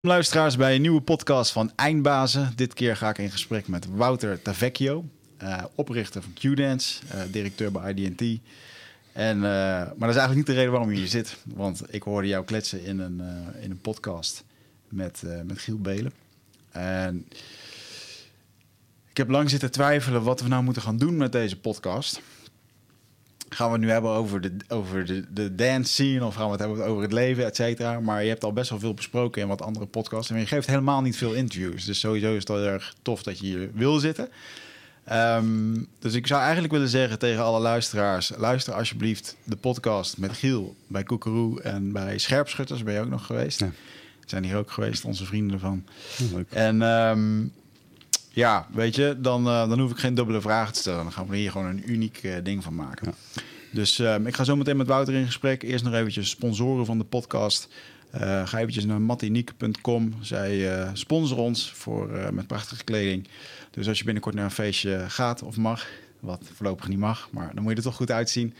Luisteraars bij een nieuwe podcast van Eindbazen. Dit keer ga ik in gesprek met Wouter Tavecchio, uh, oprichter van Qdance, uh, directeur bij IDT. En, uh, maar dat is eigenlijk niet de reden waarom je hier zit. Want ik hoorde jou kletsen in een, in een podcast met, met Giel Belen. En ik heb lang zitten twijfelen wat we nou moeten gaan doen met deze podcast gaan we het nu hebben over de, over de, de dance scene of gaan we het hebben over het leven, et cetera. Maar je hebt al best wel veel besproken in wat andere podcasts. En je geeft helemaal niet veel interviews. Dus sowieso is het heel erg tof dat je hier wil zitten. Um, dus ik zou eigenlijk willen zeggen tegen alle luisteraars: luister alsjeblieft de podcast met Giel bij Koekeroe en bij Scherpschutters. Ben je ook nog geweest? Ja. Zijn hier ook geweest, onze vrienden ervan. leuk. En um, ja, weet je, dan, uh, dan hoef ik geen dubbele vragen te stellen. Dan gaan we hier gewoon een uniek uh, ding van maken. Ja. Dus uh, ik ga zo meteen met Wouter in gesprek. Eerst nog eventjes sponsoren van de podcast. ga eventjes naar mattiniek.com. Zij sponsoren ons voor, met prachtige kleding. Dus als je binnenkort naar een feestje gaat of mag, wat voorlopig niet mag, maar dan moet je er toch goed uitzien.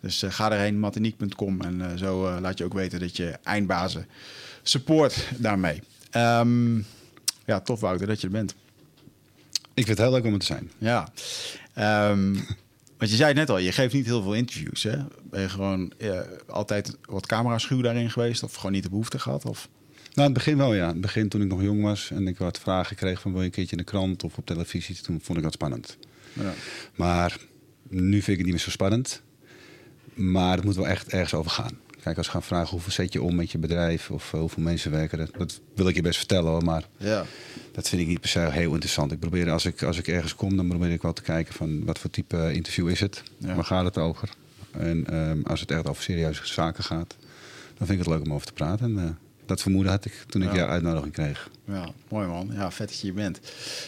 Dus ga erheen, mattiniek.com. En zo laat je ook weten dat je eindbazen support daarmee. Um, ja, tof Wouter dat je er bent. Ik vind het heel leuk om het te zijn. Ja. Um, want je zei het net al, je geeft niet heel veel interviews. Hè? Ben je gewoon ja, altijd wat camera-schuw daarin geweest? Of gewoon niet de behoefte gehad? Of? Nou, in het begin wel, ja. In het begin toen ik nog jong was en ik wat vragen kreeg van wil je een keertje in de krant of op televisie, toen vond ik dat spannend. Ja. Maar nu vind ik het niet meer zo spannend. Maar het moet wel echt ergens over gaan. Kijk, als we gaan vragen hoeveel zet je om met je bedrijf of uh, hoeveel mensen werken, dat, dat, wil ik je best vertellen hoor. Maar ja. dat vind ik niet per se heel interessant. Ik probeer als ik, als ik ergens kom, dan probeer ik wel te kijken van wat voor type interview is het? Ja. Waar gaat het over? En um, als het echt over serieuze zaken gaat, dan vind ik het leuk om over te praten. En, uh, dat vermoeden had ik toen ik ja. jouw uitnodiging kreeg. Ja, mooi man. Ja, vet dat je hier bent.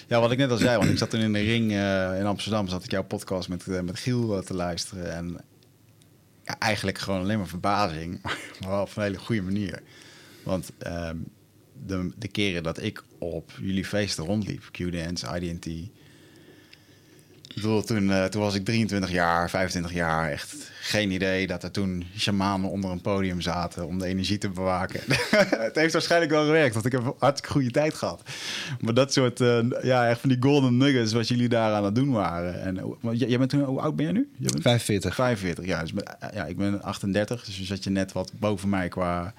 Ja, wat ik net al zei, want ik zat toen in de ring uh, in Amsterdam, zat ik jouw podcast met, uh, met Giel te luisteren. En eigenlijk gewoon alleen maar verbazing, maar wel op een hele goede manier. Want um, de, de keren dat ik op jullie feesten rondliep, Q-Dance, IDT, bedoel, toen, uh, toen was ik 23 jaar, 25 jaar. Echt geen idee dat er toen shamanen onder een podium zaten om de energie te bewaken. het heeft waarschijnlijk wel gewerkt, want ik heb een hartstikke goede tijd gehad. Maar dat soort, uh, ja, echt van die golden nuggets wat jullie daar aan het doen waren. En uh, jij bent toen, hoe oud ben je nu? Je bent 45. 45, ja. Dus, ja, ik ben 38, dus zat je net wat boven mij qua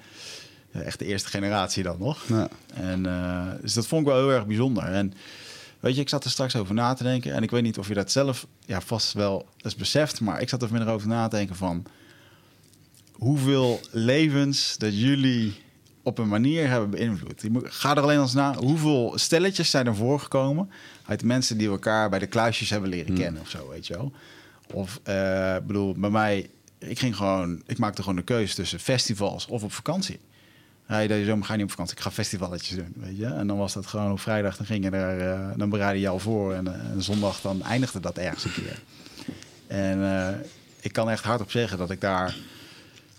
echt de eerste generatie dan nog. Ja. En, dus dat vond ik wel heel erg bijzonder. En Weet je, ik zat er straks over na te denken. En ik weet niet of je dat zelf ja, vast wel eens beseft. Maar ik zat er minder over na te denken van... hoeveel levens dat jullie op een manier hebben beïnvloed. Ga er alleen eens na. Hoeveel stelletjes zijn er voorgekomen... uit mensen die elkaar bij de kluisjes hebben leren hmm. kennen of zo, weet je wel. Of, uh, bedoel, bij mij... Ik ging gewoon... Ik maakte gewoon de keuze tussen festivals of op vakantie. Ja, deze zomer ga je niet op vakantie. Ik ga festivalletjes doen, weet je. En dan was dat gewoon op vrijdag, dan ging je er, uh, dan bereidde je al voor. En, uh, en, zondag dan eindigde dat ergens een keer. En uh, ik kan echt hardop zeggen dat ik daar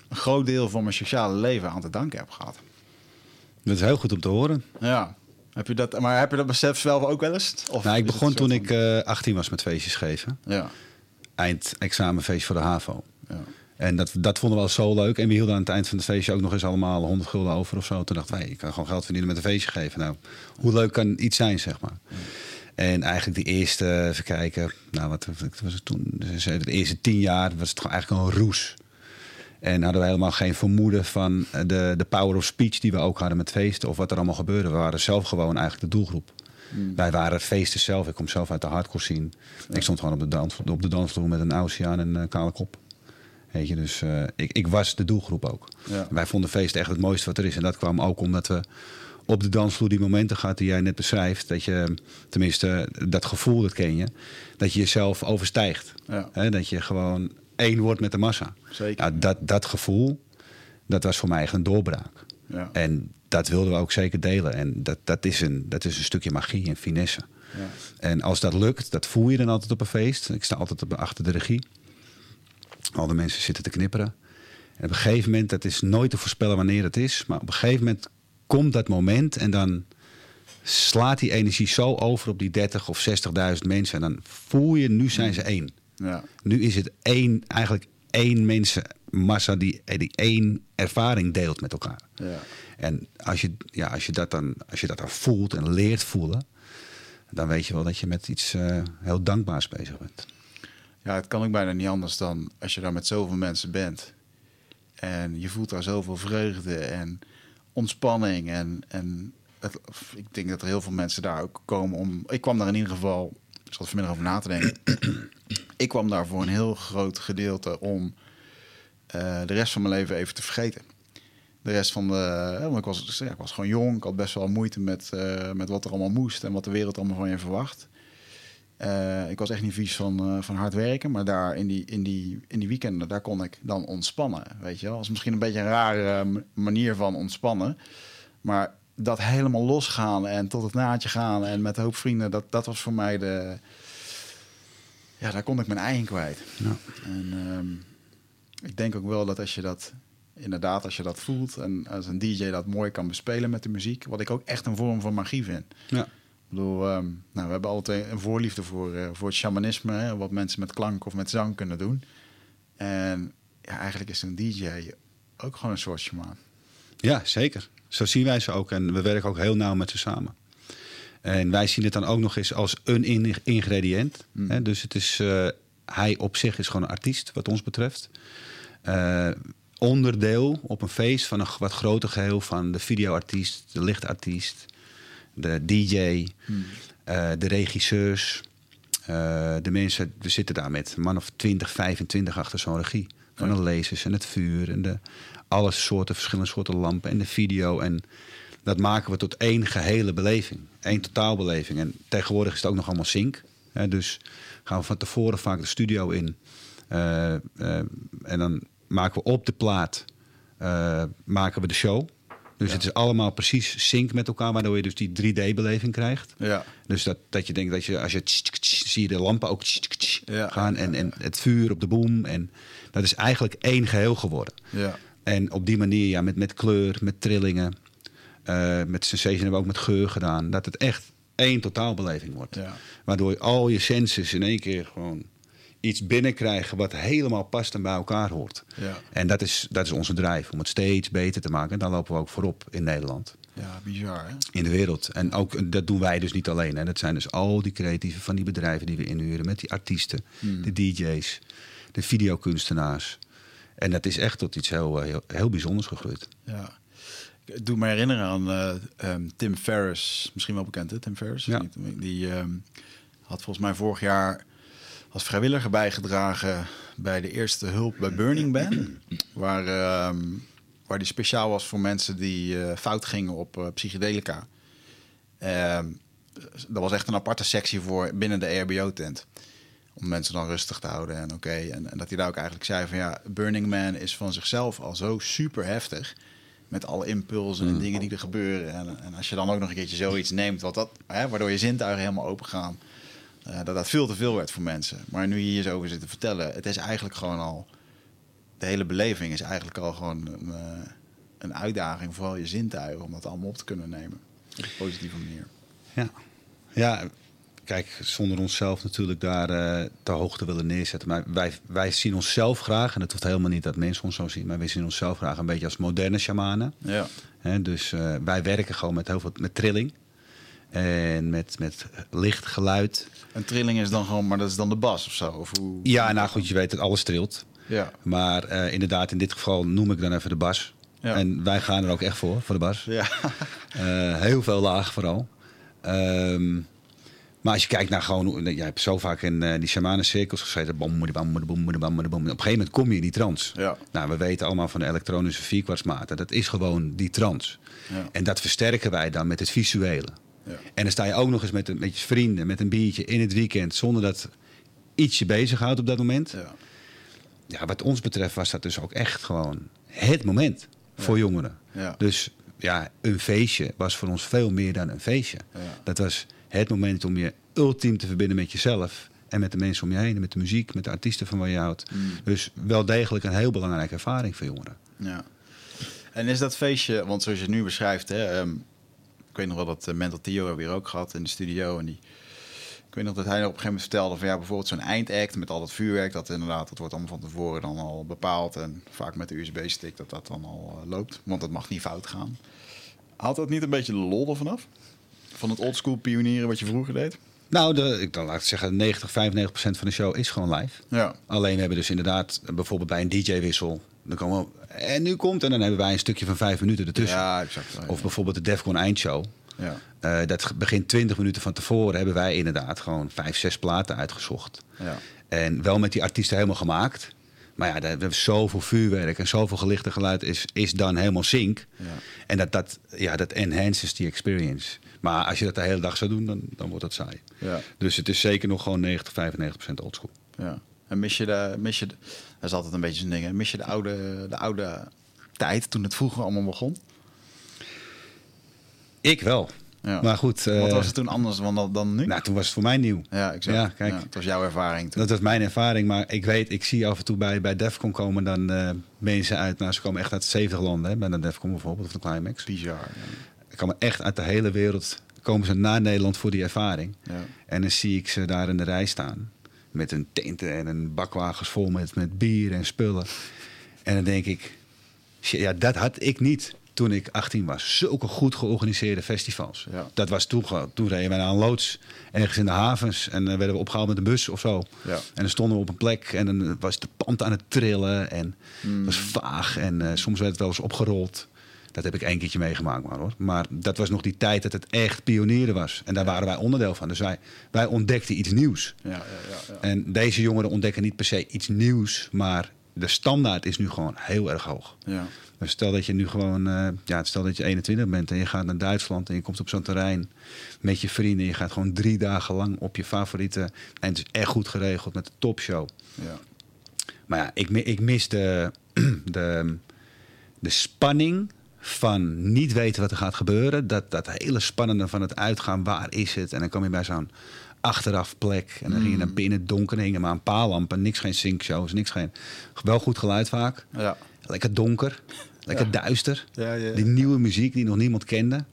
een groot deel van mijn sociale leven aan te danken heb gehad. Dat is heel goed om te horen. Ja. Heb je dat, maar heb je dat besef zelf ook wel eens? Of nou, ik begon toen ik 18 was met feestjes geven. Ja. Eindexamenfeest voor de HAVO. Ja. En dat, dat vonden we al zo leuk. En we hielden aan het eind van het feestje ook nog eens allemaal 100 gulden over of zo. Toen dachten wij, ik kan gewoon geld verdienen met een feestje geven. Nou, hoe leuk kan iets zijn, zeg maar. En eigenlijk de eerste, even kijken, nou wat was het toen? De eerste tien jaar was het gewoon eigenlijk een roes. En hadden we helemaal geen vermoeden van de, de power of speech die we ook hadden met feesten of wat er allemaal gebeurde. We waren zelf gewoon eigenlijk de doelgroep. Hmm. Wij waren feesten zelf. Ik kom zelf uit de hardcore scene. Ik stond gewoon op de, dans, op de dansvloer met een oceaan en een kale kop. Weet je, dus uh, ik, ik was de doelgroep ook. Ja. Wij vonden feest echt het mooiste wat er is. En dat kwam ook omdat we op de dansvloer die momenten gehad die jij net beschrijft. Dat je, tenminste, dat gevoel, dat ken je. Dat je jezelf overstijgt. Ja. dat je gewoon één wordt met de massa. Zeker. Nou, dat, dat gevoel, dat was voor mij echt een doorbraak. Ja. En dat wilden we ook zeker delen. En dat, dat, is, een, dat is een stukje magie en finesse. Ja. En als dat lukt, dat voel je dan altijd op een feest. Ik sta altijd achter de regie. Al de mensen zitten te knipperen. En op een gegeven moment, dat is nooit te voorspellen wanneer het is, maar op een gegeven moment komt dat moment en dan slaat die energie zo over op die 30 of 60.000 mensen. En dan voel je, nu zijn ze één. Ja. Nu is het één, eigenlijk één mensen, massa die, die één ervaring deelt met elkaar. Ja. En als je, ja, als, je dat dan, als je dat dan voelt en leert voelen, dan weet je wel dat je met iets uh, heel dankbaars bezig bent. Ja, het kan ook bijna niet anders dan als je daar met zoveel mensen bent. En je voelt daar zoveel vreugde en ontspanning. En, en ik denk dat er heel veel mensen daar ook komen om. Ik kwam daar in ieder geval, ik zat vanmiddag over na te denken. ik kwam daar voor een heel groot gedeelte om uh, de rest van mijn leven even te vergeten. De rest van de. Want ik was, ja, ik was gewoon jong. Ik had best wel moeite met, uh, met wat er allemaal moest en wat de wereld allemaal van je verwacht. Uh, ik was echt niet vies van, uh, van hard werken, maar daar in die, in, die, in die weekenden, daar kon ik dan ontspannen. Weet je wel, dat is misschien een beetje een rare manier van ontspannen. Maar dat helemaal losgaan en tot het naadje gaan en met een hoop vrienden, dat, dat was voor mij de. Ja, daar kon ik mijn ei in kwijt. Ja. En um, ik denk ook wel dat als je dat inderdaad, als je dat voelt en als een DJ dat mooi kan bespelen met de muziek, wat ik ook echt een vorm van magie vind. Ja. Bedoel, um, nou, we hebben altijd een voorliefde voor, uh, voor het shamanisme, hè, wat mensen met klank of met zang kunnen doen. En ja, eigenlijk is een DJ ook gewoon een soort shaman. Ja, zeker. Zo zien wij ze ook en we werken ook heel nauw met ze samen. En wij zien het dan ook nog eens als een ingrediënt. Mm. Hè? Dus het is, uh, hij op zich is gewoon een artiest, wat ons betreft. Uh, onderdeel op een feest van een wat groter geheel van de videoartiest, de lichtartiest, de DJ, hmm. uh, de regisseurs. Uh, de mensen, we zitten daar met een man of 20, 25 achter zo'n regie. Van de lasers en het vuur en de alle soorten, verschillende soorten lampen en de video. En dat maken we tot één gehele beleving. één totaalbeleving. En tegenwoordig is het ook nog allemaal sync. Hè, dus gaan we van tevoren vaak de studio in. Uh, en dan maken we op de plaat maken we de show. Dus het is allemaal precies sync met elkaar, waardoor je dus die 3D-beleving krijgt. Ja. Dus dat, dat je denkt dat je, als je zie je de lampen ook gaan en, en het vuur op de boom. En dat is eigenlijk één geheel geworden. Ja. En op die manier, ja, met, met kleur, met trillingen, uh, met sensation hebben we ook met geur gedaan. Dat het echt één totaalbeleving wordt. Ja. Waardoor al je senses in één keer gewoon iets binnenkrijgen wat helemaal past en bij elkaar hoort. Ja. En dat is, dat is onze drijf, om het steeds beter te maken. En daar lopen we ook voorop in Nederland. Ja, bizar hè? In de wereld. En ook, dat doen wij dus niet alleen. Hè. Dat zijn dus al die creatieve van die bedrijven die we inhuren. Met die artiesten, Hmm. de DJ's, de videokunstenaars. En dat is echt tot iets heel, heel, heel bijzonders gegroeid. Ja. Ik doe me herinneren aan uh, um, Tim Ferriss. Misschien wel bekend hè, Tim Ferriss? Ja. Die um, had volgens mij vorig jaar als vrijwilliger bijgedragen bij de eerste hulp bij Burning Man. waar, uh, waar die speciaal was voor mensen die uh, fout gingen op uh, psychedelica. Ehm, dat was echt een aparte sectie voor binnen de EHBO-tent. Om mensen dan rustig te houden en oké. Okay. En, en, dat hij daar ook eigenlijk zei van ja, Burning Man is van zichzelf al zo super heftig. Met alle impulsen en mm. dingen die er gebeuren. En, en, als je dan ook nog een keertje zoiets neemt, wat dat, hè, waardoor je zintuigen helemaal open gaan. Uh, dat dat veel te veel werd voor mensen. Maar nu je hier zo over zit te vertellen, het is eigenlijk gewoon al. De hele beleving is eigenlijk al gewoon een, uh, een uitdaging, vooral je zintuigen, om dat allemaal op te kunnen nemen. Op een positieve manier. Ja, ja kijk, zonder onszelf natuurlijk daar uh, te hoog te willen neerzetten. Maar wij, wij zien onszelf graag, en het hoeft helemaal niet dat mensen ons zo zien, maar wij zien onszelf graag een beetje als moderne shamanen. Ja. He, dus wij werken gewoon met heel veel met trilling. En met, met licht, geluid. Een trilling is dan gewoon, maar dat is dan de bas of zo? Of hoe... Ja, nou goed, je weet dat alles trilt. Ja. Maar uh, inderdaad, in dit geval noem ik dan even de bas. Ja. En wij gaan er ook echt voor, voor de bas. Ja. Uh, heel veel laag vooral. Um, maar als je kijkt naar gewoon, jij hebt zo vaak in uh, die shamanencirkels gezeten, bam, bam, bam, bam, bam, bam. Op een gegeven moment kom je in die trance. Ja. Nou, we weten allemaal van de elektronische vierkwartsmaten. Dat is gewoon die trance. Ja. En dat versterken wij dan met het visuele. En dan sta je ook nog eens met, met je vrienden, met een biertje in het weekend, zonder dat iets je bezighoudt op dat moment. Ja. ja, wat ons betreft was dat dus ook echt gewoon het moment voor jongeren. Ja. Dus ja, een feestje was voor ons veel meer dan een feestje. Ja. Dat was het moment om je ultiem te verbinden met jezelf. En met de mensen om je heen, en met de muziek, met de artiesten van waar je houdt. Mm. Dus wel degelijk een heel belangrijke ervaring voor jongeren. Ja. En is dat feestje, want zoals je het nu beschrijft, hè, um, ik weet nog wel dat uh, Mental Theo hebben we hier ook gehad in de studio. En die, ik weet nog dat hij op een gegeven moment vertelde van ja, bijvoorbeeld zo'n eindact met al dat vuurwerk, dat inderdaad, dat wordt allemaal van tevoren dan al bepaald. En vaak met de USB-stick dat dat dan al uh, loopt, want dat mag niet fout gaan. Haalt dat niet een beetje de lol ervan af? Van het oldschool pionieren wat je vroeger deed? Nou, de, ik dan laat ik zeggen, 90, 95 procent van de show is gewoon live. Ja. Alleen we hebben dus inderdaad bijvoorbeeld bij een DJ-wissel. Dan komen we, en nu komt en dan hebben wij een stukje van vijf minuten ertussen. Ja, exact. Ja, Of bijvoorbeeld de Defcon eindshow. Ja. Uh, dat begint 20 minuten van tevoren hebben wij inderdaad gewoon vijf, zes platen uitgezocht. Ja. En wel met die artiesten helemaal gemaakt. Maar ja, we hebben zoveel vuurwerk en zoveel gelichte geluid is, is dan helemaal sync. Ja. En dat, dat, ja, dat enhances die experience. Maar als je dat de hele dag zou doen, dan, dan wordt dat saai. Ja. Dus het is zeker nog gewoon 90, 95 procent oldschool. Ja. En mis je de, mis je de, dat is altijd een beetje zo'n ding, hè? mis je de oude, de oude tijd toen het vroeger allemaal begon? Ik wel. Ja. Maar goed. Wat uh, was het toen anders dan, dan nu? Nou, toen was het voor mij nieuw. Ja, exact. Ja, kijk. Ja, het was jouw ervaring toen. Dat was mijn ervaring, maar ik weet, ik zie af en toe bij, bij Defcon komen dan uh, mensen uit, nou ze komen echt uit 70 landen, hè, bij de Defcon bijvoorbeeld, of de Climax. Bizar. Ze komen echt uit de hele wereld, komen ze naar Nederland voor die ervaring. Ja. En dan zie ik ze daar in de rij staan, met een tenten en een bakwagens vol met, met bier en spullen. En dan denk ik, ja, dat had ik niet toen ik 18 was. Zulke goed georganiseerde festivals. Ja. Dat was toen. Toen reden wij naar een loods ergens in de havens en dan werden we opgehaald met een bus of zo. Ja. En dan stonden we op een plek en dan was de pand aan het trillen en het was vaag en uh, soms werd het wel eens opgerold. Dat heb ik één keertje meegemaakt, maar hoor. Maar dat was nog die tijd dat het echt pionieren was. En daar waren wij onderdeel van. Dus wij, wij ontdekten iets nieuws. Ja, ja, ja, ja. En deze jongeren ontdekken niet per se iets nieuws, maar de standaard is nu gewoon heel erg hoog. Ja. Dus stel dat je nu gewoon, uh, ja, stel dat je 21 bent en je gaat naar Duitsland en je komt op zo'n terrein met je vrienden. Je gaat gewoon drie dagen lang op je favoriete. En het is echt goed geregeld met de topshow. Ja. Maar ja, ik, ik mis de, de, de spanning van niet weten wat er gaat gebeuren. Dat, dat hele spannende van het uitgaan, waar is het? En dan kom je bij zo'n achteraf plek. En dan ging je naar binnen donker en hingen maar een paar lampen. Niks geen syncshows, niks geen... Wel goed geluid vaak. Ja. Lekker donker. Lekker Ja. duister. Ja, ja. Die nieuwe muziek die nog niemand kende.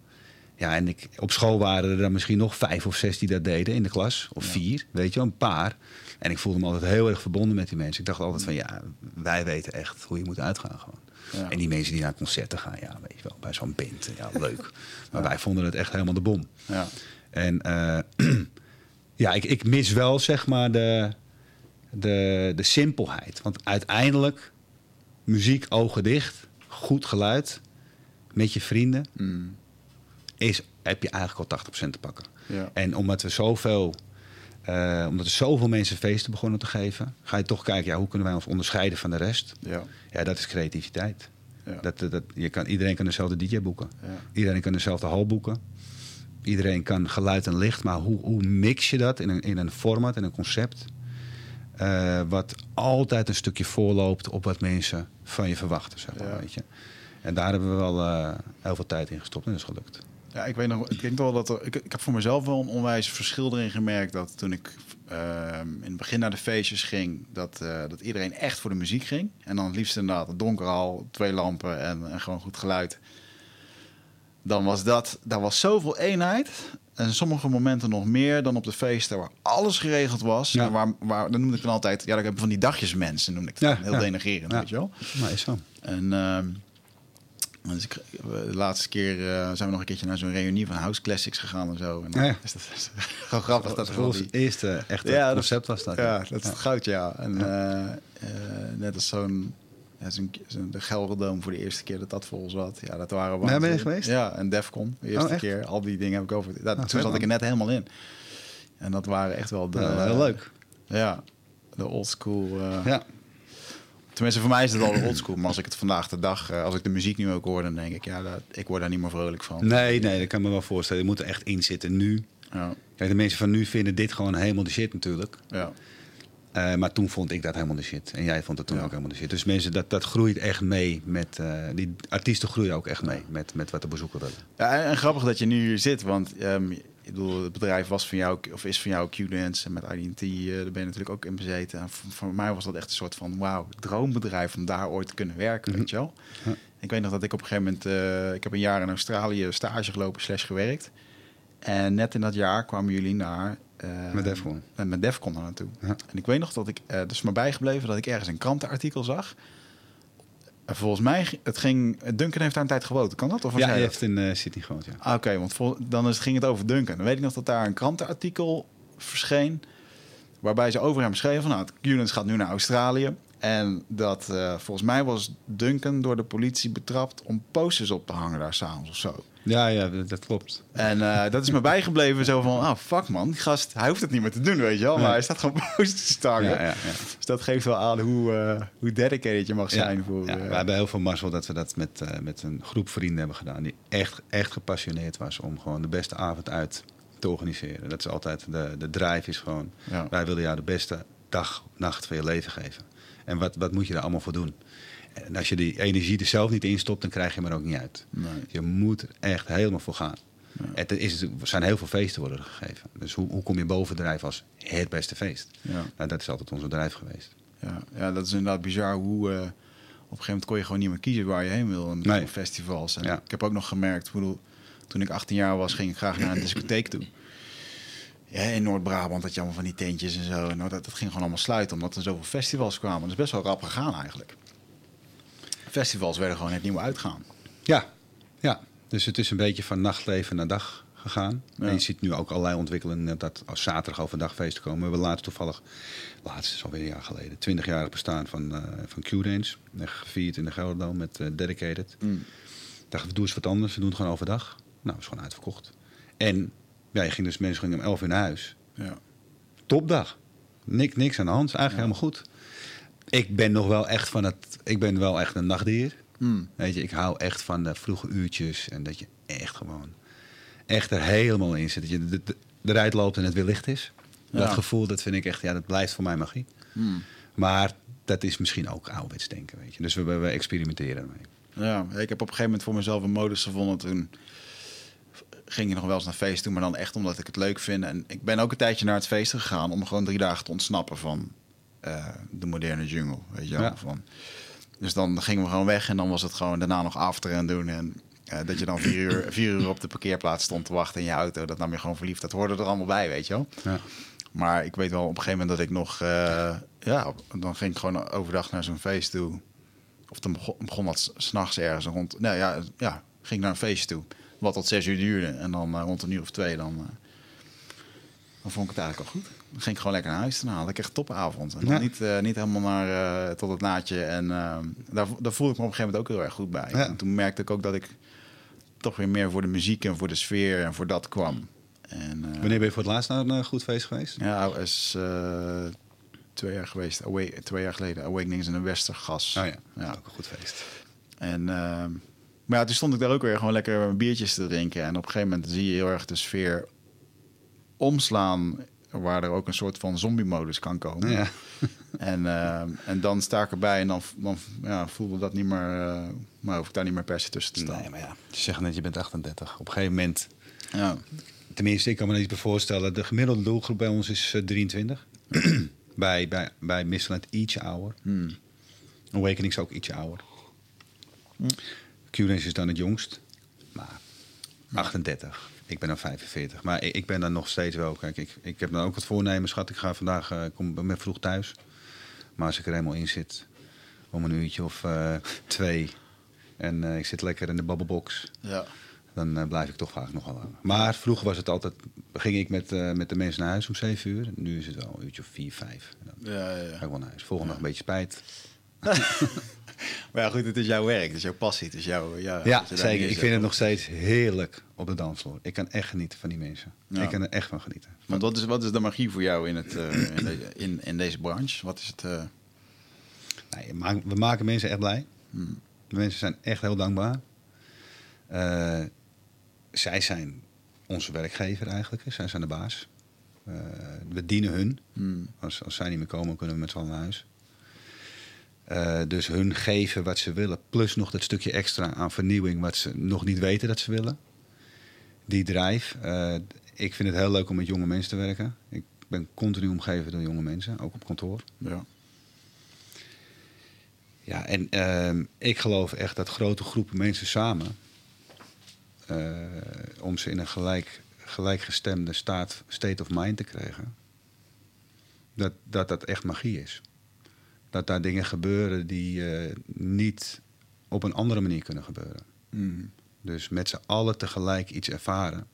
Ja, en ik, op school waren er dan misschien nog vijf of zes die dat deden in de klas. Of vier, weet je wel, een paar. En ik voelde me altijd heel erg verbonden met die mensen. Ik dacht altijd van, ja, wij weten echt hoe je moet uitgaan gewoon. Ja. En die mensen die naar concerten gaan, ja, weet je wel, bij zo'n band, ja, leuk. Maar wij vonden het echt helemaal de bom. Ja. En eh, ja, ik, ik mis wel zeg maar de, de, de simpelheid. Want uiteindelijk, muziek ogen dicht, goed geluid, met je vrienden, Mm. is, heb je eigenlijk al 80% te pakken. Ja. En omdat we zoveel, eh, omdat er zoveel mensen feesten begonnen te geven, ga je toch kijken, ja, hoe kunnen wij ons onderscheiden van de rest? Ja. Ja, dat is creativiteit. Ja. Dat, dat, dat- je kan, iedereen kan dezelfde DJ boeken. Ja. Iedereen kan dezelfde hal boeken. Iedereen kan geluid en licht. Maar hoe, hoe mix je dat in een, in een format, in een concept... eh, wat altijd een stukje voorloopt op wat mensen van je verwachten, zeg maar, Ja. weet je. En daar hebben we wel eh, heel veel tijd in gestopt en dat is gelukt. Ja, ik weet nog, ik denk wel dat er, ik, ik heb voor mezelf wel een onwijs verschil erin gemerkt dat toen ik in het begin naar de feestjes ging, dat, eh, dat iedereen echt voor de muziek ging. En dan het liefst inderdaad een donker hal, twee lampen en, en gewoon goed geluid. Dan was dat, daar was zoveel eenheid. En sommige momenten nog meer dan op de feesten waar alles geregeld was. Ja. En waar, waar, dan noemde ik dan altijd, ja, dan heb van die dagjesmensen, noemde ik het Ja, heel Ja. weet je wel. Maar is zo. En ehm, dus ik, de laatste keer eh, zijn we nog een keertje naar zo'n reunie van House Classics gegaan en zo. En dan Ja, is dat is gewoon grappig dat Volgens die... het eerste echte Ja, dat- concept was dat. Ja, dat is het goud, ja. En eh, eh, net als zo'n... Ja, zo'n, zo'n- de Gelderdoom voor de eerste keer dat dat vol zat. Ja, dat waren we. Ben je geweest? Ja, en Defcon, de eerste Oh, keer. Al die dingen heb ik over... Dat, vet, toen zat ik er net helemaal in. En dat waren echt wel de... Ja, heel leuk. Ja, de old school... Ja. Tenminste, voor mij is het al oldschool. Maar als ik het vandaag de dag, eh, als ik de muziek nu ook hoor, dan denk ik, ja, dat, ik word daar niet meer vrolijk van. Nee, nee, dat kan me wel voorstellen. Je moet er echt in zitten nu. Ja, Kijk, de mensen van nu vinden dit gewoon helemaal de shit natuurlijk. ja, Eh, maar toen vond ik dat helemaal de shit. En jij vond het toen Ja. ook helemaal de shit. Dus mensen, dat, dat groeit echt mee met... eh, die artiesten groeien ook echt mee met, met wat de bezoeker willen. ja en, en grappig dat je nu hier zit, want ehm, ik bedoel, het bedrijf was van jou, of is van jou Q-Dance. En met IDT, eh daar ben je natuurlijk ook in bezeten. En voor, voor mij was dat echt een soort van, wauw, droombedrijf om daar ooit te kunnen werken, weet je wel. Ja. Ik weet nog dat ik op een gegeven moment, eh, ik heb een jaar in Australië stage gelopen slash gewerkt. En net in dat jaar kwamen jullie naar met Defcon. met Defcon naartoe. Ja. En ik weet nog dat ik, uh, er is me bijgebleven dat ik ergens een krantenartikel zag. En volgens mij, het ging, Duncan heeft daar een tijd gewoond. Kan dat? Of ja, hij heeft in uh, Sydney gewoond, ja. Ah, oké, want vol, dan is, ging het over Duncan. Dan weet ik nog dat daar een krantenartikel verscheen... waarbij ze over hem schreven van... nou, Culens gaat nu naar Australië... En dat uh, volgens mij was Duncan door de politie betrapt om posters op te hangen daar s'avonds of zo. Ja, ja, dat, klopt. En uh, dat is me bijgebleven zo van, ah, fuck man, die gast, hij hoeft het niet meer te doen, weet je wel. Maar hij staat gewoon posters te hangen. Ja, ja, ja. Dus dat geeft wel aan hoe, uh, hoe dedicated je mag zijn. Voor, ja, we hebben heel veel mazzel dat we dat met, met een groep vrienden hebben gedaan. Die echt, echt gepassioneerd was om gewoon de beste avond uit te organiseren. Dat is altijd, de, de drive is gewoon, wij willen jou de beste dag, nacht van je leven geven. En wat, wat moet je daar allemaal voor doen? En als je die energie er zelf niet in stopt, dan krijg je hem er ook niet uit. Nee. Je moet er echt helemaal voor gaan. Ja. Het is, er zijn heel veel feesten worden gegeven. Dus hoe, hoe kom je boven bedrijf als het beste feest? Ja. Nou, dat is altijd ons bedrijf geweest. Ja, ja dat is inderdaad bizar hoe... Uh, op een gegeven moment kon je gewoon niet meer kiezen waar je heen wil. nee. festivals. En Ik heb ook nog gemerkt, bedoel, toen ik 18 jaar was, ging ik graag naar een discotheek toe. Ja, in Noord-Brabant had je allemaal van die tentjes en zo. En dat, dat ging gewoon allemaal sluiten, omdat er zoveel festivals kwamen. Dat is best wel rap gegaan eigenlijk. Festivals werden gewoon het nieuwe uitgaan. Ja, ja. Dus het is een beetje van nachtleven naar dag gegaan. En je ziet nu ook allerlei ontwikkelingen dat als zaterdag overdag feesten komen. We hebben laatst toevallig, laatst is alweer een jaar geleden, 20 jaar bestaan van, uh, van Q-Dance. Gevierd in de Gelderdoom met uh, Dedicated. Mm. Dachten we, doe eens wat anders. We doen het gewoon overdag. Nou, is gewoon uitverkocht. En ja, je ging dus mensen gingen om 11 uur naar huis. Ja. Topdag. Nik, niks aan de hand. Eigenlijk helemaal goed. Ik ben nog wel echt van het. Ik ben wel echt een nachtdier. Hmm. Weet je, ik hou echt van de vroege uurtjes. En dat je echt gewoon. Echt er helemaal in zit. Dat je de, de, de rijdt loopt en het weer licht is. Dat gevoel, dat vind ik echt. Ja, dat blijft voor mij magie. Hmm. Maar dat is misschien ook ouderwets denken. Weet je. Dus we, we experimenteren ermee. Ja, ik heb op een gegeven moment voor mezelf een modus gevonden toen ging je nog wel eens naar feest toe, maar dan echt omdat ik het leuk vind. En ik ben ook een tijdje naar het feest gegaan om gewoon drie dagen te ontsnappen van uh, de moderne jungle. Weet je wel? Van, dus dan gingen we gewoon weg en dan was het gewoon daarna nog after en doen. En uh, dat je dan vier uur, vier uur op de parkeerplaats stond te wachten in je auto. Dat nam je gewoon verliefd. Dat hoorde er allemaal bij, weet je wel. Ja. Maar ik weet wel op een gegeven moment dat ik nog... Uh, ja, dan ging ik gewoon overdag naar zo'n feest toe. Of dan begon, begon dat s'nachts ergens rond... Nou ja, ja, ging naar een feestje toe. Wat tot zes uur duurde. En dan uh, rond een uur of twee, dan, uh, dan vond ik het eigenlijk al goed. Dan ging ik gewoon lekker naar huis. Dan had ik echt een topavond. En dan niet, uh, niet helemaal naar tot het naadje. En daar, daar voelde ik me op een gegeven moment ook heel erg goed bij. En toen merkte ik ook dat ik toch weer meer voor de muziek en voor de sfeer en voor dat kwam. En, Wanneer ben je voor het laatst naar een goed feest geweest? Ja, is twee jaar geweest. Away, twee jaar geleden. Awakenings in een Westergas. Oh ja, ja. ook een goed feest. En ehm, maar ja, toen stond ik daar ook weer gewoon lekker biertjes te drinken. En op een gegeven moment zie je heel erg de sfeer omslaan... waar er ook een soort van zombie-modus kan komen. Ja. en, uh, en dan sta ik erbij en dan, dan ja, voelde dat niet meer... Uh, maar hoef ik daar niet meer per se tussen te staan. Nee, maar ja, je zegt net, je bent 38. Op een gegeven moment... Ja. Tenminste, ik kan me niet voorstellen. De gemiddelde doelgroep bij ons is uh, eh, 23. bij, bij, bij Missland ietsje ouder. Hmm. Awakening is ook ietsje ouder. Hmm. Q-Dance is dan het jongst. Maar 38. Ik ben dan 45. Maar ik, ik, ben dan nog steeds wel. Kijk, ik, ik heb dan ook wat voornemen, schat. Ik ga vandaag uh, kom met vroeg thuis. Maar als ik er helemaal in zit, om een uurtje of uh, twee. En uh, ik zit lekker in de babbelbox. Ja. Dan blijf ik toch vaak nog wel lang. Maar vroeger was het altijd. Ging ik met, met de mensen naar huis om 7 uur. Nu is het wel een uurtje of 4, 5. Dan ja, ja, ja. ga ik wel naar huis. Volgende nog een beetje spijt. maar ja, goed, het is jouw werk, het is jouw passie, het is jouw... Ja, ja zeker. Ik vind het nog steeds heerlijk op de dansvloer. Ik kan echt genieten van die mensen. Ik kan er echt van genieten. Maar wat is, wat is de magie voor jou in, het, uh, in, deze, in, in, deze branche? Wat is het... Uh... Nee, we maken mensen echt blij. Hmm. De mensen zijn echt heel dankbaar. Uh, zij zijn onze werkgever eigenlijk. Zij zijn de baas. we dienen hun. Hmm. Als, als zij niet meer komen, kunnen we met z'n allen naar huis. Uh, dus hun geven wat ze willen, plus nog dat stukje extra aan vernieuwing wat ze nog niet weten dat ze willen. Die drijf. Uh, ik vind het heel leuk om met jonge mensen te werken. Ik ben continu omgeven door jonge mensen, ook op kantoor. Ja. Ja, en uh, ik geloof echt dat grote groepen mensen samen, uh, om ze in een gelijk gelijkgestemde staat, state of mind te krijgen, dat, dat dat echt magie is. Dat daar dingen gebeuren die uh, niet op een andere manier kunnen gebeuren. Mm. Dus met z'n allen tegelijk iets ervaren.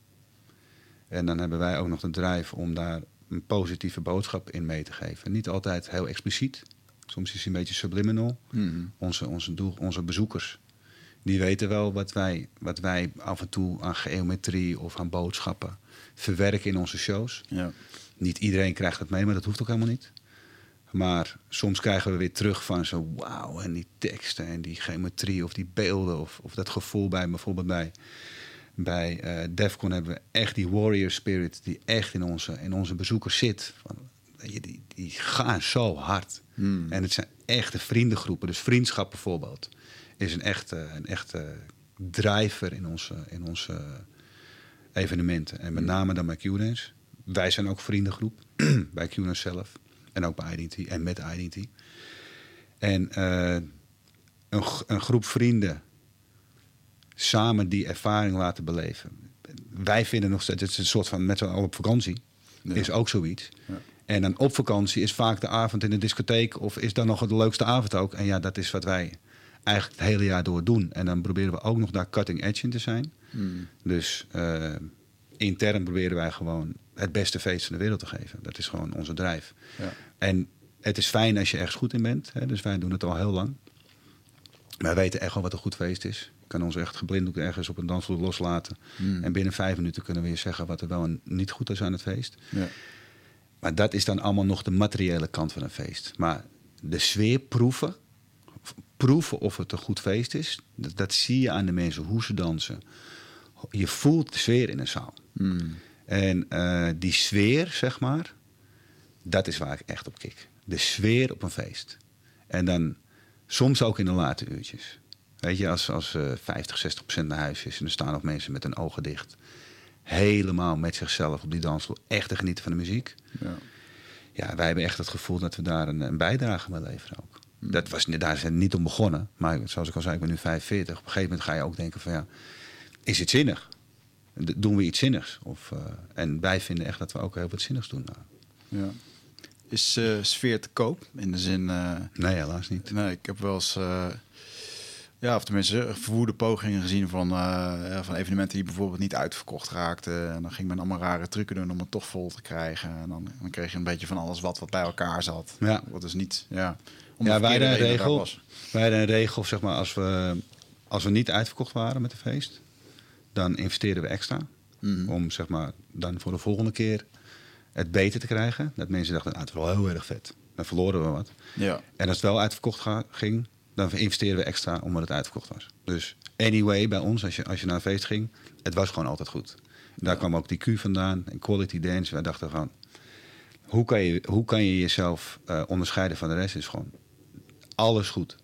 En dan hebben wij ook nog de drijf om daar een positieve boodschap in mee te geven. Niet altijd heel expliciet. Soms is hij een beetje subliminal. Mm. Onze, onze, doel, onze bezoekers die weten wel wat wij, wat wij af en toe aan geometrie of aan boodschappen verwerken in onze shows. Ja. Niet iedereen krijgt het mee, maar dat hoeft ook helemaal niet. Maar soms krijgen we weer terug van zo wauw en die teksten en die geometrie of die beelden of, of dat gevoel bij bijvoorbeeld bij, bij uh, Defcon hebben we echt die warrior spirit die echt in onze, in onze bezoekers zit. Van, die, die gaan zo hard. Hmm. En het zijn echte vriendengroepen, dus vriendschap bijvoorbeeld is een echte, een echte drijver in onze, in onze evenementen. En met hmm. name dan bij QDance. Wij zijn ook vriendengroep bij QDance zelf. En ook bij IDT en met IDT. En uh, een, een groep vrienden samen die ervaring laten beleven. Wij vinden nog steeds, het is een soort van met z'n allen op vakantie. Is ook zoiets. Ja. En dan op vakantie is vaak de avond in de discotheek of is dan nog de leukste avond ook. En ja, dat is wat wij eigenlijk het hele jaar door doen. En dan proberen we ook nog daar cutting edge in te zijn. Hmm. Dus uh, intern proberen wij gewoon het beste feest van de wereld te geven. Dat is gewoon onze drijf. Ja. En het is fijn als je ergens goed in bent. Hè? Dus wij doen het al heel lang. Wij weten echt wel wat een goed feest is. Je kan ons echt geblinddoek ergens op een dansvloer loslaten. Hmm. En binnen vijf minuten kunnen we je zeggen wat er wel en niet goed is aan het feest. Ja. Maar dat is dan allemaal nog de materiële kant van een feest. Maar de sfeer proeven, proeven of het een goed feest is. Dat, dat, zie je aan de mensen, hoe ze dansen. Je voelt de sfeer in een zaal. Hmm. En uh, die sfeer, zeg maar, dat is waar ik echt op kik. De sfeer op een feest. En dan soms ook in de late uurtjes. Weet je, als, als uh, 50, 60 procent naar huis is en er staan nog mensen met hun ogen dicht. Helemaal met zichzelf op die dansvloer. Echt te genieten van de muziek. Ja. ja, wij hebben echt het gevoel dat we daar een, een bijdrage mee leveren ook. Dat was, daar zijn we niet om begonnen. Maar zoals ik al zei, ik ben nu 45. Op een gegeven moment ga je ook denken van ja, is het zinnig? Doen we iets zinnigs? Of, uh, en wij vinden echt dat we ook heel wat zinnigs doen. Ja. Is uh, sfeer te koop? In de zin... Uh, nee, helaas niet. Nee, ik heb wel eens... ja, of tenminste verwoede pogingen gezien van, van evenementen die bijvoorbeeld niet uitverkocht raakten. En dan ging men allemaal rare trucken doen om het toch vol te krijgen. En dan, dan kreeg je een beetje van alles wat, wat bij elkaar zat. Ja. Wat is niet... Ja ja, wij hadden een regel. Wij hadden een regel, zeg maar, als we, als we niet uitverkocht waren met de feest, dan investeerden we extra. Mhm. Om zeg maar dan voor de volgende keer het beter te krijgen. Dat mensen dachten, ah, het is wel heel erg vet. Dan verloren we wat. Ja. En als het wel uitverkocht ging, dan investeerden we extra omdat het uitverkocht was. Dus anyway, bij ons, als je, als je naar een feest ging, het was gewoon altijd goed. daar kwam ook die Q vandaan en quality dance. Wij dachten van, hoe kan je, hoe kan je jezelf uh, onderscheiden van de rest? Is gewoon alles goed.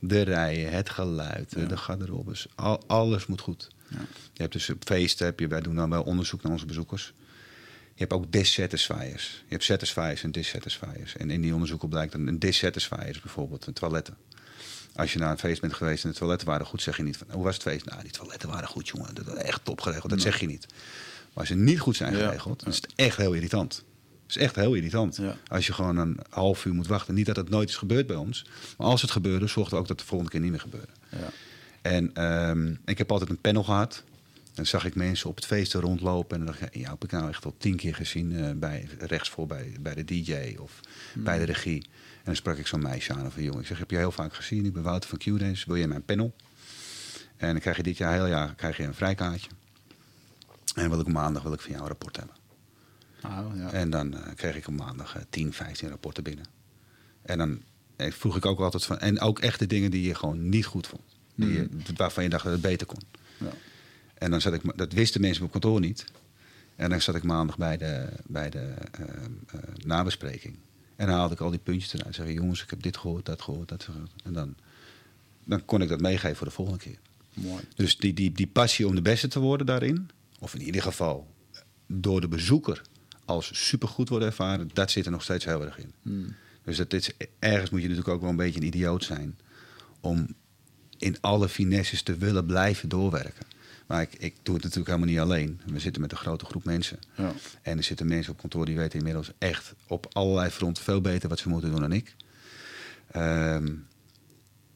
De rijen, het geluid, de garderobes, al, alles moet goed. Ja. Je hebt dus op feesten, heb je, wij doen dan wel onderzoek naar onze bezoekers. Je hebt ook dissatisfiers. Je hebt satisfiers en dissatisfiers. En in die onderzoeken blijkt een dissatisfier bijvoorbeeld een toiletten. Als je naar een feest bent geweest en de toiletten waren goed, zeg je niet van hoe was het feest? Nou, die toiletten waren goed, jongen. Dat was echt top geregeld. Dat zeg je niet. Maar als ze niet goed zijn geregeld, dan is het echt heel irritant is echt heel irritant. Als je gewoon een half uur moet wachten. Niet dat het nooit is gebeurd bij ons. Maar als het gebeurde, zorgde ook dat het de volgende keer niet meer gebeurde. Ja. En um, ik heb altijd een panel gehad. Dan zag ik mensen op het feesten rondlopen. En dan dacht ik, ja, heb ik nou echt al tien keer gezien. Uh, bij, rechtsvoor bij, bij de DJ of hmm. bij de regie. En dan sprak ik zo'n meisje aan of een jongen. Ik zeg, heb je heel vaak gezien? Ik ben Wouter van Q-Dance. Wil je mijn panel? En dan krijg je dit jaar, heel jaar, krijg je een vrijkaartje. En wil ik maandag wil ik van jou een rapport hebben. Oh, ja. En dan uh, kreeg ik op maandag uh, 10, 15 rapporten binnen. En dan eh, vroeg ik ook altijd van. En ook echt de dingen die je gewoon niet goed vond. Die je, mhm. waarvan je dacht dat het beter kon. Ja. En dan zat ik, dat wisten mensen op kantoor niet. En dan zat ik maandag bij de, bij de uh, uh, nabespreking. En dan haalde ik al die puntjes eruit. Zeg jongens, ik heb dit gehoord, dat gehoord, dat gehoord. En dan, dan kon ik dat meegeven voor de volgende keer. Mooi. Dus die, die, die passie om de beste te worden daarin, of in ieder geval door de bezoeker als supergoed worden ervaren, dat zit er nog steeds heel erg in. Hmm. Dus dat is, ergens moet je natuurlijk ook wel een beetje een idioot zijn om in alle finesses te willen blijven doorwerken. Maar ik, ik doe het natuurlijk helemaal niet alleen. We zitten met een grote groep mensen. Ja. En er zitten mensen op kantoor die weten inmiddels echt op allerlei fronten veel beter wat ze moeten doen dan ik. Ehm,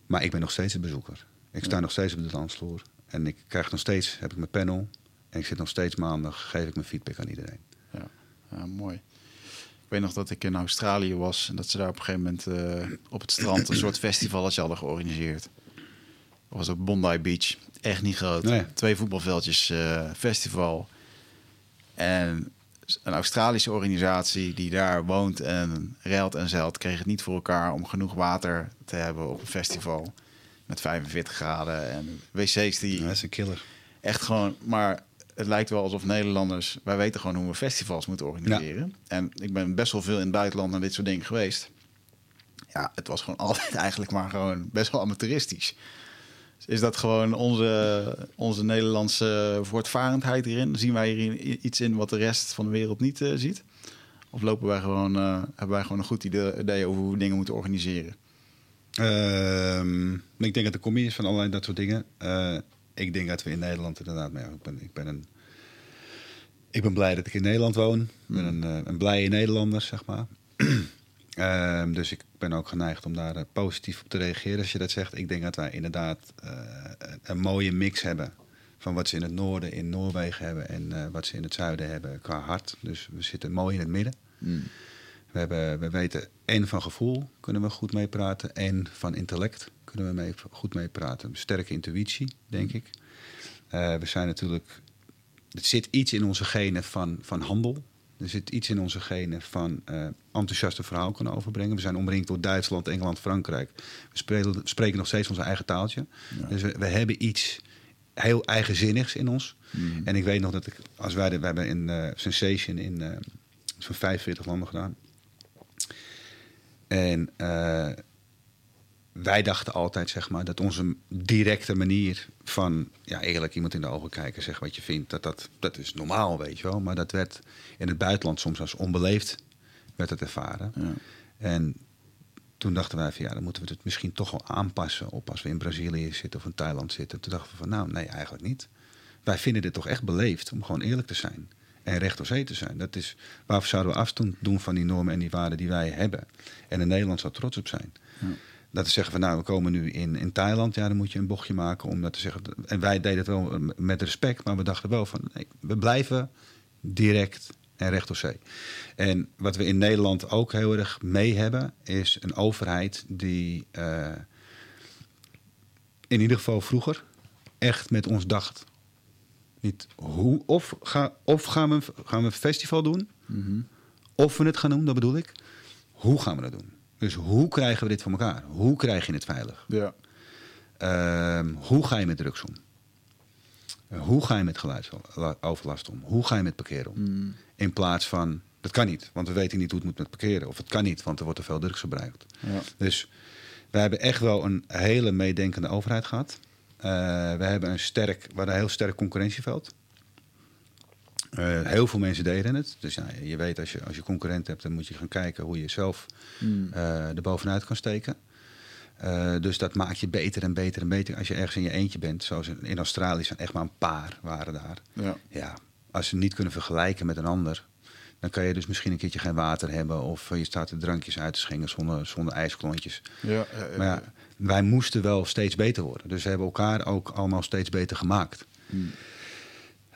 maar ik ben nog steeds een bezoeker. Ik sta nog steeds op de dansvloer. En ik krijg nog steeds, heb ik mijn panel. En ik zit nog steeds maandag, geef ik mijn feedback aan iedereen. Ja, ja mooi. Ik weet nog dat ik in Australië was en dat ze daar op een gegeven moment uh, op het strand een soort festivaletje hadden georganiseerd. Dat was op Bondi Beach. Echt niet groot. Twee voetbalveldjes uh, festival. En een Australische organisatie die daar woont en reilt en zeilt, kreeg het niet voor elkaar om genoeg water te hebben op een festival met 45 graden en wc's die. dat is een killer. Echt gewoon, maar het lijkt wel alsof Nederlanders, wij weten gewoon hoe we festivals moeten organiseren. En ik ben best wel veel in het buitenland naar dit soort dingen geweest. Ja, het was gewoon altijd eigenlijk maar gewoon best wel amateuristisch. Is dat gewoon onze, onze Nederlandse voortvarendheid hierin? Zien wij hier iets in wat de rest van de wereld niet uh, ziet? Of lopen wij gewoon, uh, hebben wij gewoon een goed idee over hoe we dingen moeten organiseren? Uh, ik denk dat de combi is van allerlei dat soort dingen. Uh, ik denk dat we in Nederland inderdaad... Maar ik, ben, ik, ben een, ik ben blij dat ik in Nederland woon. Ik ben een, een blije Nederlander, zeg maar. Ehm, dus ik ben ook geneigd om daar uh, positief op te reageren als je dat zegt. Ik denk dat wij inderdaad uh, een mooie mix hebben van wat ze in het noorden in Noorwegen hebben en uh, wat ze in het zuiden hebben qua hart. Dus we zitten mooi in het midden. Mm. We, hebben, we weten en van gevoel kunnen we goed meepraten en van intellect kunnen we mee, goed meepraten. Sterke intuïtie, denk ik. we zijn natuurlijk, het zit iets in onze genen van, van handel. Er zit iets in onze genen van uh, enthousiaste verhaal kunnen overbrengen. We zijn omringd door Duitsland, Engeland, Frankrijk. We spreken, spreken nog steeds onze eigen taaltje. Dus we, we, hebben iets heel eigenzinnigs in ons. Hmm. En ik weet nog dat ik, als wij, we hebben in uh, Sensation in uh, zo'n 45 landen gedaan. En wij dachten altijd, zeg maar, dat onze directe manier van ja, eigenlijk iemand in de ogen kijken, zeg wat je vindt, dat, dat, dat is normaal, weet je wel. Maar dat werd in het buitenland soms als onbeleefd werd het ervaren. Ja. En toen dachten wij van ja, dan moeten we het misschien toch wel aanpassen op als we in Brazilië zitten of in Thailand zitten. Toen dachten we van nou, nee, eigenlijk niet. Wij vinden dit toch echt beleefd om gewoon eerlijk te zijn en recht door zee te zijn. Dat is, waarvoor zouden we afstand doen van die normen en die waarden die wij hebben? En in Nederland zou trots op zijn. Ja dat te zeggen van nou, we komen nu in, in Thailand, ja, dan moet je een bochtje maken om dat te zeggen. En wij deden het wel met respect, maar we dachten wel van nee, we blijven direct en recht op zee. En wat we in Nederland ook heel erg mee hebben, is een overheid die uh, in ieder geval vroeger echt met ons dacht. Niet hoe, of, ga, of gaan, we, gaan we een festival doen, mm of we het gaan doen, dat bedoel ik. Hoe gaan we dat doen? Dus hoe krijgen we dit voor elkaar? Hoe krijg je het veilig? Ja. Ehm, hoe ga je met drugs om? hoe ga je met geluidsoverlast om? Hoe ga je met parkeren om? Mm. In plaats van, dat kan niet, want we weten niet hoe het moet met parkeren. Of het kan niet, want er wordt te veel drugs gebruikt. Ja. Dus we hebben echt wel een hele meedenkende overheid gehad. Uh, we hebben een sterk, we een heel sterk concurrentieveld. Uh, heel veel mensen deden het. Dus ja, je weet, als je, als je concurrent hebt, dan moet je gaan kijken hoe je zelf mm. uh, er bovenuit kan steken. Uh, dus dat maakt je beter en beter en beter als je ergens in je eentje bent. Zoals in Australië zijn echt maar een paar waren daar. Ja. ja, als ze niet kunnen vergelijken met een ander, dan kan je dus misschien een keertje geen water hebben. Of je staat er drankjes uit te schenken zonder, zonder ijsklontjes. Ja, maar ja, wij moesten wel steeds beter worden. Dus we hebben elkaar ook allemaal steeds beter gemaakt. Mm.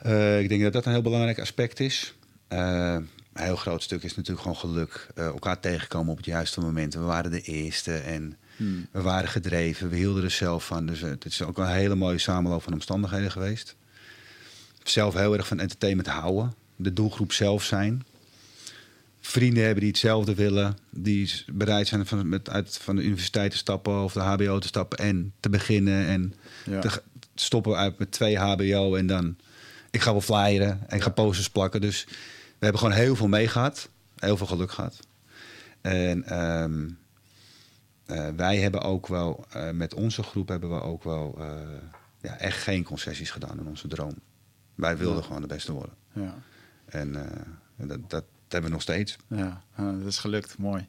Uh, ik denk dat dat een heel belangrijk aspect is. Uh, een heel groot stuk is natuurlijk gewoon geluk. Uh, elkaar tegenkomen op het juiste moment. We waren de eerste en hmm. we waren gedreven. We hielden er zelf van. Dus het is ook een hele mooie samenloop van omstandigheden geweest. Zelf heel erg van entertainment houden. De doelgroep zelf zijn. Vrienden hebben die hetzelfde willen. Die bereid zijn van, met, uit, van de universiteit te stappen of de HBO te stappen en te beginnen. En ja. te stoppen uit met twee HBO en dan ik ga wel flyeren en ik ga posters plakken. Dus we hebben gewoon heel veel meegehad. Heel veel geluk gehad. En ehm, eh, wij hebben ook wel, uh, met onze groep hebben we ook wel uh, ja, echt geen concessies gedaan in onze droom. Wij wilden gewoon de beste worden. Ja. En dat, dat hebben we nog steeds. Ja, dat is gelukt. Mooi.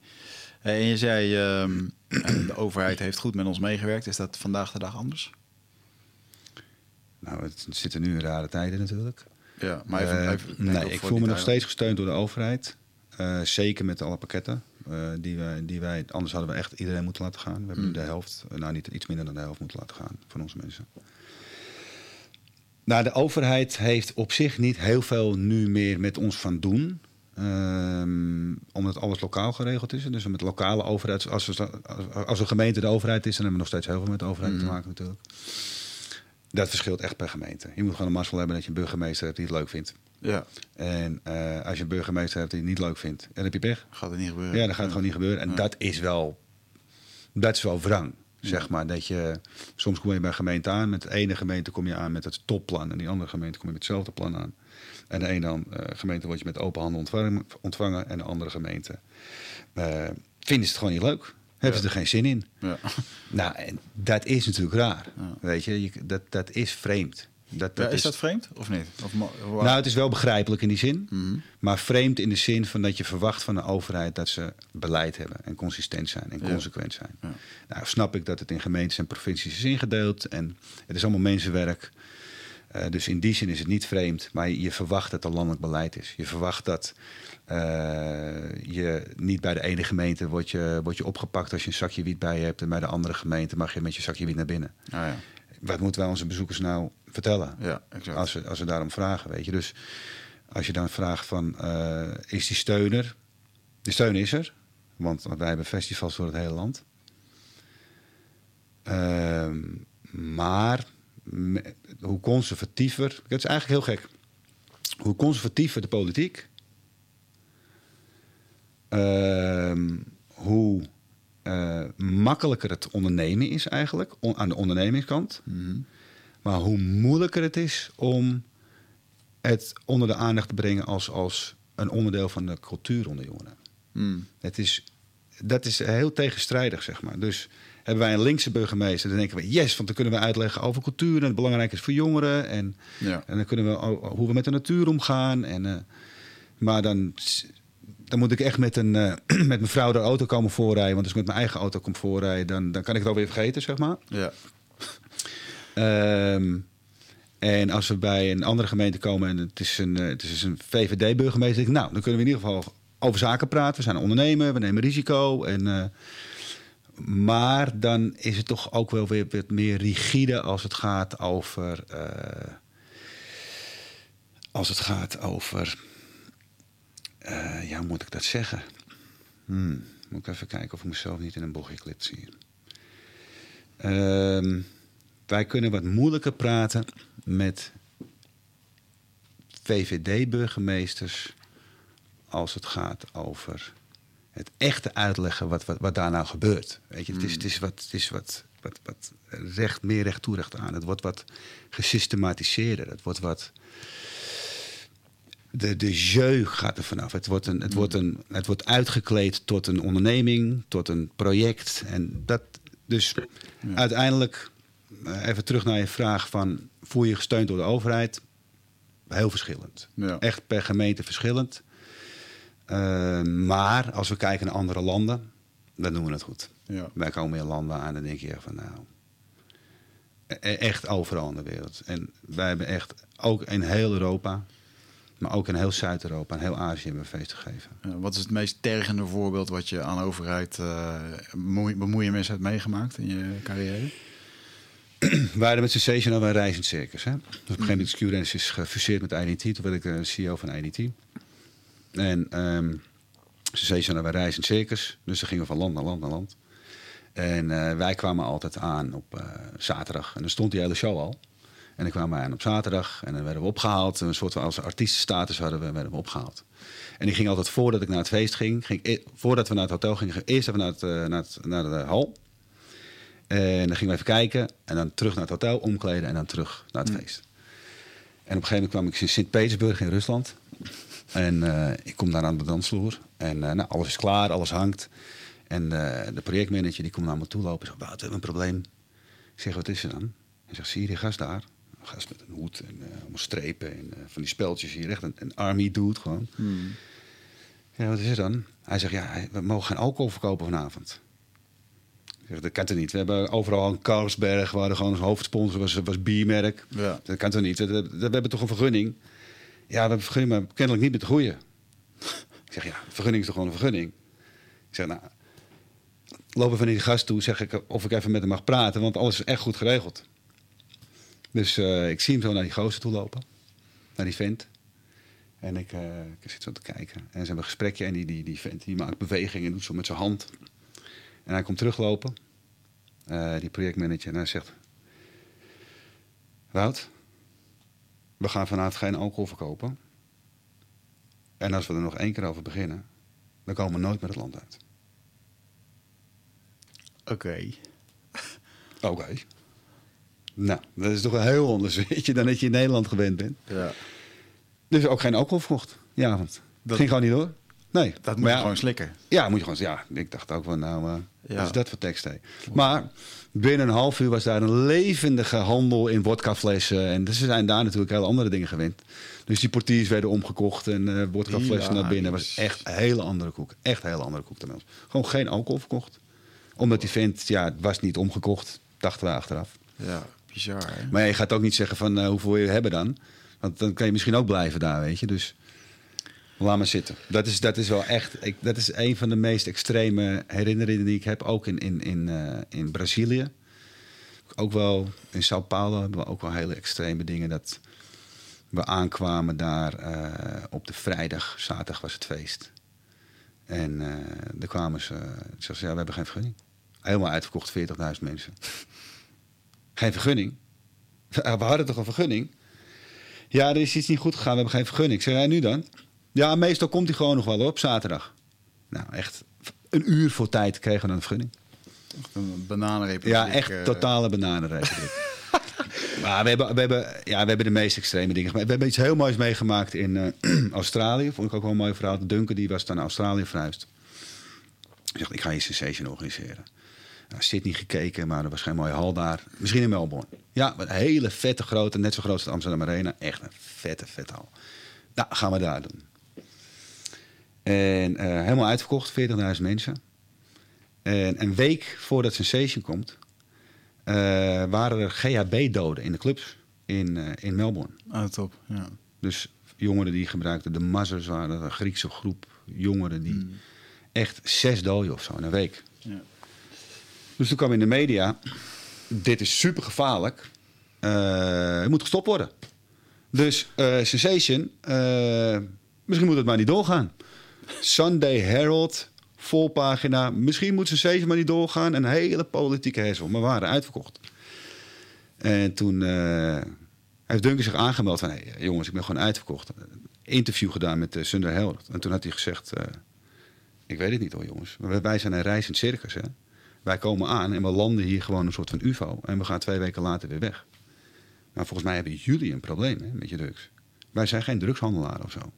En je zei, um, de overheid heeft goed met ons meegewerkt. Is dat vandaag de dag anders? Nou, het zitten nu rare tijden natuurlijk. Ja, maar even, uh, even nee, ik voel me nog steeds gesteund door de overheid. Uh, zeker met alle pakketten uh, die, wij, die wij... Anders hadden we echt iedereen moeten laten gaan. We hebben nu de helft, nou niet iets minder dan de helft moeten laten gaan van onze mensen. Nou, de overheid heeft op zich niet heel veel nu meer met ons van doen. Um, omdat alles lokaal geregeld is. Dus met lokale overheid, als, we, als een gemeente de overheid is, dan hebben we nog steeds heel veel met de overheid mm. te maken natuurlijk. Dat verschilt echt per gemeente. Je moet gewoon een mazzel hebben dat je een burgemeester hebt die het leuk vindt. Ja. En uh, als je een burgemeester hebt die het niet leuk vindt, dan heb je pech. Gaat het niet gebeuren. Ja, dan gaat het gewoon niet gebeuren. En ja. dat is wel, dat is wel wrang. Zeg maar dat je soms kom je bij een gemeente aan. Met de ene gemeente kom je aan met het topplan. En die andere gemeente kom je met hetzelfde plan aan. En de ene dan, uh, gemeente word je met open handen ontvangen. ontvangen en de andere gemeente uh, vinden ze het gewoon niet leuk. Hebben ze er geen zin in. Ja. Nou, en dat is natuurlijk raar. Weet je, je, dat, dat is vreemd. Dat, dat ja, is, is, dat vreemd of niet? Of, nou, het is wel begrijpelijk in die zin. Mm -hmm. Maar vreemd in de zin van dat je verwacht van de overheid dat ze beleid hebben en consistent zijn en consequent zijn. Ja. Nou, snap ik dat het in gemeentes en provincies is ingedeeld en het is allemaal mensenwerk. Uh, dus in die zin is het niet vreemd, maar je, verwacht dat er landelijk beleid is. Je verwacht dat uh, je niet bij de ene gemeente wordt je, wordt je opgepakt als je een zakje wiet bij je hebt en bij de andere gemeente mag je met je zakje wiet naar binnen. Ah, ja. Wat moeten wij onze bezoekers nou vertellen. Ja, exact. Als we, als we daarom vragen, weet je. Dus als je dan vraagt van, uh, is die steuner? De steun is er, want wij hebben festivals door het hele land. Uh, maar hoe conservatiever, het is eigenlijk heel gek. Hoe conservatiever de politiek, uh, hoe uh, makkelijker het ondernemen is eigenlijk, on, aan de ondernemingskant. Mm -hmm. Maar hoe moeilijker het is om het onder de aandacht te brengen als, als een onderdeel van de cultuur onder jongeren. Mm. Het is, dat is heel tegenstrijdig, zeg maar. Dus hebben wij een linkse burgemeester, dan denken we, yes, want dan kunnen we uitleggen over cultuur en het belangrijk is voor jongeren. En, ja. en dan kunnen we hoe we met de natuur omgaan. En, uh, maar dan, dan moet ik echt met, een, uh, met mijn vrouw de auto komen voorrijden. Want als ik met mijn eigen auto kom voorrijden, dan, dan kan ik het alweer vergeten, zeg maar. Ja. Um, en als we bij een andere gemeente komen en het is een, het is een VVD-burgemeester, nou, dan kunnen we in ieder geval over zaken praten. We zijn een ondernemer, we nemen risico. En, uh, maar dan is het toch ook wel weer wat meer rigide als het gaat over. Uh, als het gaat over. Uh, ja, hoe moet ik dat zeggen? Hmm, moet ik even kijken of ik mezelf niet in een bochtje klip zie. Um, wij kunnen wat moeilijker praten met VVD-burgemeesters als het gaat over het echte uitleggen wat, wat, wat daar nou gebeurt. Weet je, het is, het is wat, het is wat, wat, wat recht, meer recht toerecht aan. Het wordt wat gesystematiseerder. Het wordt wat. De, de jeu gaat er vanaf. Het wordt, een, het, wordt een, het wordt uitgekleed tot een onderneming, tot een project. En dat, dus ja. uiteindelijk even terug naar je vraag van... voel je gesteund door de overheid? Heel verschillend. Ja. Echt per gemeente verschillend. Uh, maar als we kijken naar andere landen, dan doen we het goed. Ja. Wij komen in landen aan en denk je van nou... Echt overal in de wereld. En wij hebben echt, ook in heel Europa... maar ook in heel Zuid-Europa en heel Azië hebben we feest gegeven. Ja, wat is het meest tergende voorbeeld wat je aan overheid... Uh, bemoeien mensen hebt meegemaakt in je carrière? We hadden met Sensational een reizend circus. Hè? Dus op een gegeven moment is q is gefuseerd met IDT. Toen werd ik de CEO van IDT. En um, Sensational een reizend circus. Dus dan gingen van land naar land naar land. En uh, wij kwamen altijd aan op uh, zaterdag. En dan stond die hele show al. En dan kwamen we aan op zaterdag. En dan werden we opgehaald. Een soort van als artiestenstatus hadden we, werden we opgehaald. En die ging altijd voordat ik naar het feest ging. ging e- voordat we naar het hotel gingen, eerst even naar, het, uh, naar, het, naar de hal. En dan gingen we even kijken. En dan terug naar het hotel, omkleden en dan terug naar het mm. feest. En op een gegeven moment kwam ik in Sint-Petersburg in Rusland. En uh, ik kom daar aan de dansvloer. En uh, nou, alles is klaar, alles hangt. En uh, de projectmanager die komt naar me toe lopen. Zegt, Wout, we hebben een probleem. Ik zeg, wat is er dan? Hij zegt, zie je die gast daar? Een gast met een hoed en allemaal strepen en van die speltjes hier. Echt een, een army dude gewoon. Mm. Ja, wat is er dan? Hij zegt, ja, we mogen geen alcohol verkopen vanavond. Zeg, dat kan toch niet? We hebben overal een Carlsberg, waar gewoon als hoofdsponsor was, was biermerk. Ja. Dat kan toch niet? We, we, hebben toch een vergunning? Ja, hebben een vergunning, maar kennelijk niet met de goede. ik zeg, ja, vergunning is toch gewoon een vergunning? Ik zeg, nou, lopen van die gast toe, zeg ik of ik even met hem mag praten, want alles is echt goed geregeld. Dus uh, ik zie hem zo naar die gozer toe lopen, naar die vent. En ik, uh, ik zit zo te kijken. En ze hebben een gesprekje en die, die, die vent die maakt bewegingen en doet zo met zijn hand. En hij komt teruglopen, uh, die projectmanager, en hij zegt... Wout, we gaan vanavond geen alcohol verkopen. En als we er nog één keer over beginnen, dan komen we nooit meer het land uit. Oké. Oké. Nou, dat is toch een heel anders je, dan dat je in Nederland gewend bent. Ja. Dus ook geen alcohol verkocht die avond. Dat ging gewoon niet door. Nee. Dat moet je gewoon slikken. Ja, moet je gewoon. Ja, ik dacht ook van, nou, uh, ja. is dat voor tekst? Hè? Maar binnen een half uur was daar een levendige handel in vodkaflessen. En ze zijn daar natuurlijk heel andere dingen gewend. Dus die portiers werden omgekocht en uh, vodkaflessen naar binnen. was echt een hele andere koek. Echt een hele andere koek dan ons. Gewoon geen alcohol verkocht. Omdat die vent, ja, het was niet omgekocht. Dachten we achteraf. Ja, bizar. Hè? Maar je gaat ook niet zeggen van uh, hoeveel je hebben dan. Want dan kan je misschien ook blijven daar, weet je. Dus laat maar zitten. Dat is, dat is wel echt. Ik, dat is een van de meest extreme herinneringen die ik heb. Ook in, in, in, uh, in Brazilië. Ook wel in Sao Paulo hebben we ook wel hele extreme dingen. Dat we aankwamen daar uh, op de vrijdag, zaterdag was het feest. En uh, kwamen ze. Ze ja, we hebben geen vergunning. Helemaal uitverkocht, 40.000 mensen. geen vergunning. We hadden toch een vergunning? Ja, er is iets niet goed gegaan, we hebben geen vergunning. Ik zeg, jij nu dan? Ja, meestal komt hij gewoon nog wel op zaterdag. Nou, echt een uur voor tijd kregen we dan een vergunning. Een bananenrepubliek. Ja, echt uh... totale bananenrepubliek. maar we hebben, we, hebben, ja, we hebben de meest extreme dingen gemaakt. We hebben iets heel moois meegemaakt in uh, Australië. Vond ik ook wel een mooi verhaal. Duncan die was dan naar Australië verhuisd. Hij zegt, ik ga je sensation organiseren. Nou, Sydney gekeken, maar er was geen mooie hal daar. Misschien in Melbourne. Ja, een hele vette grote, net zo groot als de Amsterdam Arena. Echt een vette, vette hal. Nou, gaan we daar doen. En uh, helemaal uitverkocht, 40.000 mensen. En een week voordat Sensation komt, uh, waren er GHB-doden in de clubs in, uh, in Melbourne. Ah, top, ja. Dus jongeren die gebruikten de mazzers, waren een Griekse groep jongeren die mm. echt zes doden of zo in een week. Ja. Dus toen kwam in de media, dit is super gevaarlijk, het moet gestopt worden. Dus Sensation, misschien moet het maar niet doorgaan. Sunday Herald, volpagina, misschien moet Sensation maar niet doorgaan. Een hele politieke hessel, maar waren uitverkocht. En toen heeft Duncan zich aangemeld van... Hey, jongens, ik ben gewoon uitverkocht. Interview gedaan met Sunday Herald. En toen had hij gezegd... ik weet het niet hoor, jongens. Wij zijn een reizend circus, hè. Wij komen aan en we landen hier gewoon een soort van UFO. En we gaan twee weken later weer weg. Maar volgens mij hebben jullie een probleem hè, met je drugs. Wij zijn geen drugshandelaar of zo.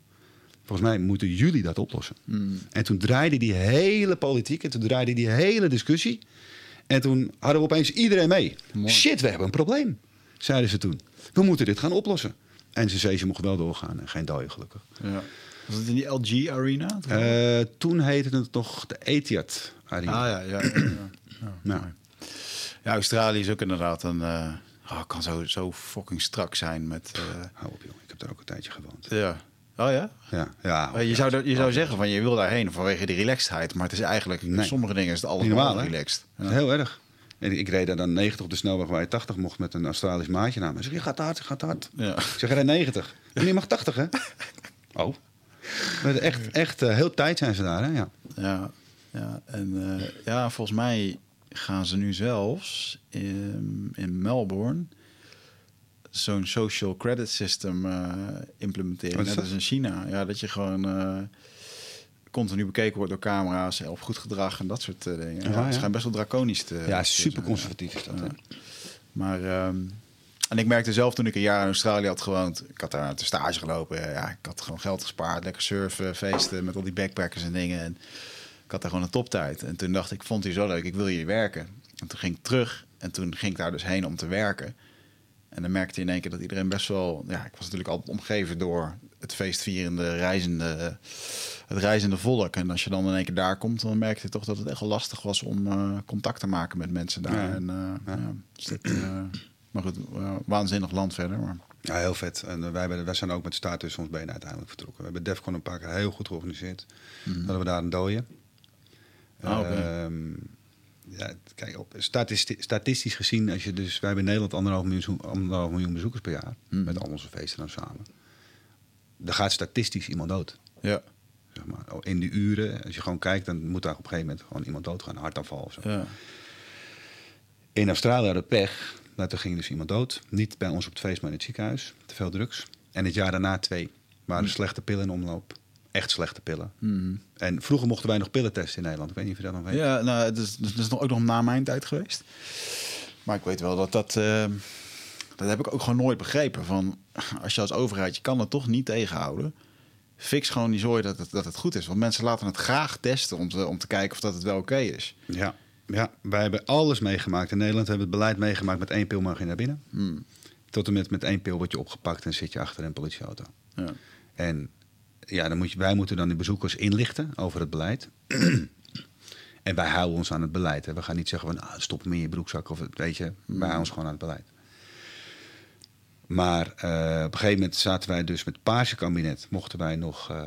Volgens mij moeten jullie dat oplossen. Mm. En toen draaide die hele politiek en toen draaide die hele discussie. En toen hadden we opeens iedereen mee. Shit, we hebben een probleem, zeiden ze toen. We moeten dit gaan oplossen. En ze zei, ze mocht wel doorgaan en geen dooien gelukkig. Ja. Was het in die LG Arena? Uh, toen heette het nog de Etihad Arena. Ah ja, ja. ja, ja. Nou. ja Australië is ook inderdaad een... Uh, oh, kan zo, zo fucking strak zijn met... Uh... Hou op joh, ik heb daar ook een tijdje gewoond. Ja. Oh ja? Ja. ja je zou, je zou zeggen van je wil daarheen vanwege die relaxedheid. Maar het is eigenlijk, nee. sommige dingen is het allemaal normaal, relaxed. Ja. heel erg. En ik reed daar dan 90 op de snelweg waar je 80 mocht met een Australisch maatje naar me. Zeg, je gaat hard, je gaat hard. Ja. Ik zeg, rijd 90. En je mag 80, hè? Oh. Maar echt, echt uh, heel tijd zijn ze daar, hè? Ja. Ja, ja. en uh, ja, volgens mij gaan ze nu zelfs in, in Melbourne zo'n social credit system uh, implementeren. Net als in China. Ja, dat je gewoon continu bekeken wordt door camera's op goed gedrag en dat soort dingen. Ja, ja. Het schijnt best wel draconisch te Ja, super conservatief is dat. Ja. Maar um, en ik merkte zelf toen ik een jaar in Australië had gewoond, ik had daar te stage gelopen. Ja, ik had gewoon geld gespaard, lekker surfen, feesten met al die backpackers en dingen. En ik had daar gewoon een toptijd. En toen dacht ik, vond hij zo leuk, ik wil hier werken. En toen ging ik terug en toen ging ik daar dus heen om te werken. En dan merkte je in één keer dat iedereen best wel... Ja, ik was natuurlijk altijd omgeven door het feestvierende, reizende het reizende volk. En als je dan in één keer daar komt, dan merk je toch dat het echt wel lastig was om uh, contact te maken met mensen daar. Ja. En, uh, ja. Dus dat, maar goed, waanzinnig land verder. Maar... Ja, heel vet. En wij, wij zijn ook met staat tussen ons benen uiteindelijk vertrokken. We hebben Defcon een paar keer heel goed georganiseerd. Mm. hadden we daar een dooie. Oh, okay. uh, ja, kijk, op, statistisch, statistisch gezien, als je dus, wij hebben in Nederland anderhalf miljoen, anderhalf miljoen bezoekers per jaar, mm. met al onze feesten dan samen. Er gaat statistisch iemand dood. Ja. Zeg maar. In die uren, als je gewoon kijkt, dan moet daar op een gegeven moment gewoon iemand doodgaan, een hartaanval of zo. Ja. In Australië hadden pech, nou, toen ging dus iemand dood. Niet bij ons op het feest, maar in het ziekenhuis. Te veel drugs. En het jaar daarna twee. Waren mm. slechte pillen in omloop echt slechte pillen. Mm. En vroeger mochten wij nog pillen testen in Nederland. Ik weet niet of je dat nog weet. Ja, nou, het is, het is nog ook nog na mijn tijd geweest. Maar ik weet wel dat dat... Uh, dat heb ik ook gewoon nooit begrepen. Van, als je als overheid, je kan het toch niet tegenhouden. Fix gewoon die zooi dat het, dat het goed is. Want mensen laten het graag testen om te, om te kijken of dat het wel oké is. Ja, ja, wij hebben alles meegemaakt. In Nederland hebben we het beleid meegemaakt met één pil mag je naar binnen. Hmm. Tot en met met één pil word je opgepakt en zit je achter een politieauto. Ja. En ja, dan moet je, wij moeten dan de bezoekers inlichten over het beleid. en wij houden ons aan het beleid. Hè. We gaan niet zeggen van ah, stop me in je broekzak of weet je. Wij houden ons gewoon aan het beleid. Maar uh, op een gegeven moment zaten wij dus met het paarse kabinet. Mochten wij nog uh,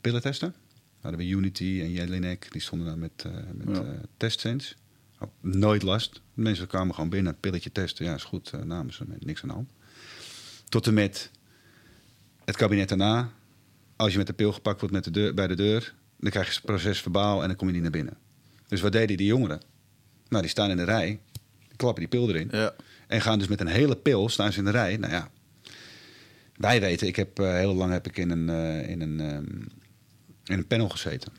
pillen testen. Hadden we Unity en Jelinek. Die stonden dan met, uh, met ja. testsense. Nooit last. De mensen kwamen gewoon binnen, pilletje testen. Ja, is goed, namen ze, niks aan de hand. Tot en met het kabinet daarna als je met de pil gepakt wordt met de deur, bij de deur, dan krijg je het proces verbaal en dan kom je niet naar binnen. Dus wat deden die jongeren? Nou, die staan in de rij, klappen die pil erin. Ja. En gaan dus met een hele pil, staan ze in de rij. Nou ja, wij weten, ik heb uh, heel lang heb ik in een, uh, in een, um, in een panel gezeten.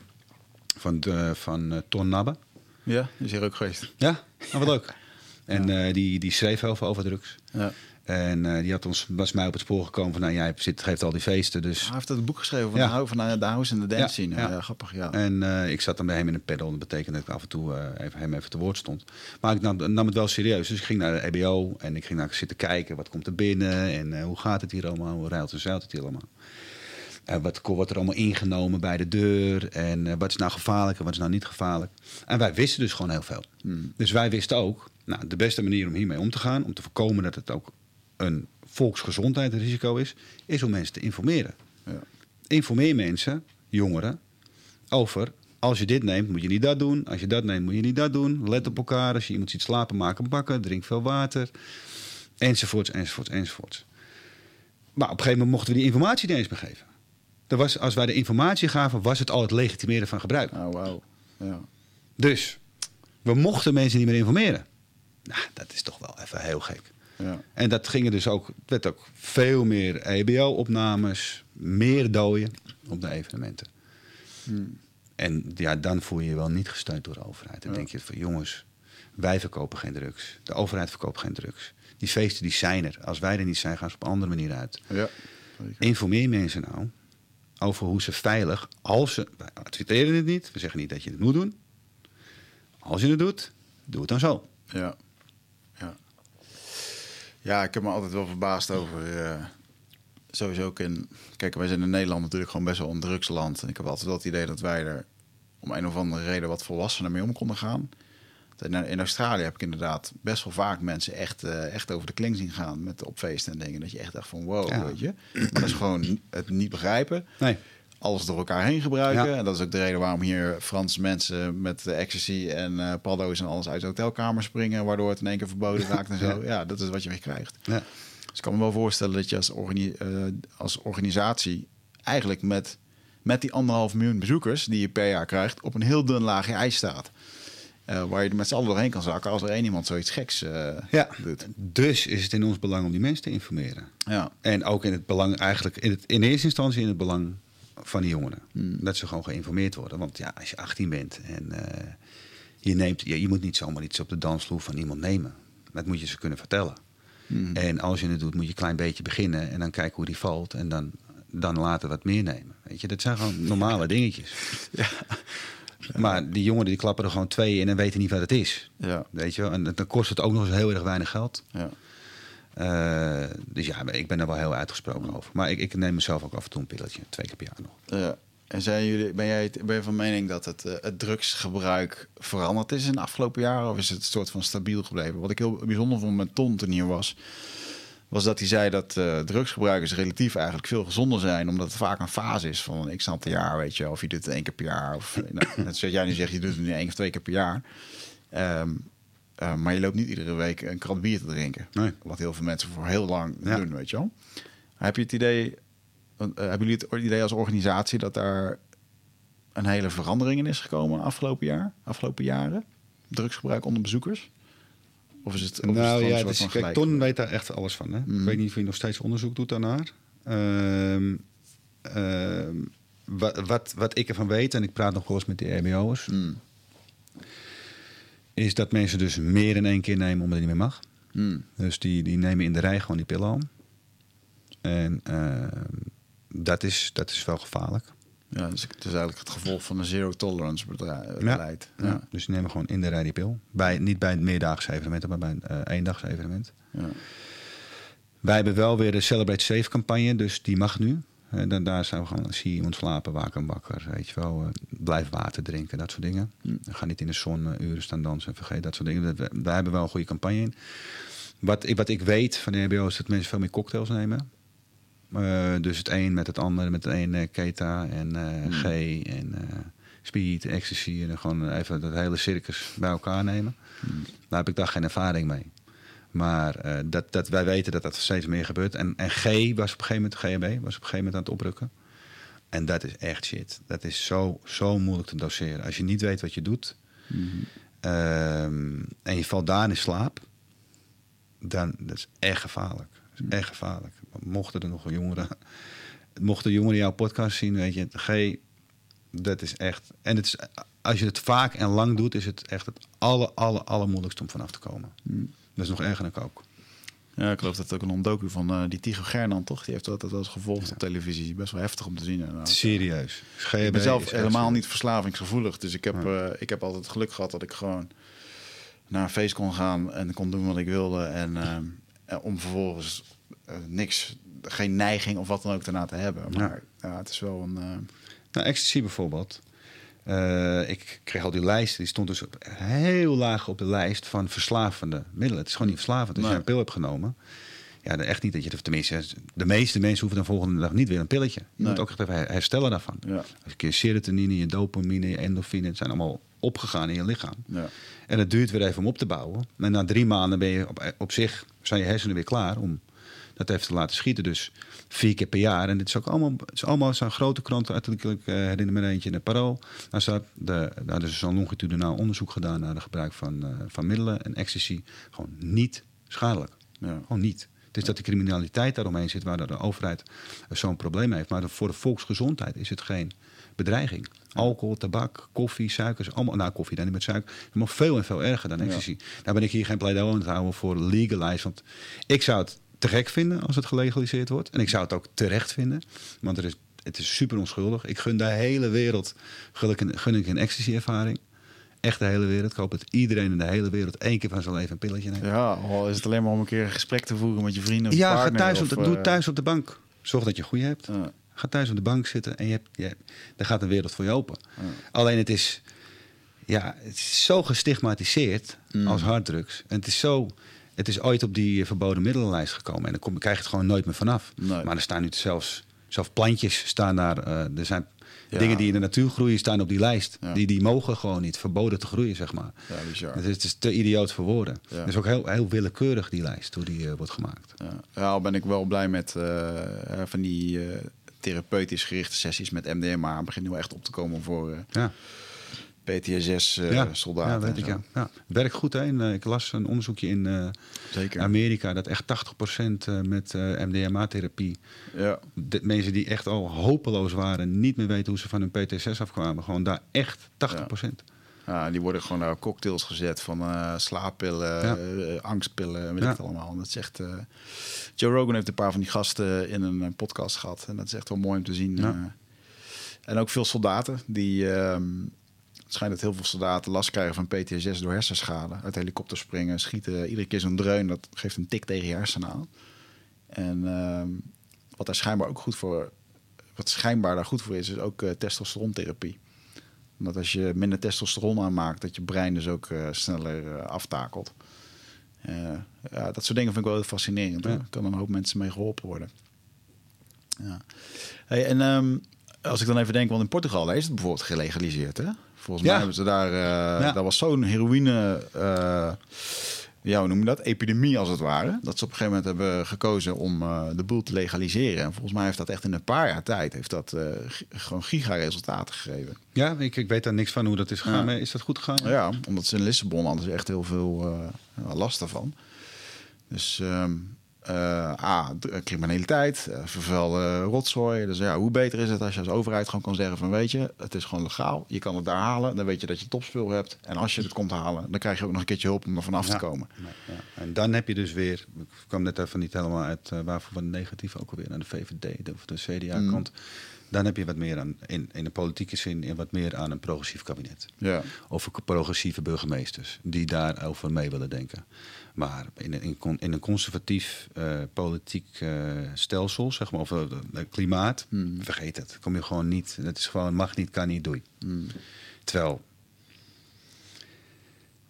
Van, de, van uh, Ton Nabbe. Ja, is hier ook geweest. Ja, nou, wat leuk. En ja. die, die schreef heel veel over drugs. Ja. En uh, die had ons, was mij op het spoor gekomen van, nou jij zit, geeft al die feesten. Dus... Hij heeft het boek geschreven van, ja. de, van de house en de dance ja, scene. Ja. ja. grappig, ja. En uh, ik zat dan bij hem in een pedal. Dat betekende dat ik af en toe uh, even, hem even te woord stond. Maar ik nam, nam, het wel serieus. Dus ik ging naar de EBO en ik ging naar zitten kijken. Wat komt er binnen en hoe gaat het hier allemaal? Hoe ruilt en zeilt het hier allemaal? Uh, wat wordt er allemaal ingenomen bij de deur? En uh, wat is nou gevaarlijk en wat is nou niet gevaarlijk? En wij wisten dus gewoon heel veel. Hmm. Dus wij wisten ook, nou, de beste manier om hiermee om te gaan, om te voorkomen dat het ook een volksgezondheidsrisico is, is om mensen te informeren. Ja. Informeer mensen, jongeren, over als je dit neemt, moet je niet dat doen. Als je dat neemt, moet je niet dat doen. Let op elkaar. Als je iemand ziet slapen, maken bakken. Drink veel water. Enzovoorts, enzovoorts, enzovoorts. Maar op een gegeven moment mochten we die informatie niet eens meer geven. Was, als wij de informatie gaven, was het al het legitimeren van gebruik. Oh, wow. Ja. Dus we mochten mensen niet meer informeren. Nou, dat is toch wel even heel gek. Ja. En dat gingen dus ook, het werd ook veel meer EBO-opnames, meer dooien op de evenementen. Hmm. En ja, dan voel je je wel niet gesteund door de overheid. Dan Ja. denk je van jongens, wij verkopen geen drugs. De overheid verkoopt geen drugs. Die feesten die zijn er. Als wij er niet zijn, gaan ze op een andere manier uit. Ja. Informeer mensen nou over hoe ze veilig, als ze, wij adverteren het niet, we zeggen niet dat je het moet doen. Als je het doet, doe het dan zo. Ja. Ja, ik heb me altijd wel verbaasd over. eh, sowieso ook in. Kijk, wij zijn in Nederland natuurlijk gewoon best wel een drugsland. En ik heb altijd wel het idee dat wij er om een of andere reden wat volwassener mee om konden gaan. In, Australië heb ik inderdaad best wel vaak mensen echt, eh, echt over de kling zien gaan met op feesten en dingen. Dat je echt dacht van wow, Ja. weet je. Maar dat is gewoon het niet begrijpen. Nee. Alles door elkaar heen gebruiken. Ja. En dat is ook de reden waarom hier Franse mensen met eh, ecstasy en eh paddo's en alles uit de hotelkamer springen. Waardoor het in één keer verboden raakt en zo. Ja, dat is wat je weer krijgt. Ja. Dus ik kan me wel voorstellen dat je als, organi- eh, als organisatie eigenlijk met, met die anderhalf miljoen bezoekers die je per jaar krijgt, op een heel dun laagje ijs staat. Eh, waar je met z'n allen doorheen kan zakken als er één iemand zoiets geks Ja. doet. Dus is het in ons belang om die mensen te informeren. Ja, En ook in het belang, eigenlijk in, het, in eerste instantie in het belang van die jongeren. Dat ze gewoon geïnformeerd worden. Want ja, als je 18 bent en eh, je neemt, ja, je moet niet zomaar iets op de dansvloer van iemand nemen. Dat moet je ze kunnen vertellen. Mhm. En als je het doet, moet je een klein beetje beginnen en dan kijken hoe die valt. En dan, dan later wat meer nemen. Weet je, dat zijn gewoon normale dingetjes. Ja. Maar die jongeren die klappen er gewoon twee in en weten niet wat het is. ja, Weet je wel? En dan kost het ook nog eens heel erg weinig geld. ja. Eh, dus ja, ik ben er wel heel uitgesproken over. Maar ik, ik neem mezelf ook af en toe een pilletje, twee keer per jaar nog. Ja, En zijn jullie, ben, jij, ben je van mening dat het, uh, het drugsgebruik veranderd is in de afgelopen jaren? Of is het een soort van stabiel gebleven? Wat ik heel bijzonder vond met Ton toen hier was, was dat hij zei dat uh, drugsgebruikers relatief eigenlijk veel gezonder zijn, omdat het vaak een fase is van x aantal jaar, weet je, of je doet het één keer per jaar, of nou, net zoals jij nu zegt, je doet het nu één of twee keer per jaar. Um, uh, maar je loopt niet iedere week een krat bier te drinken. Nee. Wat heel veel mensen voor heel lang ja. doen, weet je wel. Heb je het idee, uh, hebben jullie het idee als organisatie dat daar een hele verandering in is gekomen afgelopen jaar, afgelopen jaren? Drugsgebruik onder bezoekers? Of is het, of nou is het ja, dus, kijk, Ton weet daar echt alles van. Hè? Mm. Ik weet niet of je nog steeds onderzoek doet daarnaar. Uh, wat, wat, wat ik ervan weet, en ik praat nog wel eens met de RBO'ers... Mm. Is dat mensen dus meer in één keer nemen omdat het niet meer mag. Mm. Dus die, die nemen in de rij gewoon die pillen aan. En uh, dat, is, dat is wel gevaarlijk. Ja, dus het is eigenlijk het gevolg van een zero tolerance beleid. Ja, ja. Dus die nemen gewoon in de rij die pil. Bij, niet bij een meerdaagse evenement, maar bij een uh, eendags evenement. Ja. Wij hebben wel weer de Celebrate Safe campagne, dus die mag nu. En dan, daar zijn we gewoon, zie je iemand slapen, waken wakker, weet je wel. Uh, blijf water drinken, dat soort dingen. Mm. Ga niet in de zon uh, uren staan dansen, vergeet dat soort dingen. We, wij hebben wel een goede campagne in. Wat ik, wat ik weet van de EBO is dat mensen veel meer cocktails nemen. Uh, dus het een met het andere, met het een uh, keta en uh, Mm. G en speed, ecstasy. En dan gewoon even dat hele circus bij elkaar nemen. Mm. Daar heb ik daar geen ervaring mee. Maar dat, dat wij weten dat dat steeds meer gebeurt. En, en G was op een gegeven moment, GHB, was op een gegeven moment aan het oprukken. En dat is echt shit. Dat is zo, zo moeilijk te doseren. Als je niet weet wat je doet Mm -hmm. en je valt daar in slaap, dan dat is echt gevaarlijk. Dat is echt gevaarlijk. Mochten er nog jongeren, mochten jongeren jouw podcast zien, weet je, G, dat is echt. En het is, als je het vaak en lang doet, is het echt het aller, aller, allermoeilijkste om vanaf te komen. Mm. Dat is nog erger dan kook. Ja, ik geloof dat het ook een docu van uh, die Tigo Gernan, toch? Die heeft dat als gevolgd ja. op televisie. Best wel heftig om te zien. Inderdaad. Serieus. GHB ik ben zelf helemaal niet verslavingsgevoelig. Dus ik heb, ja. uh, ik heb altijd geluk gehad dat ik gewoon naar een feest kon gaan en kon doen wat ik wilde. En uh, om vervolgens niks, geen neiging of wat dan ook daarna te hebben. Maar ja, het is wel een. Nou, ecstasy bijvoorbeeld. Uh, ik kreeg al die lijst, die stond dus op, heel laag op de lijst van verslavende middelen. Het is gewoon niet verslavend. Als je een pil hebt genomen, ja, echt niet dat je, tenminste, de meeste mensen hoeven dan volgende dag niet weer een pilletje. Je nee. moet ook echt even herstellen daarvan. Ja. Als je serotonine, je dopamine, je endorfine, het zijn allemaal opgegaan in je lichaam. Ja. En het duurt weer even om op te bouwen. En na drie maanden ben je op, op zich, zijn je hersenen weer klaar om dat even te laten schieten. Dus vier keer per jaar. En dit is ook allemaal, het is allemaal zo'n grote krant. Uiteindelijk uh, herinner me eentje in de Parool. Daar staat, de, daar is zo'n longitudinaal onderzoek gedaan naar het gebruik van, uh, van middelen en ecstasy. Gewoon niet schadelijk. Ja. Gewoon niet. Het is dat de criminaliteit daaromheen zit, waar de overheid zo'n probleem heeft. Maar voor de volksgezondheid is het geen bedreiging. Alcohol, tabak, koffie, suikers, allemaal. Nou, koffie dan niet met suiker. Nog veel en veel erger dan ecstasy. Ja. Daar ben ik hier geen pleidooi aan het houden voor legalize. Want ik zou het te gek vinden als het gelegaliseerd wordt. En ik zou het ook terecht vinden. Want er is, het is super onschuldig. Ik gun de hele wereld gun ik een, gun ik een ecstasy-ervaring. Echt de hele wereld. Ik hoop dat iedereen in de hele wereld één keer van zijn leven een pilletje neemt. Ja, al is het alleen maar om een keer een gesprek te voeren met je vrienden of Ja, partner, ga thuis, of, op de, doe thuis op de bank. Zorg dat je een goede hebt. Ga thuis op de bank zitten en je hebt, je, daar gaat een wereld voor je open. Alleen het is, ja, het is zo gestigmatiseerd Mm. als harddrugs. En het is zo... Het is ooit op die verboden middelenlijst gekomen. En dan kom, krijg je het gewoon nooit meer vanaf. Nee. Maar er staan nu zelfs, zelfs plantjes staan daar. Uh, er zijn Ja. dingen die in de natuur groeien, staan op die lijst. Ja. Die, die mogen gewoon niet. Verboden te groeien, zeg maar. Ja, bizar. Het is, het is te idioot voor woorden. Ja. Het is ook heel, heel willekeurig, die lijst, hoe die uh, wordt gemaakt. Ja, ja al ben ik wel blij met uh, van die therapeutisch gerichte sessies met MDMA. Het begint nu echt op te komen voor Ja. PTSS-soldaten. Ja, weet ik, ja. ja. Werkt goed, hè. En, uh, ik las een onderzoekje in uh, Zeker. Amerika... dat echt 80% uh, met MDMA-therapie... Ja. De mensen die echt al hopeloos waren... niet meer weten hoe ze van hun PTSS afkwamen. Gewoon daar echt 80%. Ja. Ja, die worden gewoon naar cocktails gezet van uh, slaappillen, Ja. angstpillen, weet Ja. ik het allemaal. Dat is echt, Joe Rogan heeft een paar van die gasten in een, podcast gehad. En dat is echt wel mooi om te zien. Ja. En ook veel soldaten die... Um, het schijnt dat heel veel soldaten last krijgen van PTSS door hersenschade. Uit helikopter springen, schieten. Iedere keer zo'n dreun, dat geeft een tik tegen je hersenen aan. En um, wat daar schijnbaar ook goed voor wat schijnbaar daar goed voor is, is ook uh, testosterontherapie. Omdat als je minder testosteron aanmaakt, dat je brein dus ook sneller aftakelt. ja, dat soort dingen vind ik wel heel fascinerend. Ja. kan een hoop mensen mee geholpen worden. Ja. Hey, en um, als ik dan even denk, want in Portugal is het bijvoorbeeld gelegaliseerd, hè? Volgens mij hebben ze daar, uh, daar was zo'n heroïne, uh, ja, hoe noem je dat? Epidemie als het ware. Dat ze op een gegeven moment hebben gekozen om uh, de boel te legaliseren. En volgens mij heeft dat echt in een paar jaar tijd, heeft dat gewoon giga-resultaten gegeven. Ja, ik, ik weet daar niks van hoe dat is gegaan. Is dat goed gegaan? Ja, omdat ze in Lissabon ze echt heel veel last ervan. Dus um, A, criminaliteit, uh, vervuilde rotzooi. Dus ja, hoe beter is het als je als overheid gewoon kan zeggen van... weet je, het is gewoon legaal, je kan het daar halen. Dan weet je dat je topspul hebt. En als je het komt halen, dan krijg je ook nog een keertje hulp om er vanaf te komen. Ja, ja. En dan heb je dus weer... Ik kwam net even niet helemaal uit uh, waarvoor we negatief ook alweer... naar de VVD of de CDA-kant... Mm. Dan heb je wat meer aan, in, in de politieke zin, in wat meer aan een progressief kabinet. Ja. Of progressieve burgemeesters die daarover mee willen denken. Maar in een, in een conservatief uh, politiek uh, stelsel, zeg maar, of uh, klimaat, hmm. vergeet het. Kom je gewoon niet. Het is gewoon mag niet, kan niet, doei. Hmm. Terwijl,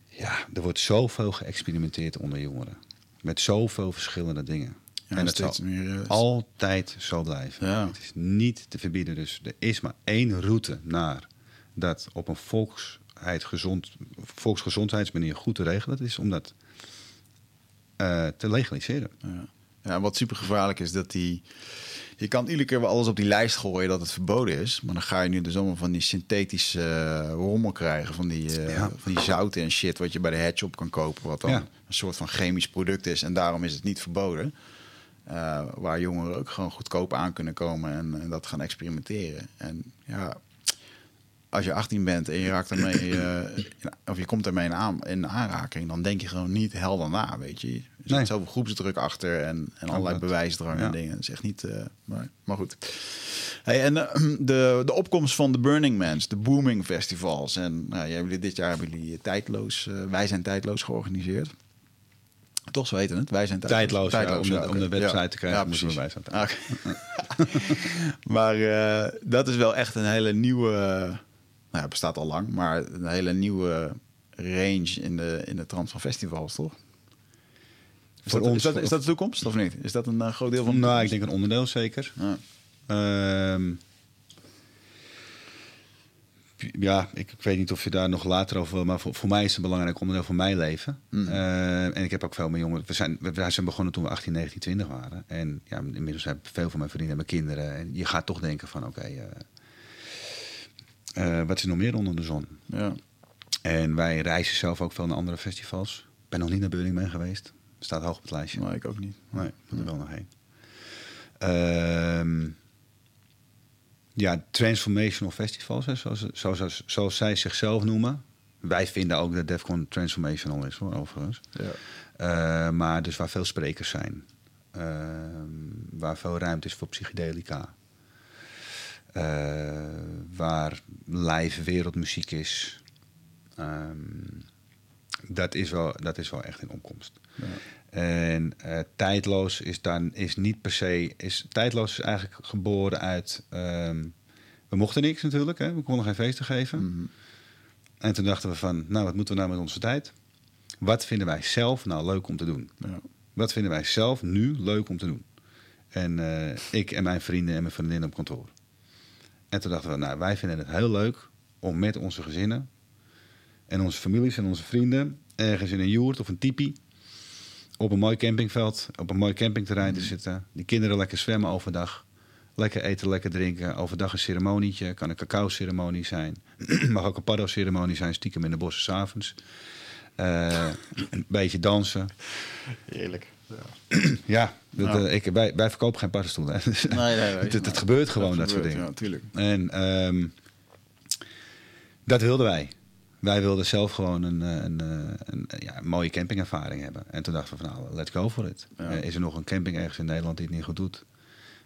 ja, er wordt zoveel geëxperimenteerd onder jongeren. Met zoveel verschillende dingen. en het zal meer, altijd zo blijven. Ja. Het is niet te verbieden. Dus er is maar één route naar dat op een volksheid gezond, volksgezondheidsmanier goed te regelen. Dat is omdat uh, te legaliseren. Ja. ja, wat super gevaarlijk is dat die. Je kan iedere keer wel alles op die lijst gooien dat het verboden is. Maar dan ga je nu dus allemaal van die synthetische uh, rommel krijgen. Van die, uh, van die zouten en shit wat je bij de headshop kan kopen. Wat dan een soort van chemisch product is. En daarom is het niet verboden. Uh, waar jongeren ook gewoon goedkoop aan kunnen komen en, en, dat gaan experimenteren. En ja, als je 18 bent en je raakt ermee, uh, of je komt ermee in, aan, in aanraking, dan denk je gewoon niet helder na, weet je. Er zit nee. zoveel groepsdruk achter en, en allerlei bewijsdrang en dingen. Dat is echt niet, uh, maar, maar goed. Hey, en uh, de, de opkomst van de Burning Mans, de booming festivals. En nou, jullie, dit jaar hebben jullie tijdloos, wij zijn tijdloos georganiseerd. Toch, zo weten het. Wij zijn tijdloos. tijdloos, ja, om, de, om, de, website ja. te krijgen, ja, moeten we bij zijn. Okay. maar dat is wel echt een hele nieuwe nou, bestaat al lang, maar een hele nieuwe range in de, in de trant van festivals, toch? Is, Voor dat, ons, is, dat, is dat de toekomst of niet? Is dat een uh, groot deel van? Nou, ik denk een onderdeel zeker. Ja. Uh, ja, ik, ik, weet niet of je daar nog later over wil, maar voor, voor mij is het een belangrijk onderdeel van mijn leven. Mm. Uh, en ik heb ook veel meer jongeren. We zijn, we, zijn begonnen toen we 18, 19, 20 waren. En ja, inmiddels hebben veel van mijn vrienden en mijn kinderen. En je gaat toch denken van oké, okay, uh, uh, wat is nog meer onder de zon? Ja. En wij reizen zelf ook veel naar andere festivals. Ik ben nog niet naar Burning Man geweest. Staat hoog op het lijstje. Nee, ik ook niet. Nee, moet er wel nog heen. Uh, ja, transformational festivals, hè, zoals, zoals, zoals, zij zichzelf noemen. Wij vinden ook dat Defcon transformational is, hoor, overigens. Ja. Uh, maar dus waar veel sprekers zijn. Uh, waar veel ruimte is voor psychedelica. Uh, waar live wereldmuziek is. Um, dat, is wel, dat is wel echt een opkomst. Ja. En uh, tijdloos is dan is niet per se. Is, tijdloos is eigenlijk geboren uit. Um, we mochten niks natuurlijk, hè? we konden geen feesten geven. Mm -hmm. En toen dachten we van, nou, wat moeten we nou met onze tijd? Wat vinden wij zelf nou leuk om te doen? Ja. Wat vinden wij zelf nu leuk om te doen? En uh, ik en mijn vrienden en mijn vriendinnen op kantoor. En toen dachten we, nou, wij vinden het heel leuk om met onze gezinnen en onze families en onze vrienden ergens in een joert of een tipi op een mooi campingveld, op een mooi campingterrein te mm. zitten. Die kinderen lekker zwemmen overdag. Lekker eten, lekker drinken. Overdag een ceremonietje. Kan een cacao-ceremonie zijn. Mag ook een paddo-ceremonie zijn, stiekem in de bossen s'avonds. Uh, een beetje dansen. Heerlijk. Ja, dat, ik, wij, wij verkopen geen paddenstoelen. Nee, nee, nee, het, het, gebeurt gewoon, dat, soort dingen. Ja, tuurlijk. En um, dat wilden wij. Wij wilden zelf gewoon een, eh, een, een, eh, een ja, mooie campingervaring hebben. En toen dachten we van nou, let's go for it. Ja. is er nog een camping ergens in Nederland die het niet goed doet?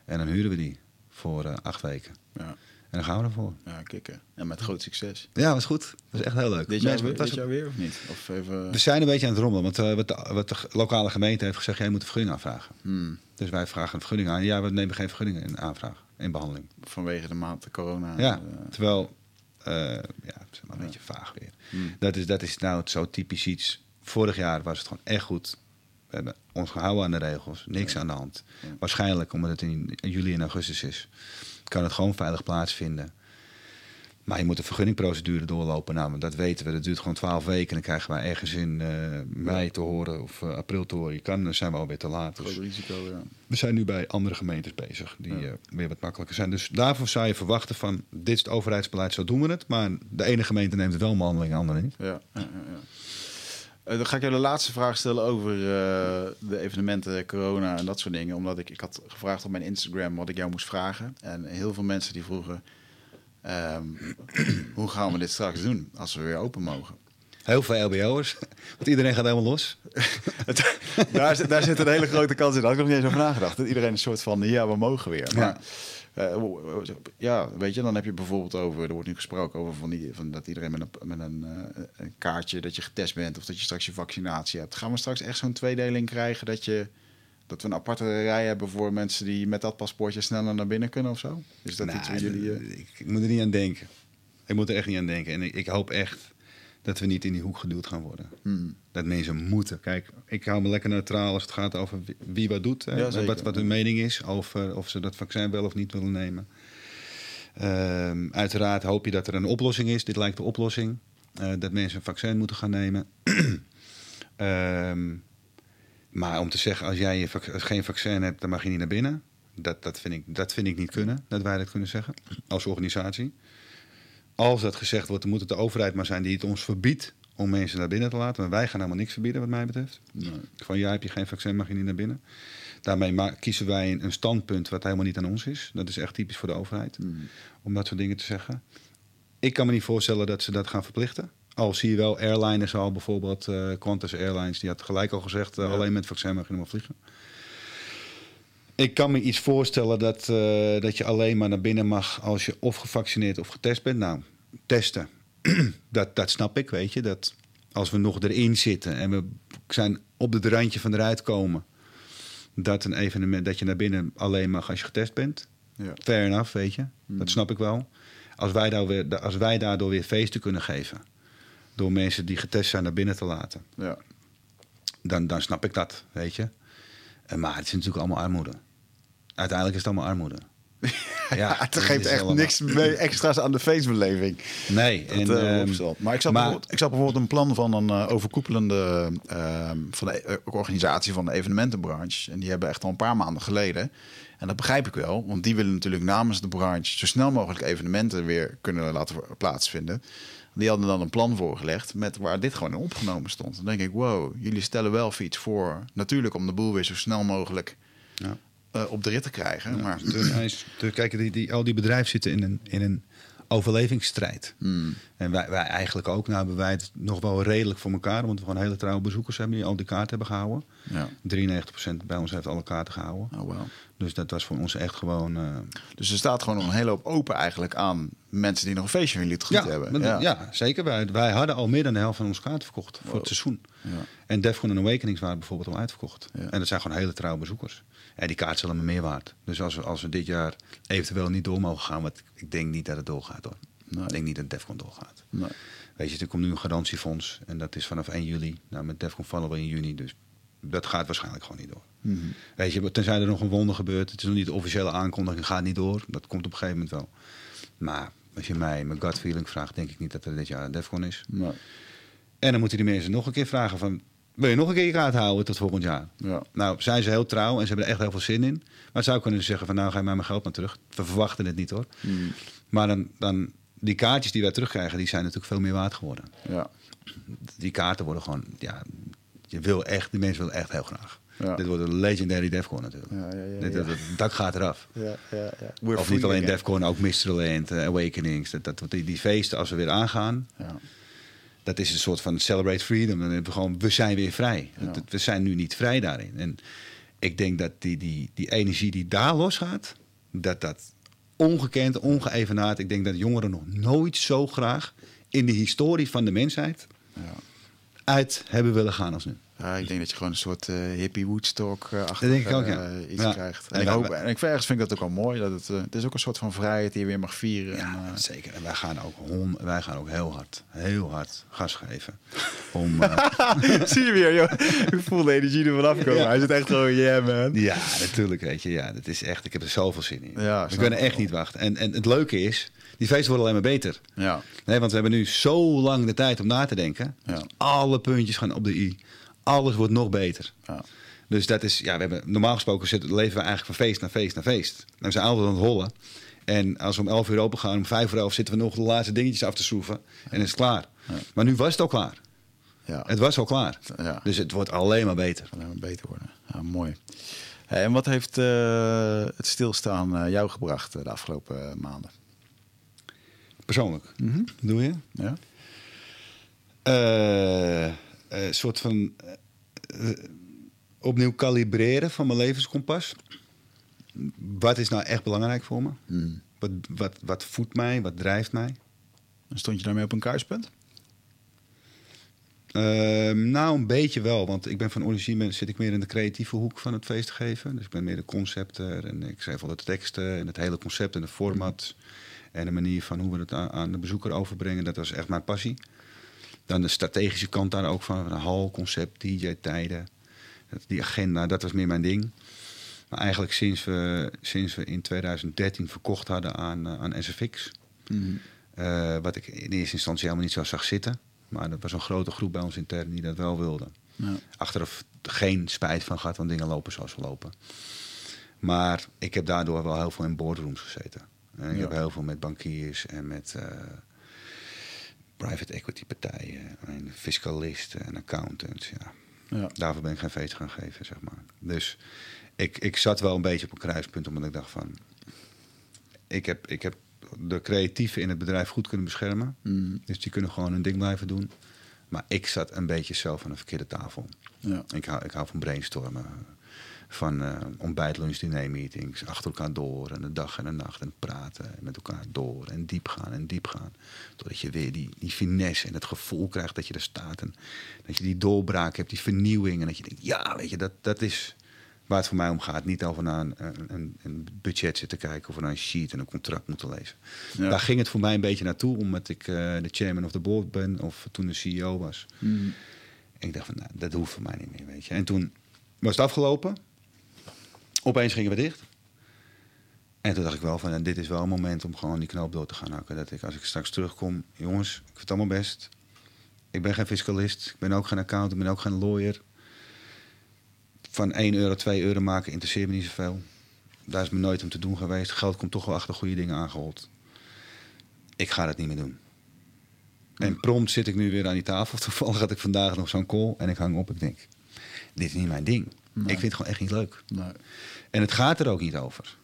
En dan huren we die voor uh, acht weken. Ja. En dan gaan we ervoor. Ja, kicken. En met groot succes. Ja, was goed. was echt heel leuk. Dit jaar, weer, dit jaar weer of niet? Of even... We zijn een beetje aan het rommelen. Want uh, wat, de, wat, de, lokale gemeente heeft gezegd... jij moet een vergunning aanvragen. Hmm. Dus wij vragen een vergunning aan. Ja, we nemen geen vergunningen in aanvraag. in behandeling. Vanwege de maand corona. Ja, terwijl, ja, zeg maar een beetje vaag weer. Hmm. Dat, is, dat is nou zo typisch iets. Vorig jaar was het gewoon echt goed. We hebben ons gehouden aan de regels, niks aan de hand. Waarschijnlijk, omdat het in juli en augustus is, kan het gewoon veilig plaatsvinden. Maar je moet een vergunningprocedure doorlopen. Nou, dat weten we. Dat duurt gewoon twaalf weken. En dan krijgen wij ergens in uh, mei te horen of uh, april te horen. Je kan, dan zijn we alweer te laat. Dus risico, ja. We zijn nu bij andere gemeentes bezig die uh, weer wat makkelijker zijn. Dus daarvoor zou je verwachten van dit is het overheidsbeleid, zo doen we het. Maar de ene gemeente neemt het wel een behandeling, de andere niet. Ja, ja, ja. Dan ga ik je de laatste vraag stellen over de evenementen, corona en dat soort dingen. Omdat ik, ik had gevraagd op mijn Instagram wat ik jou moest vragen. En heel veel mensen die vroegen Ehm, hoe gaan we dit straks doen als we weer open mogen? Heel veel LBO'ers. Want iedereen gaat helemaal los. daar, daar zit een hele grote kans in. Daar had ik nog niet eens over nagedacht. Dat iedereen een soort van, ja, we mogen weer. Maar, ja. Uh, ja, weet je, dan heb je bijvoorbeeld over, er wordt nu gesproken over van, die, van dat iedereen met een, met een, uh, een kaartje dat je getest bent of dat je straks je vaccinatie hebt. Gaan we straks echt zo'n tweedeling krijgen dat je dat we een aparte rij hebben voor mensen die met dat paspoortje sneller naar binnen kunnen of zo? Is dat nou, iets jullie... Uh... Ik, ik, moet er niet aan denken. Ik moet er echt niet aan denken. En ik, ik hoop echt dat we niet in die hoek geduwd gaan worden. Hmm. Dat mensen moeten. Kijk, ik hou me lekker neutraal als het gaat over wie, wat doet. Ja, wat, wat hun mening is over of ze dat vaccin wel of niet willen nemen. Uh, uiteraard hoop je dat er een oplossing is. Dit lijkt de oplossing. Uh, dat mensen een vaccin moeten gaan nemen. um, Maar om te zeggen, als jij je geen vaccin hebt, dan mag je niet naar binnen. Dat, dat, vind ik, dat vind ik niet kunnen, dat wij dat kunnen zeggen, als organisatie. Als dat gezegd wordt, dan moet het de overheid maar zijn die het ons verbiedt om mensen naar binnen te laten. Maar wij gaan helemaal niks verbieden, wat mij betreft. Nee. Van ja, heb je geen vaccin, mag je niet naar binnen. Daarmee kiezen wij een, standpunt wat helemaal niet aan ons is. Dat is echt typisch voor de overheid, mm. om dat soort dingen te zeggen. Ik kan me niet voorstellen dat ze dat gaan verplichten. Al zie je wel airliners al, bijvoorbeeld uh, Qantas Airlines, die had gelijk al gezegd, uh, alleen met vaccin mag je nog maar vliegen. Ik kan me iets voorstellen dat, uh, dat je alleen maar naar binnen mag als je of gevaccineerd of getest bent. Nou, testen, dat, dat snap ik, weet je. Dat als we nog erin zitten en we zijn op het randje van eruit komen, dat een evenement dat je naar binnen alleen mag als je getest bent. Ja. Fair enough, weet je. Dat hmm. snap ik wel. Als wij, daar weer, als wij daardoor weer feesten kunnen geven door mensen die getest zijn naar binnen te laten. Ja. Dan, dan snap ik dat, weet je. Maar het is natuurlijk allemaal armoede. Uiteindelijk is het allemaal armoede. Ja, het geeft echt niks mee extra's aan de feestbeleving. Nee. en, uh, maar ik zag, bijvoorbeeld, ik zag bijvoorbeeld een plan van een uh, overkoepelende uh, van de eh, organisatie van de evenementenbranche. En die hebben echt al een paar maanden geleden. En dat begrijp ik wel, want die willen natuurlijk namens de branche zo snel mogelijk evenementen weer kunnen laten plaatsvinden. Die hadden dan een plan voorgelegd met waar dit gewoon in opgenomen stond. Dan denk ik, wow, jullie stellen wel iets voor. Natuurlijk om de boel weer zo snel mogelijk ja. Uh, op de rit te krijgen. Ja, maar... De, kijk, die, die, al die bedrijven zitten in een, in een overlevingsstrijd. Hmm. En wij, wij eigenlijk ook. Nou hebben wij het nog wel redelijk voor elkaar. Want we gewoon hele trouwe bezoekers hebben die al die kaarten hebben gehouden. Ja. 93% bij ons heeft alle kaarten gehouden. Oh, wow. Dus dat was voor ons echt gewoon... Uh... Dus er staat gewoon nog een hele hoop open eigenlijk aan mensen die nog een feestje willen ja, hebben. Ja. ja, zeker. Wij, wij hadden al meer dan de helft van onze kaarten verkocht voor het seizoen. Ja. En Defcon en Awakenings waren bijvoorbeeld al uitverkocht. En dat zijn gewoon hele trouwe bezoekers. Die kaart zullen me meer waard. Dus als we, als we dit jaar eventueel niet door mogen gaan... want ik denk niet dat het doorgaat hoor. Nee. Ik denk niet dat Defcon doorgaat. Nee. Weet je, er komt nu een garantiefonds en dat is vanaf 1 juli. Nou, met Defcon vallen we in juni, dus dat gaat waarschijnlijk gewoon niet door. Mm -hmm. Weet je, tenzij er nog een wonder gebeurt. Het is nog niet de officiële aankondiging, gaat niet door. Dat komt op een gegeven moment wel. Maar als je mij mijn gut feeling vraagt, denk ik niet dat er dit jaar een Defcon is. Nee. En dan moeten die mensen nog een keer vragen van... Wil je nog een keer je kaart houden tot volgend jaar? Ja. Nou, zijn ze heel trouw en ze hebben er echt heel veel zin in. Maar het zou kunnen zeggen van nou ga je maar mijn geld maar terug. We verwachten het niet hoor. Mm. Maar dan, dan, die kaartjes die wij terugkrijgen, die zijn natuurlijk veel meer waard geworden. Ja. Die kaarten worden gewoon, ja, je wil echt, die mensen willen echt heel graag. Ja. Dit wordt een legendary Defcon natuurlijk. Ja, ja, Dit, Het dak gaat eraf. Ja, ja, ja. Of niet alleen Defcon, ook Mysterland, uh, Awakenings. Dat, dat, die, die feesten, als we weer aangaan... Ja. dat is een soort van celebrate freedom. Dan hebben we gewoon, we zijn weer vrij. we zijn nu niet vrij daarin. En ik denk dat die, die, die energie die daar losgaat... dat dat ongekend, ongeëvenaard... ik denk dat jongeren nog nooit zo graag... in de historie van de mensheid... uit hebben willen gaan als nu. Ja, ik denk dat je gewoon een soort uh, hippie Woodstock uh, achter denk ik ook, ja. Uh, iets krijgt. En, ik, hoop, en ik ergens vind ik dat ook wel mooi. Dat het, het is ook een soort van vrijheid die je weer mag vieren. Ja, en, zeker. En wij gaan ook hon, wij gaan ook heel hard, heel hard gas geven. Om, Zie je weer, joh. Ik voel de energie er vanaf komen. Hij zit echt gewoon, yeah man. Ja, natuurlijk, weet je. Ja, dat is echt, ik heb er zoveel zin in. Ja, we kunnen echt niet wachten. En, en het leuke is, die feesten worden alleen maar beter. Ja. Nee, want we hebben nu zo lang de tijd om na te denken. Ja. alle puntjes gaan op de i alles wordt nog beter. Ja. Dus dat is, ja, we hebben normaal gesproken zitten, leven we eigenlijk van feest naar feest naar feest. En we zijn altijd aan het hollen. En als we om 11 uur open gaan, om 5 uur zitten we nog de laatste dingetjes af te schroeven. En is het klaar. Ja. Maar nu was het al klaar. Ja. Het was al klaar. Ja. Dus het wordt alleen maar beter. Alleen maar beter worden. Ja, mooi. en wat heeft uh, het stilstaan uh, jou gebracht uh, de afgelopen maanden? Persoonlijk? Mm -hmm. Doe je? Ja. Uh, soort van uh, opnieuw kalibreren van mijn levenskompas. Wat is nou echt belangrijk voor me? Hmm. Wat, wat, wat voedt mij? Wat drijft mij? En stond je daarmee op een kruispunt? Uh, nou, een beetje wel. Want ik ben van origine zit ik meer in de creatieve hoek van het feest geven. Dus ik ben meer de concepter en ik schrijf al de teksten en het hele concept en de format. En de manier van hoe we het aan de bezoeker overbrengen. Dat was echt mijn passie. Dan de strategische kant daar ook van. Een hal, concept, DJ-tijden. Die agenda, dat was meer mijn ding. Maar eigenlijk sinds we, sinds we in 2013 verkocht hadden aan, uh, aan SFX. Mhm. Eh, wat ik in eerste instantie helemaal niet zo zag zitten. Maar er was een grote groep bij ons intern die dat wel wilde. Ja. Achteraf geen spijt van gehad, want dingen lopen zoals ze lopen. Maar ik heb daardoor wel heel veel in boardrooms gezeten. En ik heb heel veel met bankiers en met uh, private equity partijen en fiscalisten en accountants. Ja. ja. Daarvoor ben ik geen feest gaan geven, zeg maar. Dus ik, ik zat wel een beetje op een kruispunt, omdat ik dacht van... Ik heb, ik heb de creatieven in het bedrijf goed kunnen beschermen. Mm. Dus die kunnen gewoon hun ding blijven doen. Maar ik zat een beetje zelf aan de verkeerde tafel. Ja. Ik, hou, ik hou van brainstormen van uh, ontbijt, lunch, diner meetings. Achter elkaar door en de dag en de nacht. En praten en met elkaar door. En diep gaan en diep gaan. Totdat je weer die, die finesse en het gevoel krijgt dat je er staat. En dat je die doorbraak hebt, die vernieuwing. En dat je denkt, ja, weet je, dat, dat is waar het voor mij om gaat. Niet over naar een, een, een budget zitten kijken of naar een sheet en een contract moeten lezen. Daar ging het voor mij een beetje naartoe, omdat ik uh, de chairman of the board ben, of toen de CEO was. Mm. En ik dacht van, nou, dat hoeft voor mij niet meer, weet je. En toen was het afgelopen. Opeens gingen we dicht. En toen dacht ik wel van, dit is wel een moment om gewoon die knoop door te gaan hakken. Dat ik, als ik straks terugkom, jongens, ik vind het allemaal best. Ik ben geen fiscalist, ik ben ook geen accountant, ik ben ook geen lawyer. Van 1 euro, 2 euro maken interesseert me niet zoveel. Daar is me nooit om te doen geweest. Geld komt toch wel achter goede dingen aangehold. Ik ga dat niet meer doen. En prompt zit ik nu weer aan die tafel. Toevallig had ik vandaag nog zo'n call en ik hang op. Ik denk, dit is niet mijn ding. Ik vind het gewoon echt niet leuk. Nee. En het gaat er ook niet over.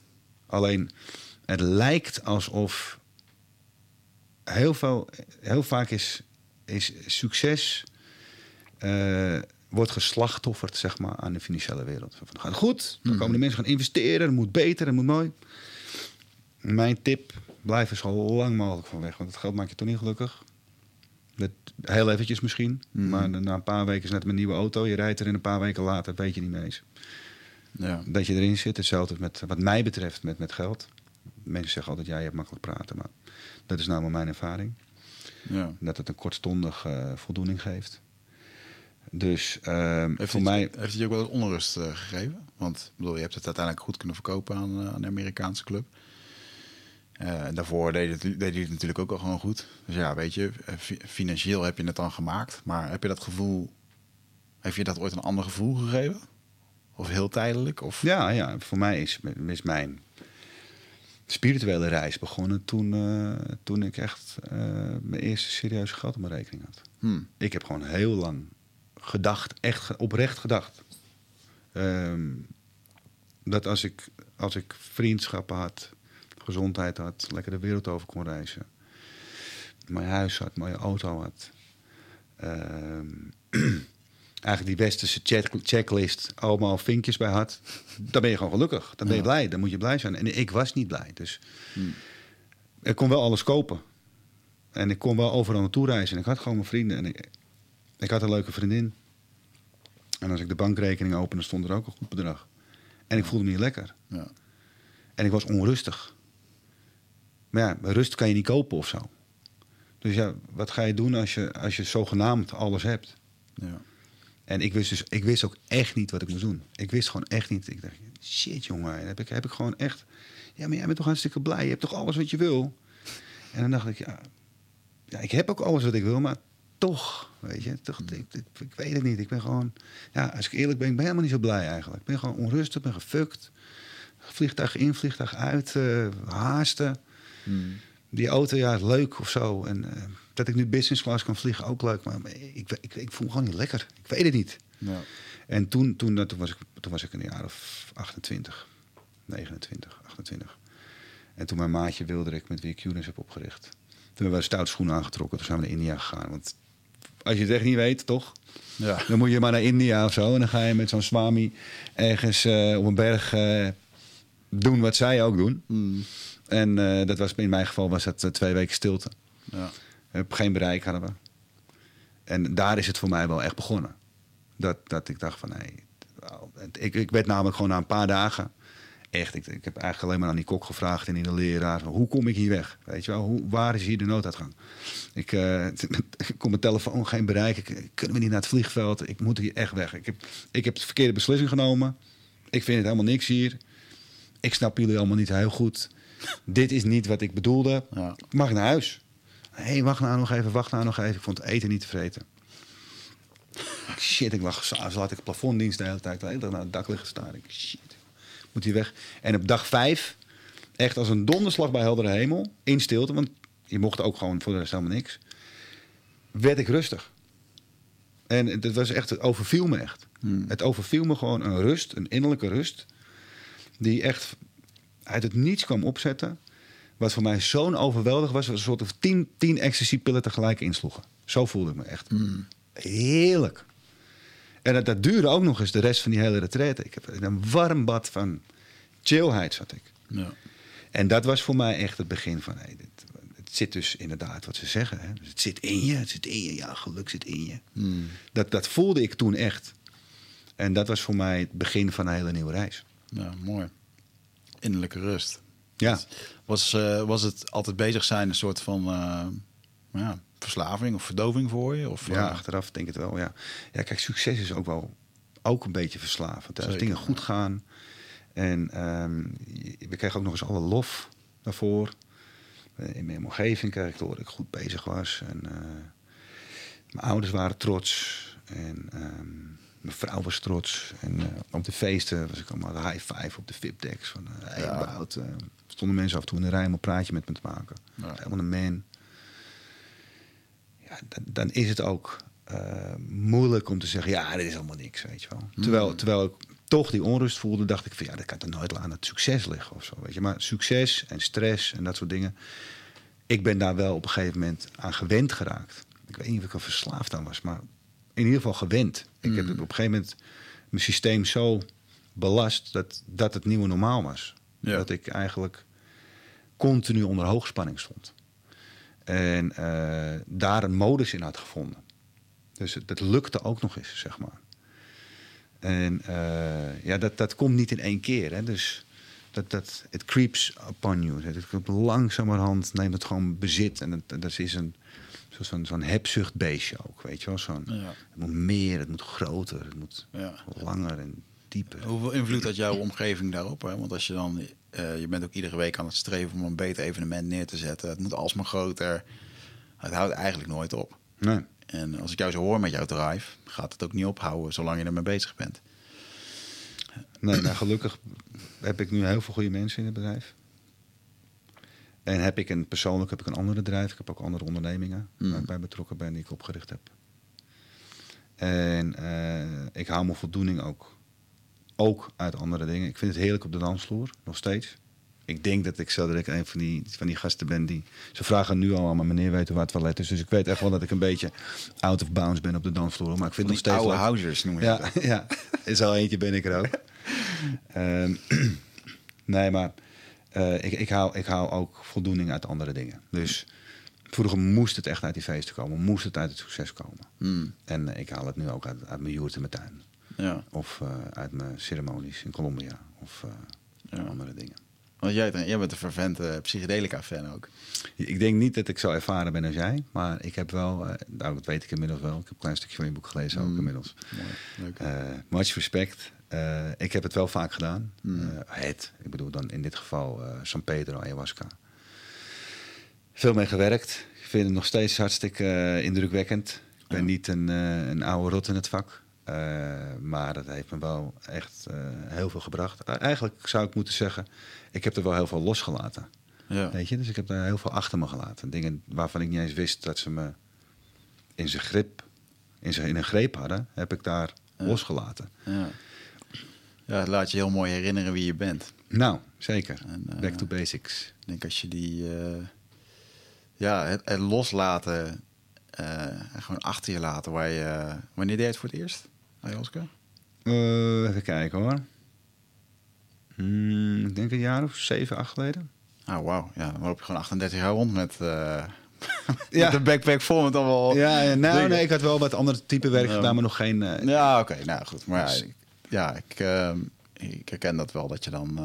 Alleen, het lijkt alsof heel, veel, heel vaak is, is succes uh, wordt geslachtofferd zeg maar, aan de financiële wereld. Van, gaat goed, dan mhm. komen de mensen gaan investeren, het moet beter, het moet mooi. Mijn tip, blijf er zo lang mogelijk van weg, want het geld maakt je toch niet gelukkig. Heel eventjes misschien, mhm. maar na een paar weken is net mijn nieuwe auto. Je rijdt er in een paar weken later, weet je niet meer eens. Ja. Dat je erin zit. Hetzelfde met, wat mij betreft, met, met geld. Mensen zeggen altijd, ja, je hebt makkelijk praten. Maar dat is nou maar mijn ervaring. Ja. Dat het een kortstondig uh, voldoening geeft. Dus uh, heeft voor mij... Heeft het je ook wel onrust uh, gegeven? Want bedoel, je hebt het uiteindelijk goed kunnen verkopen aan, uh, aan de Amerikaanse club. En daarvoor deed, het, deed hij het natuurlijk ook al gewoon goed. Dus ja, weet je, financieel heb je het dan gemaakt. Maar heb je dat gevoel... Heeft je dat ooit een ander gevoel gegeven? Of heel tijdelijk? Of? Ja, ja, voor mij is, is mijn spirituele reis begonnen toen, uh, toen ik echt uh, mijn eerste serieuze geld op mijn rekening had. Hmm. Ik heb gewoon heel lang gedacht, echt oprecht gedacht. Um, dat als ik, als ik vriendschappen had, gezondheid had, lekker de wereld over kon reizen. Mijn huis had, mijn auto had. Um, eigenlijk die westerse checklist allemaal vinkjes bij had, dan ben je gewoon gelukkig. Dan ben je blij. Dan moet je blij zijn. En ik was niet blij. Dus hmm. ik kon wel alles kopen. En ik kon wel overal naartoe reizen. En ik had gewoon mijn vrienden. En ik, ik had een leuke vriendin. En als ik de bankrekening opende, stond er ook een goed bedrag. En ik voelde me niet lekker. Ja. En ik was onrustig. Maar ja, rust kan je niet kopen of zo. Dus ja, wat ga je doen als je, als je zogenaamd alles hebt? Ja. En ik wist dus, ik wist ook echt niet wat ik moest doen. Ik wist gewoon echt niet. Ik dacht, shit jongen, heb ik, heb ik gewoon echt... Ja, maar jij bent toch hartstikke blij? Je hebt toch alles wat je wil? En dan dacht ik, ja, ja ik heb ook alles wat ik wil, maar toch, weet je, toch, ik, ik, weet het niet. Ik ben gewoon, ja, als ik eerlijk ben, ik ben helemaal niet zo blij eigenlijk. Ik ben gewoon onrustig, ben gefukt. Vliegtuig in, vliegtuig uit, uh, haasten. Hmm. Die auto, ja, leuk of zo. En uh, dat ik nu business class kan vliegen, ook leuk. Maar ik, ik, ik voel me gewoon niet lekker. Ik weet het niet. Ja. En toen, toen, toen, was ik, toen was ik een jaar of 28, 29, 28. En toen mijn maatje Wilderik, met wie ik Qness heb opgericht. Toen hebben we stout schoenen aangetrokken. Toen zijn we naar India gegaan. Want als je het echt niet weet, toch? Ja. Dan moet je maar naar India of zo. En dan ga je met zo'n swami ergens uh, op een berg uh, doen wat zij ook doen. Mm. En uh, dat was in mijn geval was dat twee weken stilte. Ja. Heb geen bereik hadden we. En daar is het voor mij wel echt begonnen. Dat, dat ik dacht van, nee, ik, ik werd namelijk gewoon na een paar dagen echt, ik, ik heb eigenlijk alleen maar aan die kok gevraagd en in de leraar. Hoe kom ik hier weg? Weet je wel, hoe, waar is hier de nooduitgang? Ik, uh, ik kom mijn telefoon geen bereik. Ik, kunnen we niet naar het vliegveld? Ik moet hier echt weg. Ik heb, ik heb de verkeerde beslissing genomen. Ik vind het helemaal niks hier. Ik snap jullie allemaal niet heel goed. Dit is niet wat ik bedoelde. Ja. Mag ik naar huis? Hé, hey, wacht nou nog even, wacht nou nog even. Ik vond het eten niet te vreten. Shit, ik lag, zo laat ik plafonddienst de hele tijd. De hele dag naar het dak liggen staan. Ik, shit moet hij weg. En op dag vijf, echt als een donderslag bij heldere hemel, in stilte, want je mocht ook gewoon voor de rest helemaal niks, werd ik rustig. En het was echt, het overviel me echt. Hmm. Het overviel me gewoon een rust, een innerlijke rust, die echt uit het niets kwam opzetten. Wat voor mij zo'n overweldig was, was een soort van tien, tien ecstasy-pillen tegelijk insloegen. Zo voelde ik me echt. Hmm. Heerlijk. En dat, dat, duurde ook nog eens de rest van die hele retraite. Ik heb een warm bad van chillheid zat ik. Ja. En dat was voor mij echt het begin van... Hey, dit, het zit dus inderdaad wat ze zeggen. Hè? Dus het zit in je, het zit in je. Ja, geluk zit in je. Hmm. Dat, dat voelde ik toen echt. En dat was voor mij het begin van een hele nieuwe reis. Ja, mooi. Innerlijke rust. Ja. Was, uh, was het altijd bezig zijn een soort van... Uh, ja, verslaving of verdoving voor je? Of, ja, eh? achteraf denk ik het wel, ja. Ja, kijk, succes is ook wel ook een beetje verslavend. Als dingen goed gaan en um, we kregen ook nog eens alle lof daarvoor. Eh, in mijn omgeving kreeg ik door dat ik goed bezig was. En, uh, mijn ouders waren trots. En um, mijn vrouw was trots. En uh, op de feesten was ik allemaal de high five op de VIP-decks. Van, uh, hey, ja. stonden mensen af en toe in de rij om een praatje met me te maken. Ja. Helemaal een man dan, is het ook moeilijk om te zeggen, ja, dit is allemaal niks, weet je wel. Terwijl, hmm. terwijl ik toch die onrust voelde, dacht ik van, ja, dat kan er nooit aan het succes liggen of zo, weet je. Maar succes en stress en dat soort dingen, ik ben daar wel op een gegeven moment aan gewend geraakt. Ik weet niet of ik er verslaafd aan was, maar in ieder geval gewend. Ik heb hmm. op een gegeven moment mijn systeem zo belast dat dat het nieuwe normaal was. Dat ik eigenlijk continu onder hoogspanning stond. En uh, daar een modus in had gevonden. Dus het, lukte ook nog eens, zeg maar. En uh, ja, dat, dat komt niet in één keer. Hè? Dus dat, dat, het creeps upon you. Het langzamerhand neemt het gewoon bezit. En het, dat is een zo'n zo'n hebzuchtbeestje ook, weet je wel. Zo'n, ja. Het moet meer, het moet groter, het moet ja. langer en dieper. Hoeveel invloed had jouw omgeving daarop? Hè? Want als je dan uh, je bent ook iedere week aan het streven om een beter evenement neer te zetten. Het moet alsmaar groter. Het houdt eigenlijk nooit op. Nee. En als ik jou zo hoor met jouw drive, gaat het ook niet ophouden zolang je ermee bezig bent. Nee, nou gelukkig heb ik nu heel veel goede mensen in het bedrijf. En heb ik een persoonlijk heb ik een andere bedrijf. Ik heb ook andere ondernemingen mm. waar ik bij betrokken ben die ik opgericht heb. En uh, ik haal mijn voldoening ook ook uit andere dingen. Ik vind het heerlijk op de dansvloer, nog steeds. Ik denk dat ik zo dat ik een van die, van die gasten ben die... Ze vragen nu al aan mijn meneer weten waar het toilet is. Dus ik weet echt wel dat ik een beetje out of bounds ben op de dansvloer. Maar ik vind het nog steeds oude housers noem je ja, ja, is al eentje ben ik er ook. um, nee, maar uh, ik, ik, hou, ik hou ook voldoening uit andere dingen. Dus vroeger moest het echt uit die feesten komen. Moest het uit het succes komen. Hmm. En ik haal het nu ook uit, uit mijn joert en mijn tuin. Ja. Of uit mijn ceremonies in Colombia. Of andere dingen. Want jij, jij bent een vervente psychedelica-fan ook. Ik denk niet dat ik zo ervaren ben als jij, maar ik heb wel, nou dat weet ik inmiddels wel. Ik heb een klein stukje van je boek gelezen ook mm. inmiddels. Mooi, leuk. much respect. Uh, ik heb het wel vaak gedaan. Mm. het, ik bedoel dan in dit geval San Pedro, ayahuasca. Veel mee gewerkt. Ik vind het nog steeds hartstikke indrukwekkend. Ik ben niet een, een oude rot in het vak. Maar dat heeft me wel echt heel veel gebracht. eigenlijk zou ik moeten zeggen, ik heb er wel heel veel losgelaten. Ja. Weet je, dus ik heb daar heel veel achter me gelaten. Dingen waarvan ik niet eens wist dat ze me in zijn grip, in, zijn, in een greep hadden, heb ik daar losgelaten. Ja. Ja, laat je heel mooi herinneren wie je bent. Nou, zeker. Back to basics. Ik denk als je die ja, het, het loslaten uh, gewoon achter je laten. Waar je, wanneer deed je het voor het eerst, ayahuasca? Even kijken hoor. Hmm, ik denk een jaar of zeven, acht geleden. Oh, wauw. Ja, dan loop je gewoon 38 jaar rond met, ja. de backpack vol met allemaal... Ja, ja nou, nee, ik had wel wat andere type werk gedaan, maar nog geen... Uh, ja, oké. nou, goed. Maar ja, ik, ja, ik, uh, ik herken dat wel, dat je dan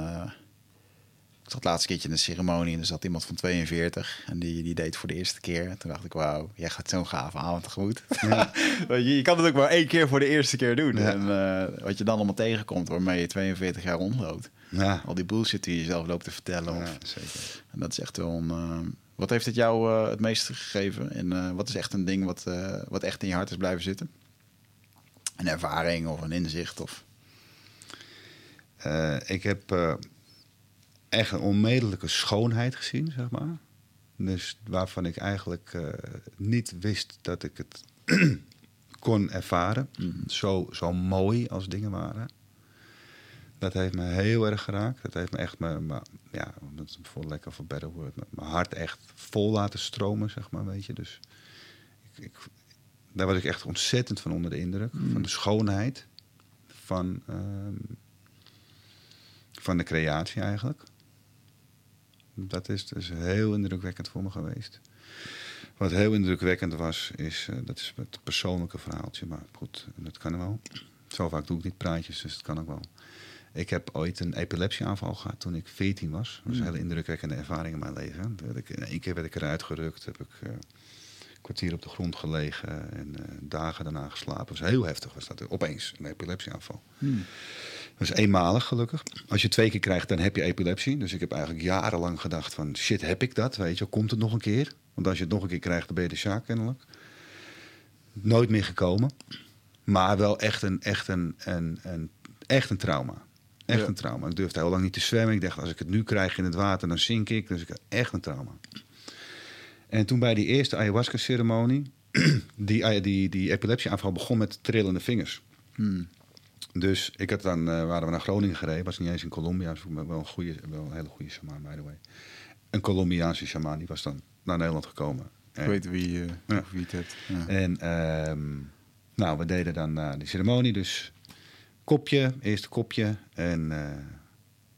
ik zat laatste keertje in een ceremonie en er zat iemand van 42 en die, die deed voor de eerste keer. En toen dacht ik, wauw, jij gaat zo'n gave avond tegemoet. Ja. je, je kan het ook maar één keer voor de eerste keer doen. En uh, wat je dan allemaal tegenkomt waarmee je 42 jaar rondloopt. Ja. Al die bullshit die je zelf loopt te vertellen. Of, zeker. En dat is echt wel een... Uh, wat heeft het jou uh, het meeste gegeven? En wat is echt een ding wat, wat echt in je hart is blijven zitten? Een ervaring of een inzicht? Of... ik heb echt een onmedelijke schoonheid gezien, zeg maar. Dus waarvan ik eigenlijk uh, niet wist dat ik het kon ervaren. Mm. Zo, zo mooi als dingen waren. Dat heeft me heel erg geraakt. Dat heeft me echt, me ja, voor lekker voor better word, mijn hart echt vol laten stromen, zeg maar, weet je. Dus ik, ik, daar was ik echt ontzettend van onder de indruk. Mm. Van de schoonheid van, uh, van de creatie eigenlijk. Dat is dus heel indrukwekkend voor me geweest. Wat heel indrukwekkend was, is, uh, dat is het persoonlijke verhaaltje. Maar goed, dat kan wel. Zo vaak doe ik niet praatjes, dus dat kan ook wel. Ik heb ooit een epilepsieaanval gehad toen ik 14 was. Dat was een hmm. hele indrukwekkende ervaring in mijn leven. Ik, in één keer werd ik eruit gerukt, heb ik uh, een kwartier op de grond gelegen en uh, dagen daarna geslapen. Was heel heftig, was dat opeens een epilepsieaanval. Hmm. Dat is eenmalig gelukkig. Als je twee keer krijgt, dan heb je epilepsie. Dus ik heb eigenlijk jarenlang gedacht van shit, heb ik dat? Weet je, komt het nog een keer? Want als je het nog een keer krijgt, dan ben je de Sjaak kennelijk. Nooit meer gekomen. Maar wel echt een, echt een, een, een, echt een trauma. Echt een trauma. Ik durfde heel lang niet te zwemmen. Ik dacht, als ik het nu krijg in het water, dan zink ik. Dus ik had echt een trauma. En toen bij die eerste ayahuasca-ceremonie... die, die, die epilepsieaanval begon met trillende vingers. Hmm. Dus ik had dan, uh, waren we naar Groningen gereden. Was niet eens in Colombia. Dus wel een, goede, wel een hele goede shaman, by the way. Een Colombiaanse shaman. Die was dan naar Nederland gekomen. ik weet wie, uh, ja. wie het. Ja. En uh, nou, we deden dan uh, die ceremonie. Dus kopje, eerste kopje. En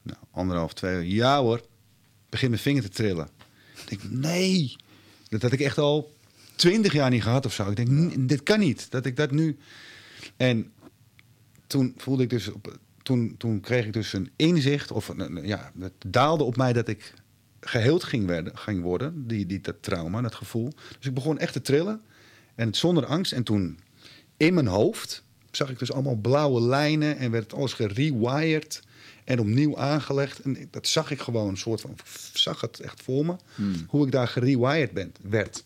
nou, anderhalf, twee Ja hoor, begin mijn vinger te trillen. Ik denk, nee. Dat had ik echt al twintig jaar niet gehad of zo. Ik denk, dit kan niet. Dat ik dat nu... En toen voelde ik dus, op, toen, toen kreeg ik dus een inzicht, of ja, het daalde op mij dat ik geheeld ging, werden, ging worden, die, die, dat trauma, dat gevoel. Dus ik begon echt te trillen en zonder angst. En toen in mijn hoofd zag ik dus allemaal blauwe lijnen en werd alles gerewired en opnieuw aangelegd. En dat zag ik gewoon een soort van, zag het echt voor me, hmm. hoe ik daar gerewired ben, werd.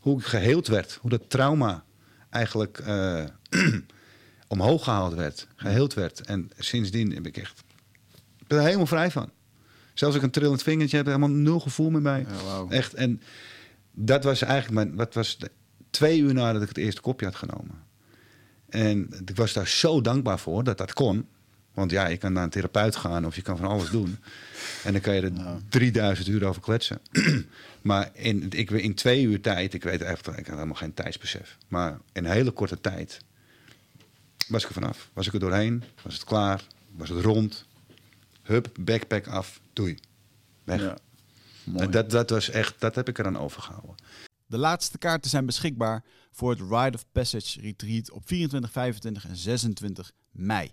Hoe ik geheeld werd, hoe dat trauma eigenlijk uh, omhoog gehaald werd, geheeld werd. En sindsdien heb ik echt, ik ben er helemaal vrij van. Zelfs als ik een trillend vingertje heb, helemaal nul gevoel meer bij. Echt. En dat was eigenlijk mijn, wat was de, twee uur nadat ik het eerste kopje had genomen. En ik was daar zo dankbaar voor dat dat kon. Want ja, je kan naar een therapeut gaan of je kan van alles doen. En dan kan je er 3000 uur over kletsen. maar in, ik, in twee uur tijd, ik weet echt, ik had helemaal geen tijdsbesef. Maar in een hele korte tijd was ik er vanaf. Was ik er doorheen, was het klaar, was het rond. Hup, backpack af, doei. Weg. Ja, en dat, dat was echt, dat heb ik eraan overgehouden. De laatste kaarten zijn beschikbaar voor het Ride of Passage Retreat op 24, 25 en 26 mei.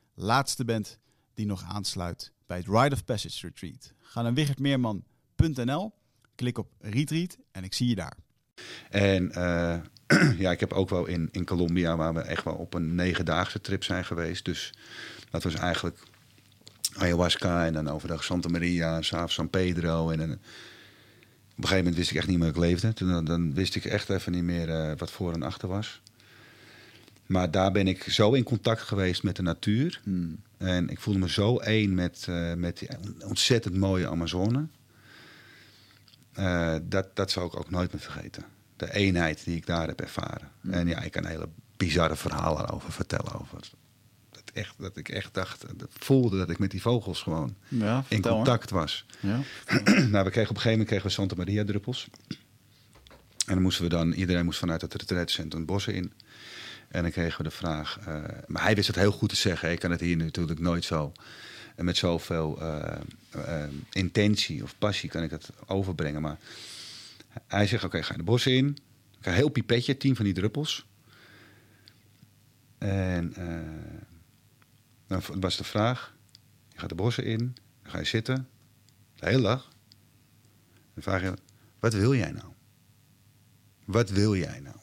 laatste bent die nog aansluit bij het Ride of Passage Retreat. Ga naar wichertmeerman.nl, klik op Retreat en ik zie je daar. En uh, ja, ik heb ook wel in, in Colombia, waar we echt wel op een negendaagse trip zijn geweest. Dus dat was eigenlijk ayahuasca en dan overdag Santa Maria, s'avonds San Pedro. En, en, op een gegeven moment wist ik echt niet meer dat ik leefde. Toen, dan, wist ik echt even niet meer uh, wat voor en achter was. Maar daar ben ik zo in contact geweest met de natuur. Hmm. En ik voelde me zo één met, uh, met die ontzettend mooie Amazone. Uh, dat, dat zou ik ook nooit meer vergeten. De eenheid die ik daar heb ervaren. Hmm. En ja, ik kan hele bizarre verhalen over vertellen. Over dat, echt, dat ik echt dacht, dat voelde dat ik met die vogels gewoon ja, in contact was. Ja, nou, we kregen op een gegeven moment kregen we Santa Maria druppels. En dan moesten we dan, iedereen moest vanuit het retreatcentrum bossen in. En dan kregen we de vraag, uh, maar hij wist het heel goed te zeggen. Ik kan het hier natuurlijk nooit zo en met zoveel uh, intentie of passie kan ik het overbrengen. Maar hij zegt, oké, ga je de bossen in. Ik heel pipetje, tien van die druppels. En dan was de vraag, je gaat de bossen in, dan ga je zitten, hele dag. Dan vraag je, wat wil jij nou? Wat wil jij nou?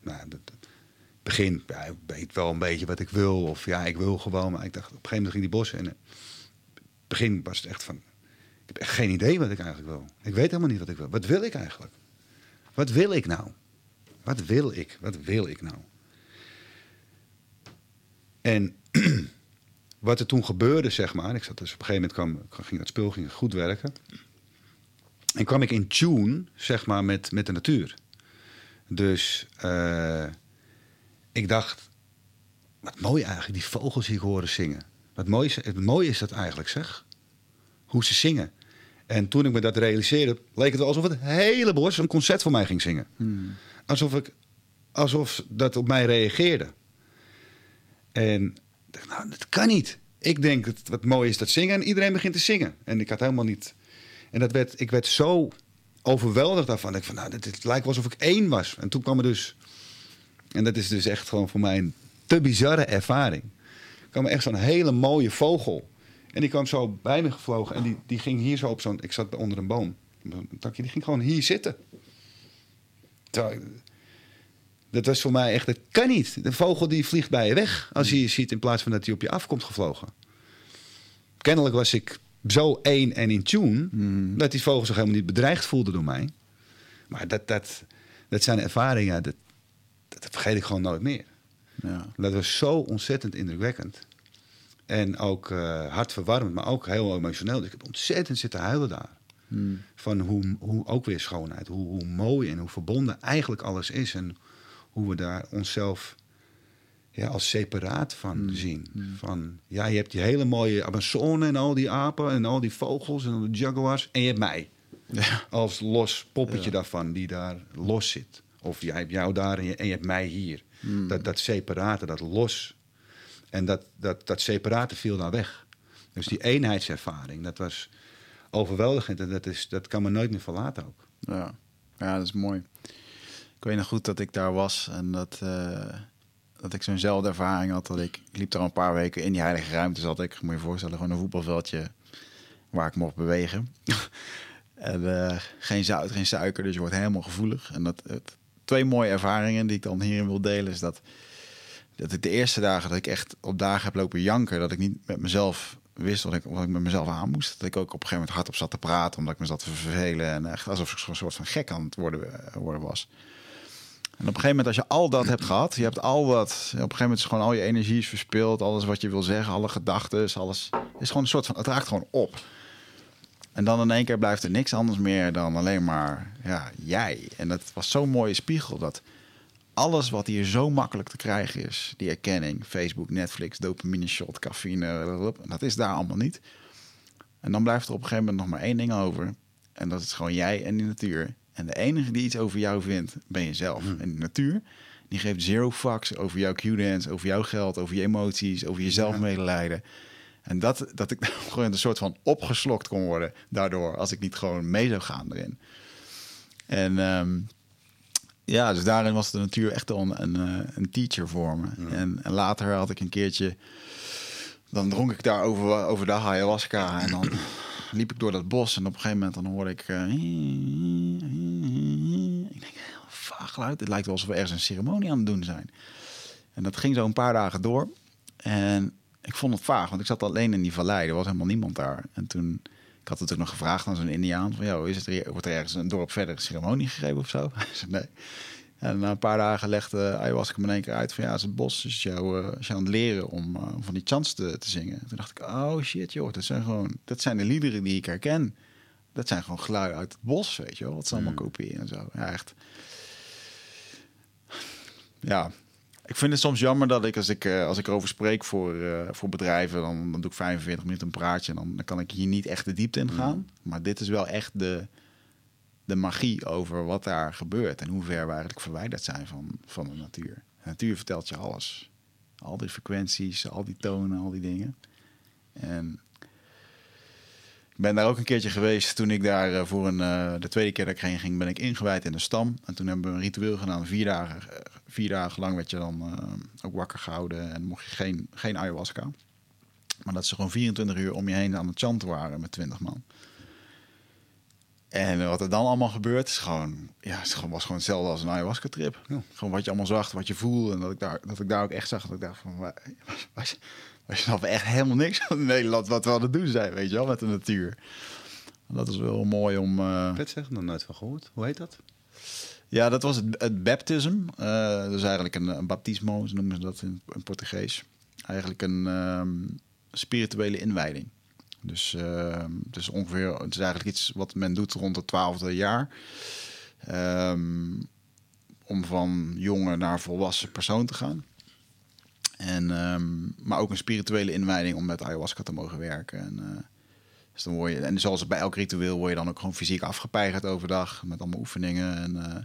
Nou, begin, ja, ik weet wel een beetje wat ik wil. Of ja, ik wil gewoon. Maar ik dacht, op een gegeven moment ging die bossen. En het begin was het echt van, ik heb echt geen idee wat ik eigenlijk wil. Ik weet helemaal niet wat ik wil. Wat wil ik eigenlijk? Wat wil ik nou? Wat wil ik? Wat wil ik nou? En wat er toen gebeurde, zeg maar. Ik zat dus op een gegeven moment kwam, ging dat spul ging goed werken. En kwam ik in tune, zeg maar, met, met de natuur. Dus uh, ik dacht, wat mooi eigenlijk, die vogels die ik horen zingen. Wat mooi, het mooie is dat eigenlijk, zeg. Hoe ze zingen. En toen ik me dat realiseerde, leek het alsof het hele bos een concert voor mij ging zingen. Hmm. Alsof, ik, alsof dat op mij reageerde. En dacht, nou, dat kan niet. Ik denk dat wat mooi is dat zingen en iedereen begint te zingen. En ik had helemaal niet. En dat werd, ik werd zo overweldigd daarvan. Ik van, nou, het lijkt wel alsof ik één was. En toen kwam er dus, en dat is dus echt gewoon voor mij een te bizarre ervaring. Er echt zo'n hele mooie vogel. En die kwam zo bij me gevlogen en die, die ging hier zo op zo'n, ik zat onder een boom, takje, die ging gewoon hier zitten. Dat was voor mij echt, dat kan niet. De vogel die vliegt bij je weg als je je ziet in plaats van dat hij op je afkomt gevlogen. Kennelijk was ik zo één en in tune... Mm. dat die vogels zich helemaal niet bedreigd voelden door mij. Maar dat, dat, dat zijn ervaringen, dat, dat vergeet ik gewoon nooit meer. Ja. Dat was zo ontzettend indrukwekkend. En ook uh, hartverwarmend, maar ook heel emotioneel. Dus ik heb ontzettend zitten huilen daar. Mm. Van hoe, hoe ook weer schoonheid, hoe, hoe mooi en hoe verbonden eigenlijk alles is. En hoe we daar onszelf ja, als separaat van mm. zien. Mm. Van, ja, je hebt die hele mooie Amazone en al die apen en al die vogels en de jaguars. En je hebt mij. Ja. Als los poppetje daarvan die daar los zit. Of jij hebt jou daar en je, en je hebt mij hier. Mm. Dat, dat separate, dat los. En dat, dat, dat separate viel daar weg. Dus die eenheidservaring, dat was overweldigend. En dat, is, dat kan me nooit meer verlaten ook. Ja, ja dat is mooi. Ik weet nog goed dat ik daar was en dat... Uh dat ik zo'nzelfde ervaring had. Dat ik, liep al een paar weken in die heilige ruimte zat ik. Moet je voorstellen, gewoon een voetbalveldje waar ik mocht bewegen. en uh, geen zout, geen suiker, dus je wordt helemaal gevoelig. En dat, het, twee mooie ervaringen die ik dan hierin wil delen is dat, dat ik de eerste dagen dat ik echt op dagen heb lopen janken, dat ik niet met mezelf wist wat ik, wat ik met mezelf aan moest. Dat ik ook op een gegeven moment hardop zat te praten, omdat ik me zat te vervelen. En echt alsof ik zo'n soort van gek aan het worden, worden was. En op een gegeven moment, als je al dat hebt gehad, je hebt al dat, op een gegeven moment is gewoon al je energie is verspild, alles wat je wil zeggen, alle gedachten, alles is gewoon een soort van, het raakt gewoon op. En dan in één keer blijft er niks anders meer dan alleen maar ja, jij. En dat was zo'n mooie spiegel dat alles wat hier zo makkelijk te krijgen is, die erkenning, Facebook, Netflix, dopamine shot, cafeïne, dat is daar allemaal niet. En dan blijft er op een gegeven moment nog maar één ding over. En dat is gewoon jij en die natuur. En de enige die iets over jou vindt, ben jezelf. Hmm. En die natuur, die geeft zero fucks over jouw Q-dance, over jouw geld, over je emoties, over je zelfmedelijden. En dat, dat ik gewoon een soort van opgeslokt kon worden daardoor, als ik niet gewoon mee zou gaan erin. En um, ja, dus daarin was de natuur echt al een, een, eh, een teacher voor me. En, en, later had ik een keertje, dan dronk ik daar over, over de ayahuasca en dan liep ik door dat bos en op een gegeven moment dan hoorde ik... Uh, ik denk, vaag geluid. Het lijkt wel alsof we ergens een ceremonie aan het doen zijn. En dat ging zo een paar dagen door. En ik vond het vaag, want ik zat alleen in die vallei. Er was helemaal niemand daar. En toen, ik had ook nog gevraagd aan zo'n Indiaan: van, joh, is het er, wordt er ergens een dorp verder een ceremonie gegeven of zo? Nee. En na een paar dagen legde ayahuasca me in één keer uit van ja, het is het bos. Dus jou, uh, je aan het leren om uh, van die chants te, te, zingen. Toen dacht ik, oh shit joh, dat zijn gewoon, dat zijn de liederen die ik herken. Dat zijn gewoon geluiden uit het bos, weet je wel. Wat ze allemaal mm. kopiëren en zo. Ja, echt. Ja, ik vind het soms jammer dat ik als ik, uh, als ik erover spreek voor, uh, voor bedrijven, dan, dan doe ik 45 minuten een praatje. En dan, dan kan ik hier niet echt de diepte in mm. gaan. Maar dit is wel echt de, de magie over wat daar gebeurt. En hoe ver we eigenlijk verwijderd zijn van, van de natuur. De natuur vertelt je alles. Al die frequenties, al die tonen, al die dingen. En ik ben daar ook een keertje geweest toen ik daar uh, voor een, de tweede keer dat ik heen ging, ben ik ingewijd in de stam. En toen hebben we een ritueel gedaan, vier dagen vier dagen lang werd je dan ook wakker gehouden en mocht je geen, geen ayahuasca. Maar dat ze gewoon 24 uur om je heen aan het chanten waren met 20 man. En wat er dan allemaal gebeurt, is gewoon, ja, het was gewoon hetzelfde als een ayahuasca-trip. Ja. Gewoon wat je allemaal zag, wat je voelde. En dat ik daar, dat ik daar ook echt zag, dat ik dacht van, was, was je echt helemaal niks in Nederland wat we aan het doen zijn, weet je wel, met de natuur. dat is wel mooi om... Uh... Vet zeg, nog nooit van gehoord. Hoe heet dat? Ja, dat was het, het baptism. Uh, dus eigenlijk een, een baptismo, noemen ze dat in, in Portugees. Eigenlijk een um, spirituele inwijding. Dus het is ongeveer, het is eigenlijk iets wat men doet rond het twaalfde jaar. Um, om van jonge naar volwassen persoon te gaan. En, um, maar ook een spirituele inwijding om met ayahuasca te mogen werken. En, uh, dus dan word en zoals bij elk ritueel word je dan ook gewoon fysiek afgepeigerd overdag. Met allemaal oefeningen. En uh,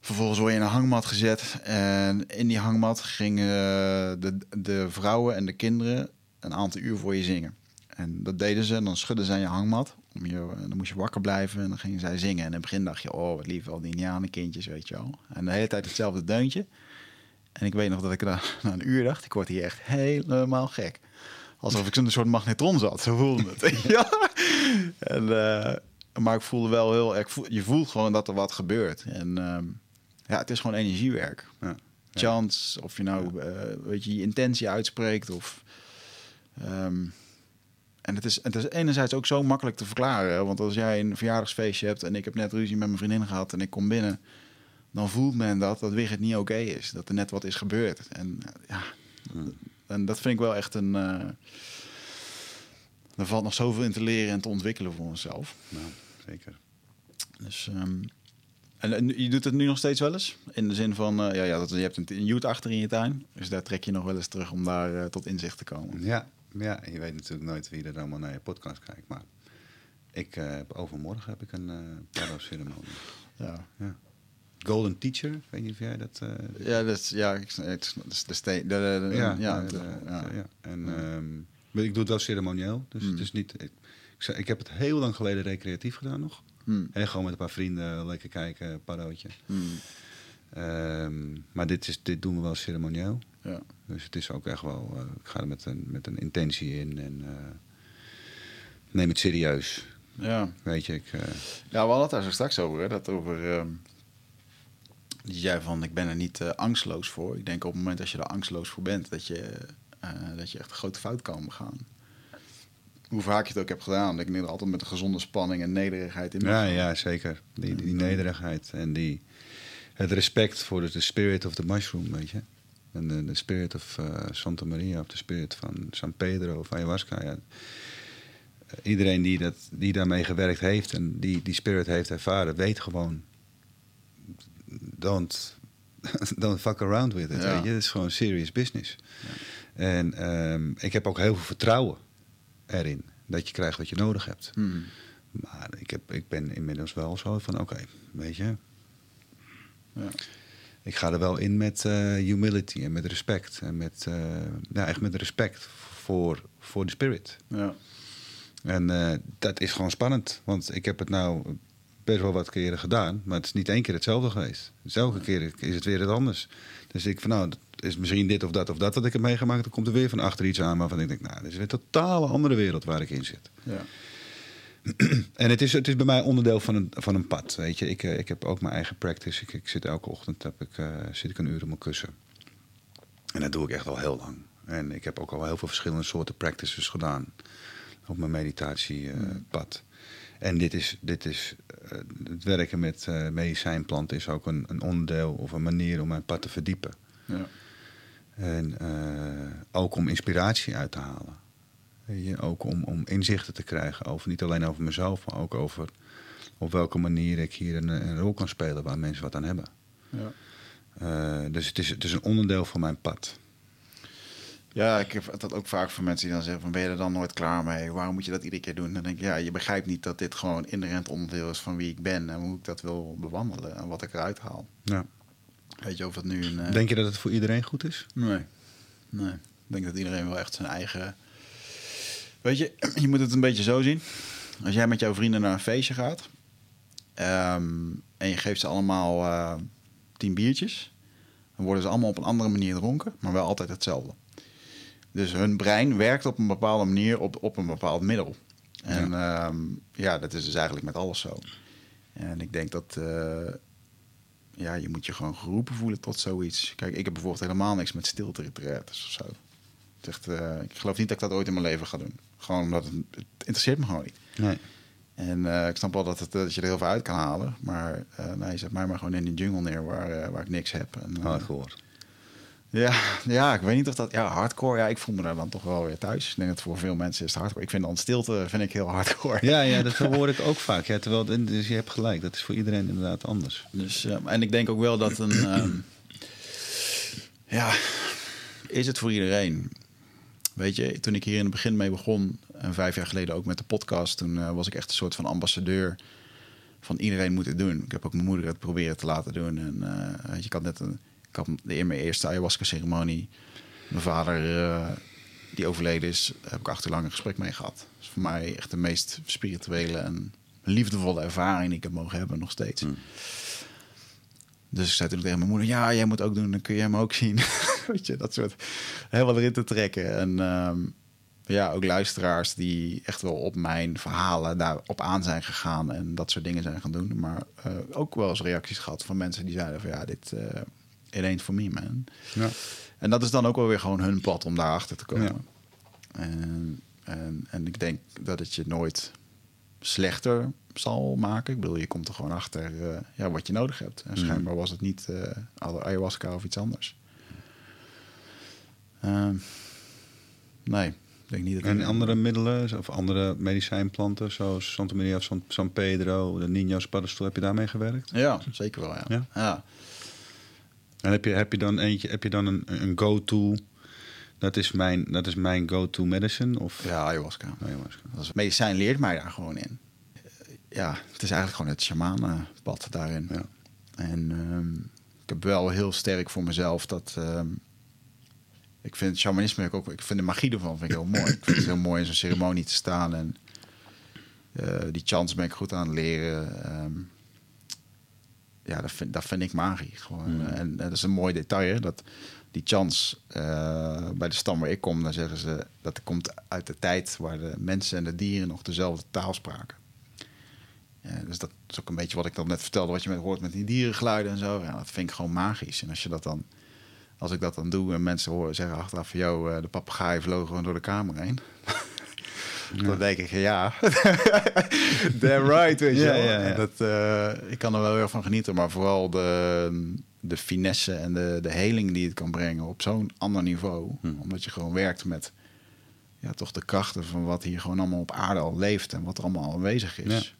vervolgens word je in een hangmat gezet. En in die hangmat gingen de, de vrouwen en de kinderen een aantal uur voor je zingen. En dat deden ze. En dan schudden ze aan je hangmat. Om je, dan moest je wakker blijven. En dan gingen zij zingen. En in het begin dacht je, oh wat lief, al die indianenkindjes, weet je wel. En de hele tijd hetzelfde deuntje. En ik weet nog dat ik na, na een uur dacht, ik word hier echt helemaal gek alsof ik zo'n soort magnetron zat. Zo voelde het. ja. En, uh, maar ik voelde wel heel erg... Je voelt gewoon dat er wat gebeurt. En um, ja, het is gewoon energiewerk. Ja. Chance, of je nou uh, weet je, je intentie uitspreekt of... Um, en het is, het is enerzijds ook zo makkelijk te verklaren. Want als jij een verjaardagsfeestje hebt en ik heb net ruzie met mijn vriendin gehad en ik kom binnen, dan voelt men dat dat het niet oké is. Dat er net wat is gebeurd. En ja, en dat vind ik wel echt een. Uh, er valt nog zoveel in te leren en te ontwikkelen voor onszelf. Nou, zeker. Dus, um, en, je doet het nu nog steeds wel eens? In de zin van, uh, ja, ja dat, je hebt een, een youth achter in je tuin. Dus daar trek je nog wel eens terug om daar uh, tot inzicht te komen. Ja, ja, je weet natuurlijk nooit wie er allemaal naar je podcast kijkt. Maar ik heb overmorgen heb ik een uh, ceremonie Ja. ja. Golden Teacher, weet niet of jij dat... Uh... Ja, dat is, ja, het is de steen. Ja, ja, ja, ja. En um, ik doe het wel ceremonieel, dus mm. het is niet... Ik, ik, heb het heel lang geleden recreatief gedaan nog. Mm. En gewoon met een paar vrienden lekker kijken, parootje. Mm. Um, maar dit, is, dit doen we wel ceremonieel. Ja. Dus het is ook echt wel... Uh, ik ga er met een, met een intentie in en uh, neem het serieus. Ja. Weet je, ik... Uh, ja, we hadden het daar zo straks over, hè, dat over... Um, die zei van, ik ben er niet angstloos voor. Ik denk op het moment dat je er angstloos voor bent, dat je, dat je echt een grote fout kan begaan. Hoe vaak je het ook hebt gedaan, dat ik er altijd met een gezonde spanning en nederigheid in Ja, ja, zeker. Die, die nederigheid en die, het respect voor de, spirit of the mushroom, weet je. En de, de spirit of uh, Santa Maria of de spirit van San Pedro of ayahuasca. Ja. iedereen die, dat, die daarmee gewerkt heeft en die die spirit heeft ervaren, weet gewoon. Don't, don't fuck around with it. Weet je? Het is gewoon serious business. En ehm, ik heb ook heel veel vertrouwen erin dat je krijgt wat je nodig hebt. Hmm. Maar ik, heb, ik ben inmiddels wel zo van: oké, weet je. Ja. Ik ga er wel in met uh, humility en met respect. En met, uh, ja, echt met respect voor, voor de spirit. Ja. En uh, dat is gewoon spannend. Want ik heb het nou best wel wat keren gedaan. Maar het is niet één keer hetzelfde geweest. Dus elke keer is het weer het anders. Dus ik van nou, is misschien dit of dat of dat wat ik heb meegemaakt. Dan komt er weer van achter iets aan waarvan ik denk, nou, dit is weer een totale andere wereld waar ik in zit. Ja. en het is, het is bij mij onderdeel van een, van een pad. Weet je, ik, eh, ik heb ook mijn eigen practice. Ik, ik zit elke ochtend heb ik, uh, zit ik een uur op mijn kussen. En dat doe ik echt al heel lang. En ik heb ook al heel veel verschillende soorten practices gedaan op mijn meditatiepad. Uh, en dit is, dit is het werken met medicijnplanten is ook een, een onderdeel of een manier om mijn pad te verdiepen. Ja. En ook om inspiratie uit te halen. Je, ook om, om inzichten te krijgen over niet alleen over mezelf, maar ook over op welke manier ik hier een, een rol kan spelen waar mensen wat aan hebben. Ja. Uh, dus het is, het is een onderdeel van mijn pad. Ja, ik heb dat ook vaak van mensen die dan zeggen van ben je er dan nooit klaar mee? Waarom moet je dat iedere keer doen? Dan denk ik, ja, je begrijpt niet dat dit gewoon inherent onderdeel is van wie ik ben en hoe ik dat wil bewandelen en wat ik eruit haal. Ja. Weet je of het nu een. Uh... Denk je dat het voor iedereen goed is? Nee. Nee. Ik denk dat iedereen wel echt zijn eigen Weet je, je moet het een beetje zo zien. Als jij met jouw vrienden naar een feestje gaat ehm, en je geeft ze allemaal uh, tien biertjes, dan worden ze allemaal op een andere manier dronken, maar wel altijd hetzelfde. Dus hun brein werkt op een bepaalde manier op, op een bepaald middel. En ja. Ehm, ja, dat is dus eigenlijk met alles zo. En ik denk dat uh, ja, je moet je gewoon geroepen voelen tot zoiets. Kijk, ik heb bijvoorbeeld helemaal niks met stilte of zo. Echt, uh, ik geloof niet dat ik dat ooit in mijn leven ga doen. Gewoon omdat het, het interesseert me gewoon niet. Nee. En uh, ik snap wel dat, het, dat je er heel veel uit kan halen. Maar uh, nee, zet mij maar gewoon in die jungle neer waar, waar ik niks heb. En, hardcore. Ja, ja, ik weet niet of dat... Ja, hardcore, ja, ik voel me daar dan toch wel weer thuis. Ik denk dat voor veel mensen is het hardcore. Ik vind dan stilte vind ik heel hardcore. Ja, ja dat hoor ik ook vaak. Ja, terwijl, dus je hebt gelijk, dat is voor iedereen inderdaad anders. Dus, en ik denk ook wel dat een... Um, ja, is het voor iedereen? Weet je, toen ik hier in het begin mee begon, en vijf jaar geleden ook met de podcast, toen uh, was ik echt een soort van ambassadeur van iedereen moeten doen. Ik heb ook mijn moeder het proberen te laten doen. En uh, weet je, ik had net een, ik had de, in mijn eerste ayahuasca-ceremonie, mijn vader uh, die overleden is, heb ik acht lang een gesprek mee gehad. Dat is voor mij echt de meest spirituele en liefdevolle ervaring die ik heb mogen hebben nog steeds. Mm. Dus ik zei toen tegen mijn moeder: Ja, jij moet ook doen, dan kun je hem ook zien. Weet je, dat soort helemaal erin te trekken. En ehm, ja, ook luisteraars die echt wel op mijn verhalen daarop aan zijn gegaan en dat soort dingen zijn gaan doen. Maar uh, ook wel eens reacties gehad van mensen die zeiden: van ja, dit uh, it ain't for me, man. Ja. En dat is dan ook wel weer gewoon hun pad om daarachter te komen. Ja. En, en, en ik denk dat het je nooit slechter zal maken. Ik bedoel, je komt er gewoon achter uh, ja, wat je nodig hebt. En mm. schijnbaar was het niet uh, ayahuasca of iets anders. Uh, nee, ik denk niet dat... En andere middelen of andere medicijnplanten zoals Santa Maria of San, San Pedro, de Nino's paddenstoel, heb je daarmee gewerkt? Ja, zeker wel, ja. ja? ja. En heb je, heb je dan eentje, heb je dan een, een go-to... Dat is mijn, dat is mijn go-to medicine? Of? Ja, ayahuasca. ayahuasca. Dat is, medicijn leert mij daar gewoon in ja, het is eigenlijk gewoon het shamanenpad daarin. Ja. En um, ik heb wel heel sterk voor mezelf dat... Um, ik vind shamanisme ook... Ik vind de magie ervan vind ik heel mooi. Ik vind het heel mooi in zo'n ceremonie te staan. En uh, die chants ben ik goed aan het leren. Um, ja, dat vind, dat vind ik magie. Gewoon. Mm. En, en, dat is een mooi detail, dat die chants uh, bij de stam waar ik kom... dan zeggen ze dat het komt uit de tijd... waar de mensen en de dieren nog dezelfde taal spraken. Ja, dus dat is ook een beetje wat ik dan net vertelde, wat je met hoort met die dierengeluiden en zo. Ja, dat vind ik gewoon magisch. En als je dat dan, als ik dat dan doe en mensen horen zeggen achteraf van, jou, eh, de papegaai vlogen gewoon door de kamer heen. Dan denk ik, ja, damn right, weet je ja, ja, ja. Dat, uh, ik kan er wel heel van genieten, maar vooral de, de finesse en de, de heling die het kan brengen op zo'n ander niveau. Hm. Omdat je gewoon werkt met ja, toch de krachten van wat hier gewoon allemaal op aarde al leeft en wat er allemaal aanwezig is.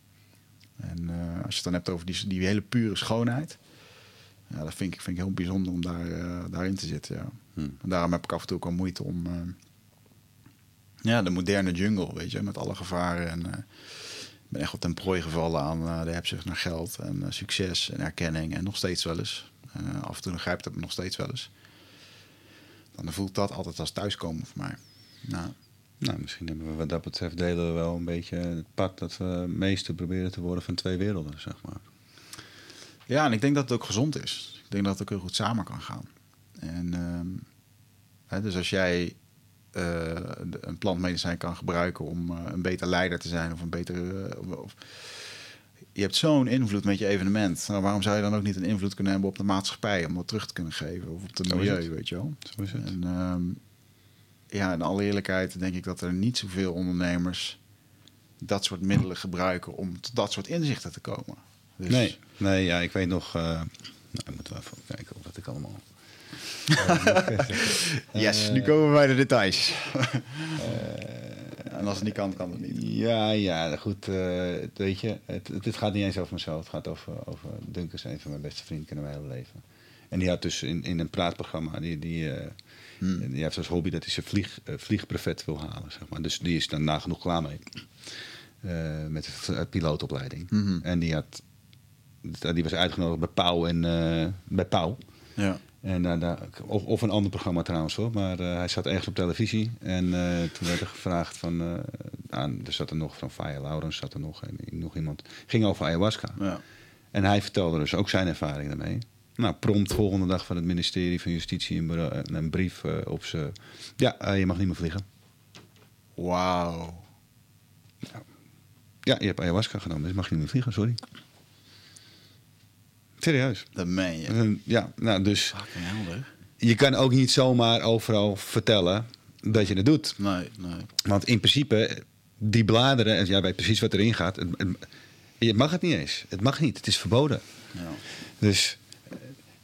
En als je het dan hebt over die, die hele pure schoonheid, ja, dat vind ik, vind ik heel bijzonder om daar, daarin te zitten. Ja. Hm. En daarom heb ik af en toe ook al moeite om ja, de moderne jungle, weet je, met alle gevaren. En uh, ben echt wat ten prooi gevallen aan de hebzucht naar geld en succes en erkenning. En nog steeds wel eens. af en toe grijpt het me nog steeds wel eens. Dan voelt dat altijd als thuiskomen voor mij. Nou. Nou, misschien hebben we wat dat betreft delen we wel een beetje het pad dat we meester proberen te worden van twee werelden, zeg maar. Ja, en ik denk dat het ook gezond is. Ik denk dat het ook heel goed samen kan gaan. En um, hè, dus als jij uh, een plantmedicijn kan gebruiken om uh, een beter leider te zijn of een betere. Uh, of, je hebt zo'n invloed met je evenement. Nou, waarom zou je dan ook niet een invloed kunnen hebben op de maatschappij om dat terug te kunnen geven of op het milieu, weet je wel? Zo is het. En, um, ja, in alle eerlijkheid denk ik dat er niet zoveel ondernemers dat soort middelen gebruiken om tot dat soort inzichten te komen. Dus... Nee, nee, ja, ik weet nog. nou, ik moet wel even kijken wat ik allemaal yes, nu komen we bij de details. en als het niet kan, kan het niet. Ja, ja, goed. Uh, weet je, het, het, gaat niet eens over mezelf. Het gaat over, over Dunkers, een van mijn beste vrienden, kennen mijn hele leven. En die had dus in, in een praatprogramma, die, die, uh, hmm. die heeft als hobby dat hij zijn vlieg, uh, vliegbrevet wil halen. Zeg maar. Dus die is dan nagenoeg klaar mee. met de pilootopleiding. Mm En die, had, die was uitgenodigd bij Pauw en bij Pauw. Ja. En, uh, daar, of, of, een ander programma trouwens hoor. Maar uh, hij zat ergens op televisie. En uh, toen werd er gevraagd van... aan, er zat er nog van Faya Laurens zat er nog. En nog iemand. ging over ayahuasca. Ja. En hij vertelde dus ook zijn ervaring daarmee. Nou, prompt volgende dag van het ministerie van Justitie een, een brief op ze. Ja, je mag niet meer vliegen. Wauw. Ja. ja, je hebt ayahuasca genomen, dus mag je niet meer vliegen, sorry. Serieus. Dat meen je. Ja, nou dus... Fucking helder. Je kan ook niet zomaar overal vertellen dat je het doet. Nee, nee. Want in principe, die bladeren, en jij weet precies wat erin gaat. Het, je mag het niet eens. Het mag niet. Het is verboden. Ja. Dus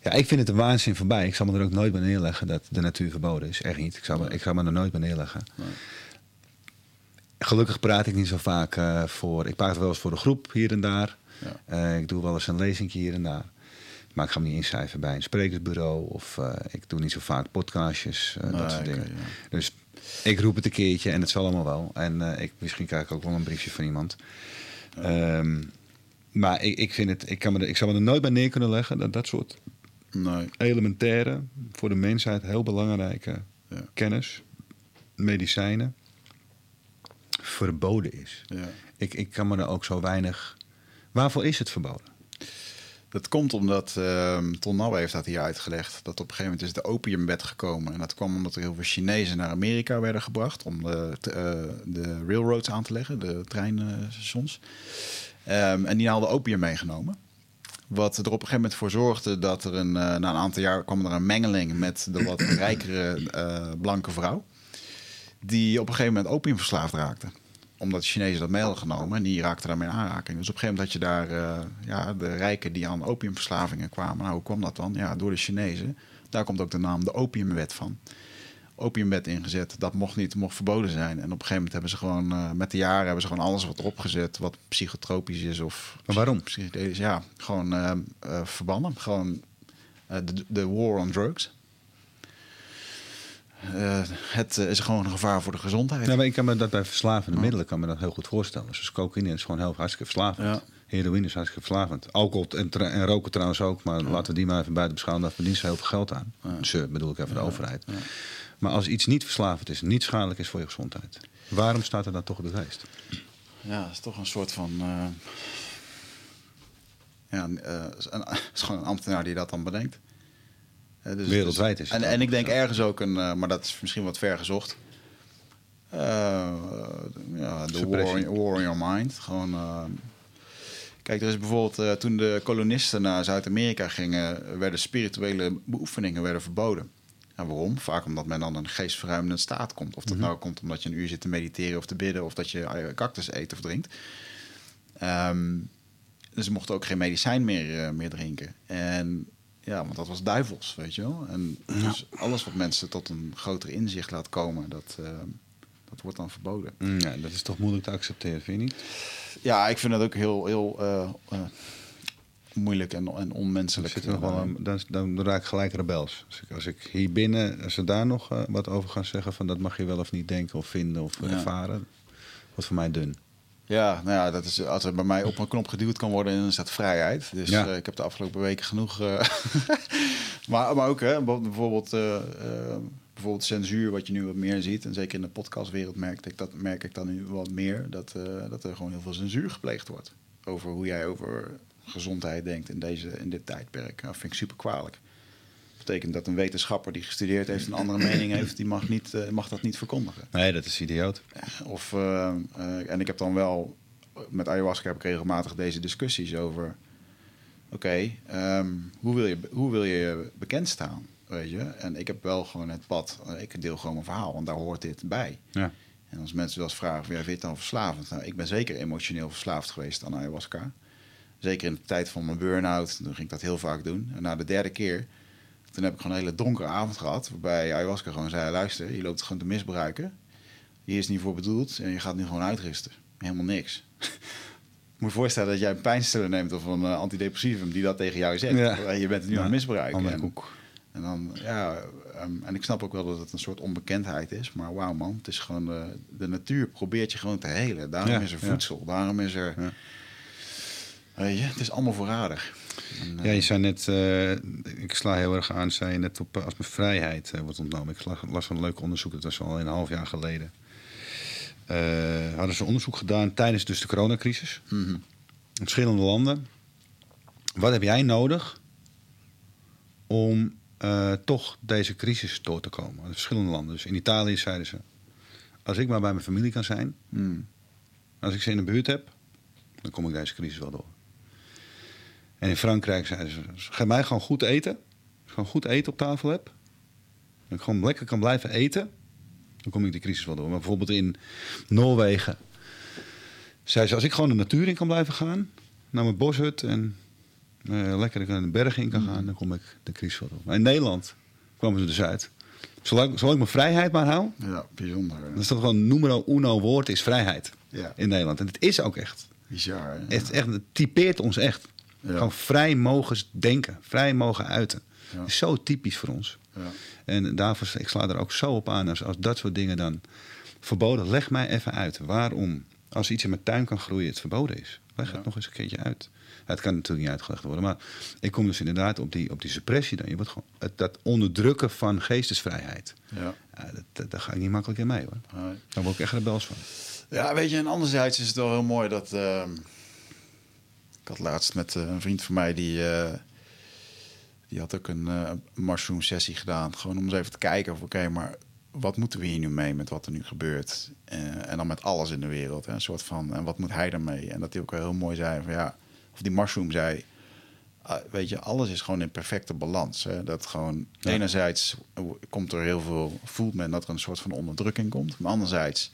ja, ik vind het een waanzin voorbij. Ik zal me er ook nooit bij neerleggen dat de natuur verboden is. Echt niet. Ik zal me, ik zal me er nooit bij neerleggen. Nee. Gelukkig praat ik niet zo vaak uh, voor. Ik praat wel eens voor de groep hier en daar. Ja. Uh, ik doe wel eens een lezing hier en daar. Maar ik ga me niet inschrijven bij een sprekersbureau. Of uh, ik doe niet zo vaak podcastjes, uh, dat soort dingen. Okay, ja. Dus ik roep het een keertje en het zal allemaal wel. En uh, ik, misschien krijg ik ook wel een briefje van iemand. Ja. Um, maar ik, ik, vind het, ik, kan me er, ik zou me er nooit bij neer kunnen leggen dat dat soort nee. elementaire, voor de mensheid heel belangrijke ja. kennis, medicijnen, verboden is. Ja. Ik, ik kan me er ook zo weinig. Waarvoor is het verboden? Dat komt omdat uh, Ton Nabbe heeft dat hier uitgelegd. Dat op een gegeven moment is de opiumbed gekomen. En dat kwam omdat er heel veel Chinezen naar Amerika werden gebracht. Om de, uh, de railroads aan te leggen, de treinstations. Um, en die hadden opium meegenomen. Wat er op een gegeven moment voor zorgde dat er een, uh, na een aantal jaar kwam er een mengeling met de wat rijkere uh, blanke vrouw. Die op een gegeven moment opiumverslaafd raakte omdat de Chinezen dat mee hadden genomen en die raakten daarmee in aanraking. Dus op een gegeven moment had je daar uh, ja, de rijken die aan opiumverslavingen kwamen. Nou, hoe kwam dat dan? Ja, door de Chinezen. Daar komt ook de naam de opiumwet van. Opiumwet ingezet, dat mocht niet, mocht verboden zijn. En op een gegeven moment hebben ze gewoon, uh, met de jaren hebben ze gewoon alles wat erop gezet, wat psychotropisch is of. Maar waarom? Ja, gewoon uh, verbannen. Gewoon de, de war on drugs. Uh, het uh, is gewoon een gevaar voor de gezondheid. Ja, maar ik kan me dat bij verslavende ja. middelen kan me dat heel goed voorstellen. Dus cocaïne is gewoon heel hartstikke verslavend. Ja. Heroïne is hartstikke verslavend. Alcohol en, en roken trouwens ook, maar ja. laten we die maar even buiten beschouwen. Daar verdienen ze heel veel geld aan. Ze bedoel ik even de overheid. Maar als iets niet verslavend is, niet schadelijk is voor je gezondheid, waarom staat er dan toch op de lijst? Ja, het is toch een soort van. Uh, ja, een, is gewoon een ambtenaar die dat dan bedenkt. Dus, Wereldwijd is het. En, en ik denk ergens ook een, uh, maar dat is misschien wat ver gezocht. Uh, ja, de war, war, in your mind. Gewoon. Kijk, er is bijvoorbeeld toen de kolonisten naar Zuid-Amerika gingen, werden spirituele beoefeningen werden verboden. En waarom? Vaak omdat men dan een geestverruimende staat komt. Of dat mm -hmm. nou komt omdat je een uur zit te mediteren of te bidden, of dat je cactus eet of drinkt. Um, dus ze mochten ook geen medicijn meer, meer drinken. En ja, want dat was duivels, weet je wel. En dus alles wat mensen tot een groter inzicht laat komen, dat, uh, Dat wordt dan verboden. Mm, ja, dat is toch moeilijk te accepteren, vind je niet? Ja, ik vind dat ook heel, heel uh, uh, moeilijk en, en onmenselijk. Zit dan, dan raak ik gelijk rebels. Als ik, als ik hier binnen, als ze daar nog wat over gaan zeggen... van dat mag je wel of niet denken of vinden of ja. ervaren... wordt voor mij dun. Ja, nou ja, dat is, als er bij mij op een knop geduwd kan worden, dan is dat vrijheid. Dus ja. uh, ik heb de afgelopen weken genoeg. Uh, maar, maar ook hè, bijvoorbeeld, uh, bijvoorbeeld censuur, wat je nu wat meer ziet. En zeker in de podcastwereld merk ik dat, merk ik dan nu wat meer. Dat, dat er gewoon heel veel censuur gepleegd wordt. Over hoe jij over gezondheid denkt in, deze, in dit tijdperk. Dat vind ik super kwalijk betekent dat een wetenschapper die gestudeerd heeft een andere mening heeft, die mag, niet, uh, mag dat niet verkondigen. Nee, dat is idioot. Of, uh, uh, en ik heb dan wel, met ayahuasca heb ik regelmatig deze discussies over, oké, okay, um, hoe, wil je, hoe wil je bekend staan? Weet je? En ik heb wel gewoon het pad, ik deel gewoon mijn verhaal, want daar hoort dit bij. Ja. En als mensen wel eens vragen, ja, vind je het dan verslavend? Nou, ik ben zeker emotioneel verslaafd geweest aan ayahuasca. Zeker in de tijd van mijn burn-out, toen ging ik dat heel vaak doen. En na de derde keer toen heb ik gewoon een hele donkere avond gehad. Waarbij ayahuasca gewoon zei: luister, je loopt het gewoon te misbruiken. Hier is niet voor bedoeld en je gaat nu gewoon uitrusten. Helemaal niks. moet je voorstellen dat jij een pijnstiller neemt of een uh, antidepressivum die dat tegen jou zegt. Ja. Je bent het nu aan het misbruiken. En, en, dan, ja, um, en ik snap ook wel dat het een soort onbekendheid is. Maar wauw man, het is gewoon de, de natuur probeert je gewoon te helen. Daarom is er voedsel, daarom is er... Weet je, het is allemaal voorradig ja, je zei net, uh, ik sla heel erg aan, zei je net op als mijn vrijheid uh, wordt ontnomen. Ik las van een leuk onderzoek, dat was al een half jaar geleden. Uh, hadden ze onderzoek gedaan tijdens dus de coronacrisis. Mm -hmm. In verschillende landen. Wat heb jij nodig om toch deze crisis door te komen? In verschillende landen. Dus in Italië zeiden ze, als ik maar bij mijn familie kan zijn, mm. als ik ze in de buurt heb, dan kom ik deze crisis wel door. En in Frankrijk zeiden ze, ga mij gewoon goed eten. Gewoon goed eten op tafel heb. En ik gewoon lekker kan blijven eten. Dan kom ik die crisis wel door. Maar bijvoorbeeld in Noorwegen zei ze, als ik gewoon de natuur in kan blijven gaan. Naar mijn boshut en uh, lekker de bergen in kan gaan. Dan kom ik de crisis wel door. Maar in Nederland kwamen ze dus uit. Zolang, zolang ik mijn vrijheid maar hou. Ja, bijzonder. Dat is toch gewoon numero uno woord is vrijheid. Ja. In Nederland. En het is ook echt. Bizar. Het, echt, het typeert ons echt. Gewoon vrij mogen denken, vrij mogen uiten. Is zo typisch voor ons. Ja. En daarvoor, ik sla er ook zo op aan, als, als dat soort dingen dan verboden. Leg mij even uit waarom, als iets in mijn tuin kan groeien, het verboden is. Leg het nog eens een keertje uit. Het kan natuurlijk niet uitgelegd worden, maar ik kom dus inderdaad op die, op die suppressie dan. Je wordt gewoon, het, dat onderdrukken van geestesvrijheid. Ja. ja dat, daar ga ik niet makkelijk in mee hoor. Nee. Daar word ik echt rebels van. Ja, weet je, en anderzijds is het wel heel mooi dat. Uh ik had laatst met eh, een vriend van mij die. Eh, die had ook een uh, mushroom sessie gedaan. Gewoon om eens even te kijken of oké, maar wat moeten we hier nu mee met wat er nu gebeurt? en dan met alles in de wereld. Hè? Een soort van, en wat moet hij daarmee? En dat hij ook heel mooi zei van ja, of die mushroom zei, ah, weet je, alles is gewoon in perfecte balans. Hè? Dat gewoon, enerzijds komt er heel veel, voelt men dat er een soort van onderdrukking komt. Maar anderzijds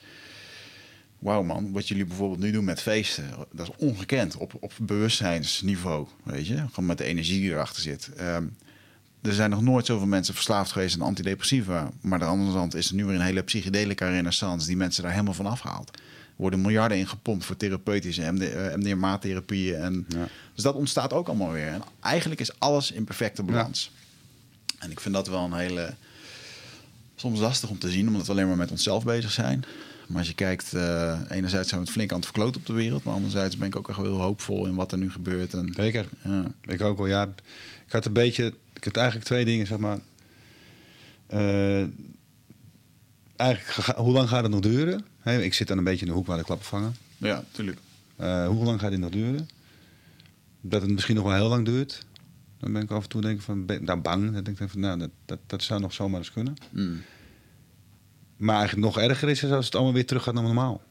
wauw man, wat jullie bijvoorbeeld nu doen met feesten, dat is ongekend op, op bewustzijnsniveau, weet je, gewoon met de energie die erachter zit. Ehm, er zijn nog nooit zoveel mensen verslaafd geweest aan antidepressiva, maar aan de andere kant is er nu weer een hele psychedelica renaissance die mensen daar helemaal van afhaalt. Er worden miljarden in gepompt voor therapeutische MD, MDMA-therapieën. En, ja. Dus dat ontstaat ook allemaal weer. En eigenlijk is alles in perfecte balans. En ik vind dat wel een hele... Soms lastig om te zien, omdat we alleen maar met onszelf bezig zijn. Maar als je kijkt, uh, enerzijds zijn we het flink aan het verkloten op de wereld. Maar anderzijds ben ik ook echt heel hoopvol in wat er nu gebeurt. En, Zeker. Ja. Ik ook wel, ja. Ik had een beetje... Ik had eigenlijk twee dingen, zeg maar. Uh, eigenlijk, hoe lang gaat het nog duren? ik zit dan een beetje in de hoek waar de klappen vangen. Ja, tuurlijk. Uh, hoe lang gaat dit nog duren? Dat het misschien nog wel heel lang duurt. Dan ben ik af en toe denk ik van, nou, bang. Dan denk ik van, nou, dat, dat, dat zou nog zomaar eens kunnen. Mm. Maar eigenlijk nog erger is als het allemaal weer terug gaat naar normaal.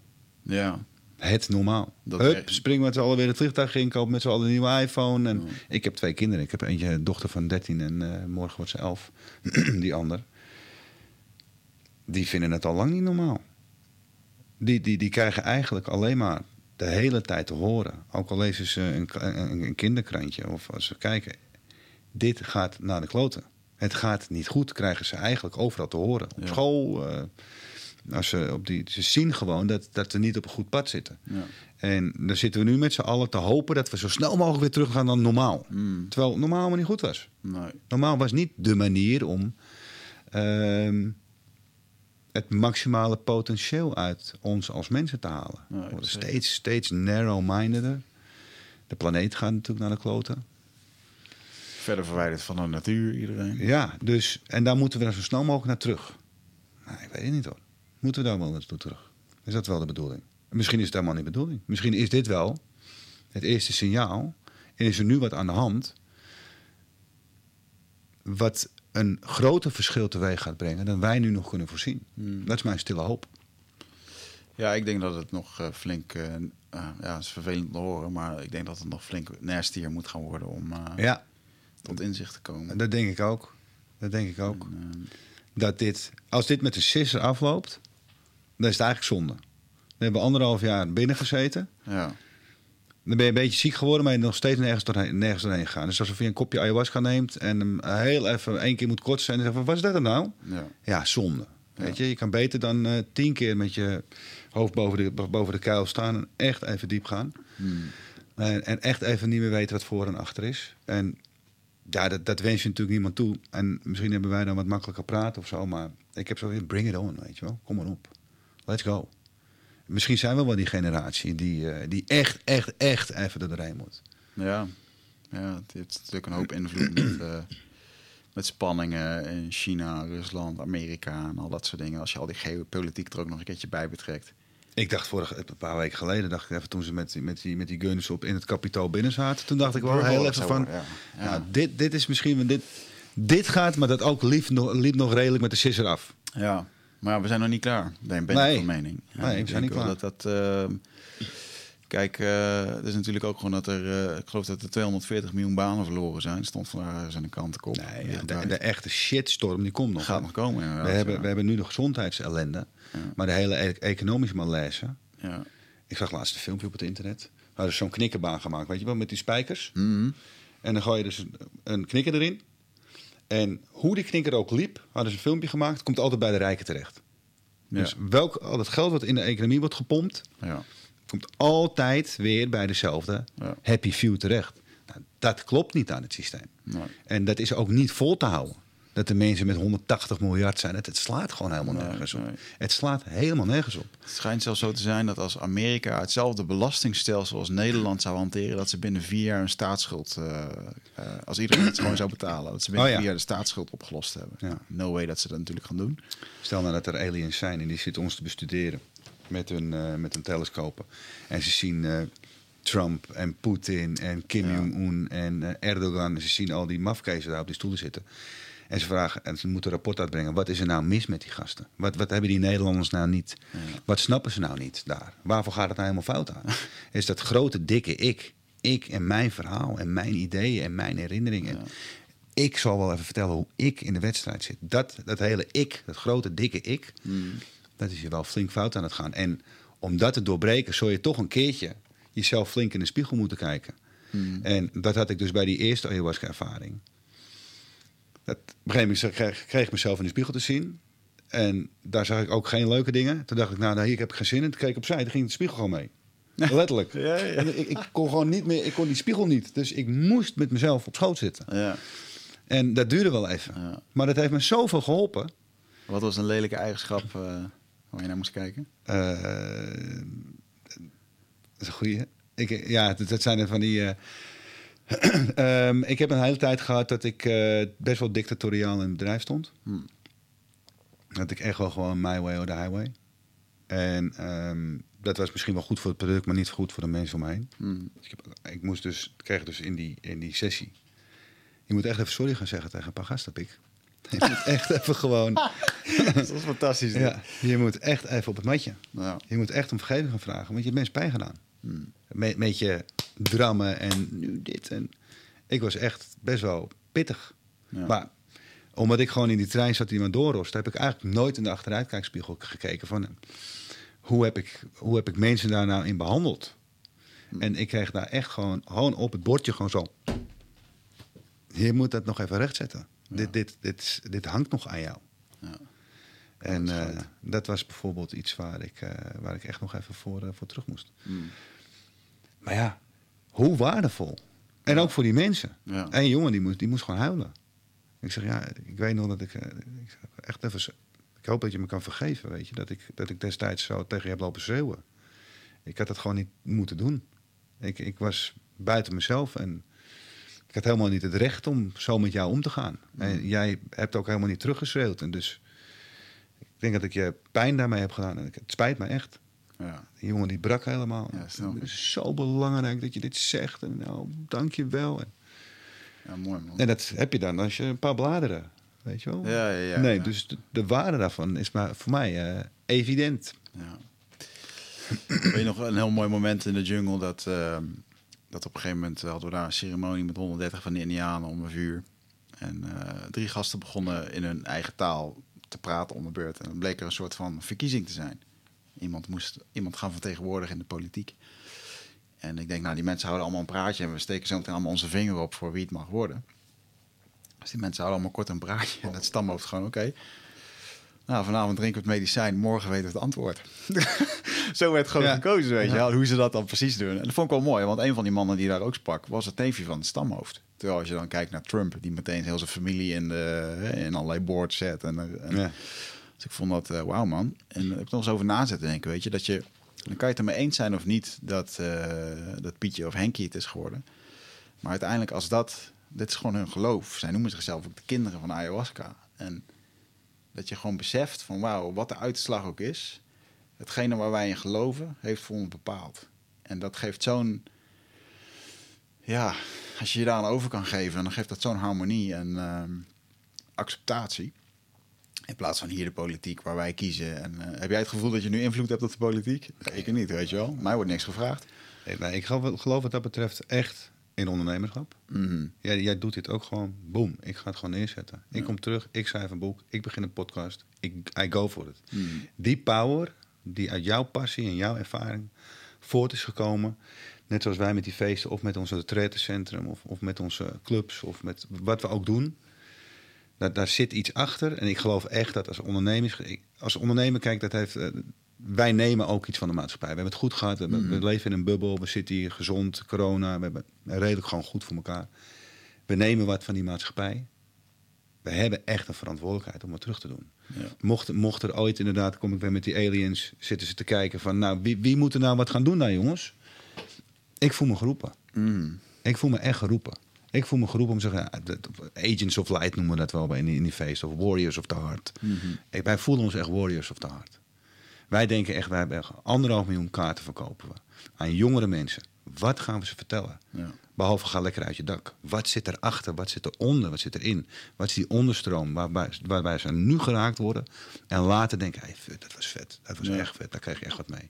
Ja. Het normaal. Dat Hup, springen met z'n allen weer het vliegtuig in, kopen met z'n allen een nieuwe iPhone. En Ik heb twee kinderen. Ik heb eentje, een dochter van 13 en uh, morgen wordt ze 11. die ander. Die vinden het al lang niet normaal. Die, die, die krijgen eigenlijk alleen maar de hele tijd te horen. Ook al lezen ze een, een, een kinderkrantje of als ze kijken. Dit gaat naar de kloten. Het gaat niet goed, krijgen ze eigenlijk overal te horen. Op school, uh, Als ze, op die, ze zien gewoon dat, dat ze niet op een goed pad zitten. Ja. En dan zitten we nu met z'n allen te hopen dat we zo snel mogelijk weer terug gaan dan normaal. Mm. Terwijl normaal maar niet goed was. Nee. Normaal was niet de manier om ehm, het maximale potentieel uit ons als mensen te halen. Nee, we worden steeds, steeds narrow-mindeder. De planeet gaat natuurlijk naar de kloten. Verder verwijderd van de natuur, iedereen. Ja, dus, en daar moeten we dan zo snel mogelijk naar terug. Nou, ik weet het niet hoor. Moeten we daar wel naartoe terug? Is dat wel de bedoeling? Misschien is het helemaal niet de bedoeling. Misschien is dit wel het eerste signaal. En is er nu wat aan de hand. Wat een groter verschil teweeg gaat brengen dan wij nu nog kunnen voorzien. Hmm. Dat is mijn stille hoop. Ja, ik denk dat het nog uh, flink. Uh, ja, het is vervelend te horen, maar ik denk dat het nog flink hier moet gaan worden om ja. Tot inzicht te komen. Dat denk ik ook. Dat denk ik ook. dat dit, als dit met de sisser afloopt, dan is het eigenlijk zonde. We hebben anderhalf jaar binnen gezeten. Ja. Dan ben je een beetje ziek geworden, maar je nog steeds nergens doorheen, nergens doorheen gegaan. Dus alsof je een kopje ayahuasca neemt en hem heel even één keer moet kort zijn en zeggen: wat is dat nou? Ja, ja zonde. Weet je, je kan beter dan uh, tien keer met je hoofd boven de, boven de kuil staan en echt even diep gaan. Hmm. En, en, echt even niet meer weten wat voor en achter is. En ja, dat, dat wens je natuurlijk niemand toe. En misschien hebben wij dan wat makkelijker praten of zo, maar ik heb zo bring it on, weet je wel. Kom maar op. Let's go. Misschien zijn we wel die generatie die, uh, die echt, echt, echt even doorheen moet. Ja, ja het heeft natuurlijk een hoop invloed met, uh, met spanningen in China, Rusland, Amerika en al dat soort dingen. Als je al die geopolitiek er ook nog een keertje bij betrekt. Ik dacht vorige, een paar weken geleden, dacht ik even toen ze met, met, die, met die guns op in het kapitaal binnen zaten. Toen dacht ik wel heel even van, ja. ja. dit, dit is misschien, dit, dit gaat, maar dat ook liep nog, liep nog redelijk met de sisser af. Ja. Maar we zijn nog niet klaar, ben, ben nee. ik van mening. nee, we zijn niet klaar. Dat, dat, uh, kijk, uh, het is natuurlijk ook gewoon dat er, uh, ik geloof dat er 240 miljoen banen verloren zijn. Stond vandaag aan de kant op. Nee, de, de, echte shitstorm die komt nog. Gaat nog komen. We hebben, we hebben nu de gezondheidsellende, maar de hele e economische malaise. Ja. Ik zag laatst een filmpje op het internet. We hadden zo'n knikkerbaan gemaakt, weet je wel, met die spijkers. Mm En dan gooi je dus een, een knikker erin. En hoe die knikker ook liep, hadden ze een filmpje gemaakt, komt altijd bij de rijken terecht. Dus welk, al het geld wat in de economie wordt gepompt, ja. Komt altijd weer bij dezelfde happy few terecht. Nou, dat klopt niet aan het systeem. Nee. En dat is ook niet vol te houden dat de mensen met 180 miljard zijn. Het, het slaat gewoon helemaal nergens op. Het slaat helemaal nergens op. Het schijnt zelfs zo te zijn dat als Amerika hetzelfde belastingstelsel als Nederland zou hanteren, dat ze binnen vier jaar een staatsschuld, uh, uh, als iedereen het gewoon zou betalen, dat ze binnen oh, vier jaar de staatsschuld opgelost hebben. Ja. No way dat ze dat natuurlijk gaan doen. Stel nou dat er aliens zijn en die zitten ons te bestuderen met hun, uh, met hun telescopen. En ze zien Trump en Poetin en Kim Jong-un en Erdogan. En ze zien al die mafkezen daar op die stoelen zitten. En ze vragen, en ze moeten een rapport uitbrengen. Wat is er nou mis met die gasten? Wat, wat hebben die Nederlanders nou niet? Wat snappen ze nou niet daar? Waarvoor gaat het nou helemaal fout aan? is dat grote, dikke ik. Ik en mijn verhaal en mijn ideeën en mijn herinneringen. Ik zal wel even vertellen hoe ik in de wedstrijd zit. Dat, dat hele ik, dat grote, dikke ik. Hmm. Dat is je wel flink fout aan het gaan. En om dat te doorbreken, zul je toch een keertje jezelf flink in de spiegel moeten kijken. Hmm. En dat had ik dus bij die eerste ayahuasca-ervaring. Dat, op een gegeven moment kreeg, kreeg ik mezelf in de spiegel te zien. En daar zag ik ook geen leuke dingen. Toen dacht ik, nou, nou hier heb ik geen zin in. Toen keek ik opzij, toen ging de spiegel gewoon mee. Letterlijk. Ja, ja. ik, ik, kon gewoon niet meer, ik kon die spiegel niet. Dus ik moest met mezelf op schoot zitten. Ja. En dat duurde wel even. Maar dat heeft me zoveel geholpen. Wat was een lelijke eigenschap uh, waar je naar moest kijken? Uh, dat is een goede. Ik, ja, dat, dat zijn er van die. Uh, um, ik heb een hele tijd gehad dat ik uh, best wel dictatoriaal in het bedrijf stond. Hmm. Dat ik echt wel gewoon my way or the highway. En um, dat was misschien wel goed voor het product, maar niet goed voor de mensen om me heen. Hmm. Dus ik, heb, ik, moest dus, kreeg dus in die, in die sessie. Je moet echt even sorry gaan zeggen tegen een paar gasten, ik. Je moet echt even gewoon. dat is fantastisch. Ja, je moet echt even op het matje. Nou. Je moet echt om vergeving gaan vragen, want je bent pijn gedaan. Hmm. Met, met je drammen en nu dit. En ik was echt best wel pittig. Maar omdat ik gewoon in die trein zat die me doorrost, heb ik eigenlijk nooit in de achteruitkijkspiegel gekeken van hoe heb ik, hoe heb ik mensen daar nou in behandeld. Hmm. En ik kreeg daar echt gewoon, gewoon op het bordje gewoon zo. Je moet dat nog even rechtzetten. Dit, dit, dit, dit hangt nog aan jou. Ja. En dat, dat, was bijvoorbeeld iets waar ik, waar ik echt nog even voor, voor terug moest. Mm. Maar ja, hoe waardevol. En ook voor die mensen. Ja. En jongen die moest, die moest gewoon huilen. Ik zeg, ja, ik weet nog dat ik, ik echt even... Ik hoop dat je me kan vergeven, weet je. Dat ik, dat ik destijds zo tegen je heb lopen schreeuwen. Ik had dat gewoon niet moeten doen. Ik, ik was buiten mezelf en ik had helemaal niet het recht om zo met jou om te gaan. En jij hebt ook helemaal niet teruggeschreeuwd. En dus ik denk dat ik je pijn daarmee heb gedaan. En het spijt me echt. Ja. Die jongen die brak helemaal. Ja, het is zo belangrijk dat je dit zegt. En nou, dank je wel. Ja, mooi man. En dat heb je dan als je een paar bladeren, weet je wel. Ja, ja, ja. Nee, dus de, waarde daarvan is maar voor mij uh, evident. Ja. Weet je nog een heel mooi moment in de jungle dat, uh, dat op een gegeven moment hadden we daar een ceremonie met 130 van de Indianen om een vuur. En uh, drie gasten begonnen in hun eigen taal te praten om de beurt. En het bleek er een soort van verkiezing te zijn. Iemand moest iemand gaan vertegenwoordigen in de politiek. En ik denk, nou, die mensen houden allemaal een praatje en we steken zo meteen allemaal onze vinger op voor wie het mag worden. Dus die mensen houden allemaal kort een praatje en het stamhoofd gewoon, oké. Nou, vanavond drinken we het medicijn, morgen weten we het antwoord. zo werd gewoon gekozen, weet je wel, hoe ze dat dan precies doen. En dat vond ik wel mooi, want een van die mannen die daar ook sprak, was het neefje van het stamhoofd. Terwijl als je dan kijkt naar Trump, die meteen heel zijn familie in, de, in allerlei boards zet. En, en ja. Dus ik vond dat, uh, wauw man. En ik heb nog eens over nazetten denken, weet je, dat je dan kan je het ermee eens zijn of niet dat, uh, dat Pietje of Henkie het is geworden. Maar uiteindelijk als dat, dit is gewoon hun geloof. Zij noemen zichzelf ook de kinderen van ayahuasca. En dat je gewoon beseft van wauw, wat de uitslag ook is. Hetgene waar wij in geloven, heeft voor ons bepaald. En dat geeft zo'n, ja, als je je daar aan over kan geven, dan geeft dat zo'n harmonie en uh, acceptatie. In plaats van hier de politiek waar wij kiezen. En, uh, heb jij het gevoel dat je nu invloed hebt op de politiek? Ik niet, weet je wel. Mij wordt niks gevraagd. Nee, ik geloof, geloof wat dat betreft echt in ondernemerschap. Mm jij, jij, doet dit ook gewoon, boom, ik ga het gewoon neerzetten. Ik kom terug, ik schrijf een boek, ik begin een podcast, ik I go for it. Mhm. Die power die uit jouw passie en jouw ervaring voort is gekomen, net zoals wij met die feesten of met onze retreatcentrum of, of met onze clubs of met wat we ook doen, daar, daar zit iets achter. En ik geloof echt dat als ondernemer, als ondernemer kijk, dat heeft. Wij nemen ook iets van de maatschappij. We hebben het goed gehad. We, mm. leven in een bubbel. We zitten hier gezond, corona. We hebben redelijk gewoon goed voor elkaar. We nemen wat van die maatschappij. We hebben echt een verantwoordelijkheid om het terug te doen. Ja. Mocht, mocht er ooit inderdaad, kom ik weer met die aliens, zitten ze te kijken van, nou, wie, wie moet er nou wat gaan doen daar, jongens? Ik voel me geroepen. Mm. Ik voel me echt geroepen. Ik voel me geroepen om te zeggen, Agents of Light noemen we dat wel in die, in die feest, of Warriors of the Heart. Mhm. wij voelen ons echt Warriors of the Heart. Wij denken echt, wij hebben anderhalf miljoen kaarten verkopen we aan jongere mensen. Wat gaan we ze vertellen? Ja. Behalve ga lekker uit je dak. Wat zit erachter? Wat zit eronder? Wat zit erin? Wat is die onderstroom waarbij, waarbij ze nu geraakt worden? En later denken, hey, dat was vet. Dat was echt vet. Daar kreeg je echt wat mee.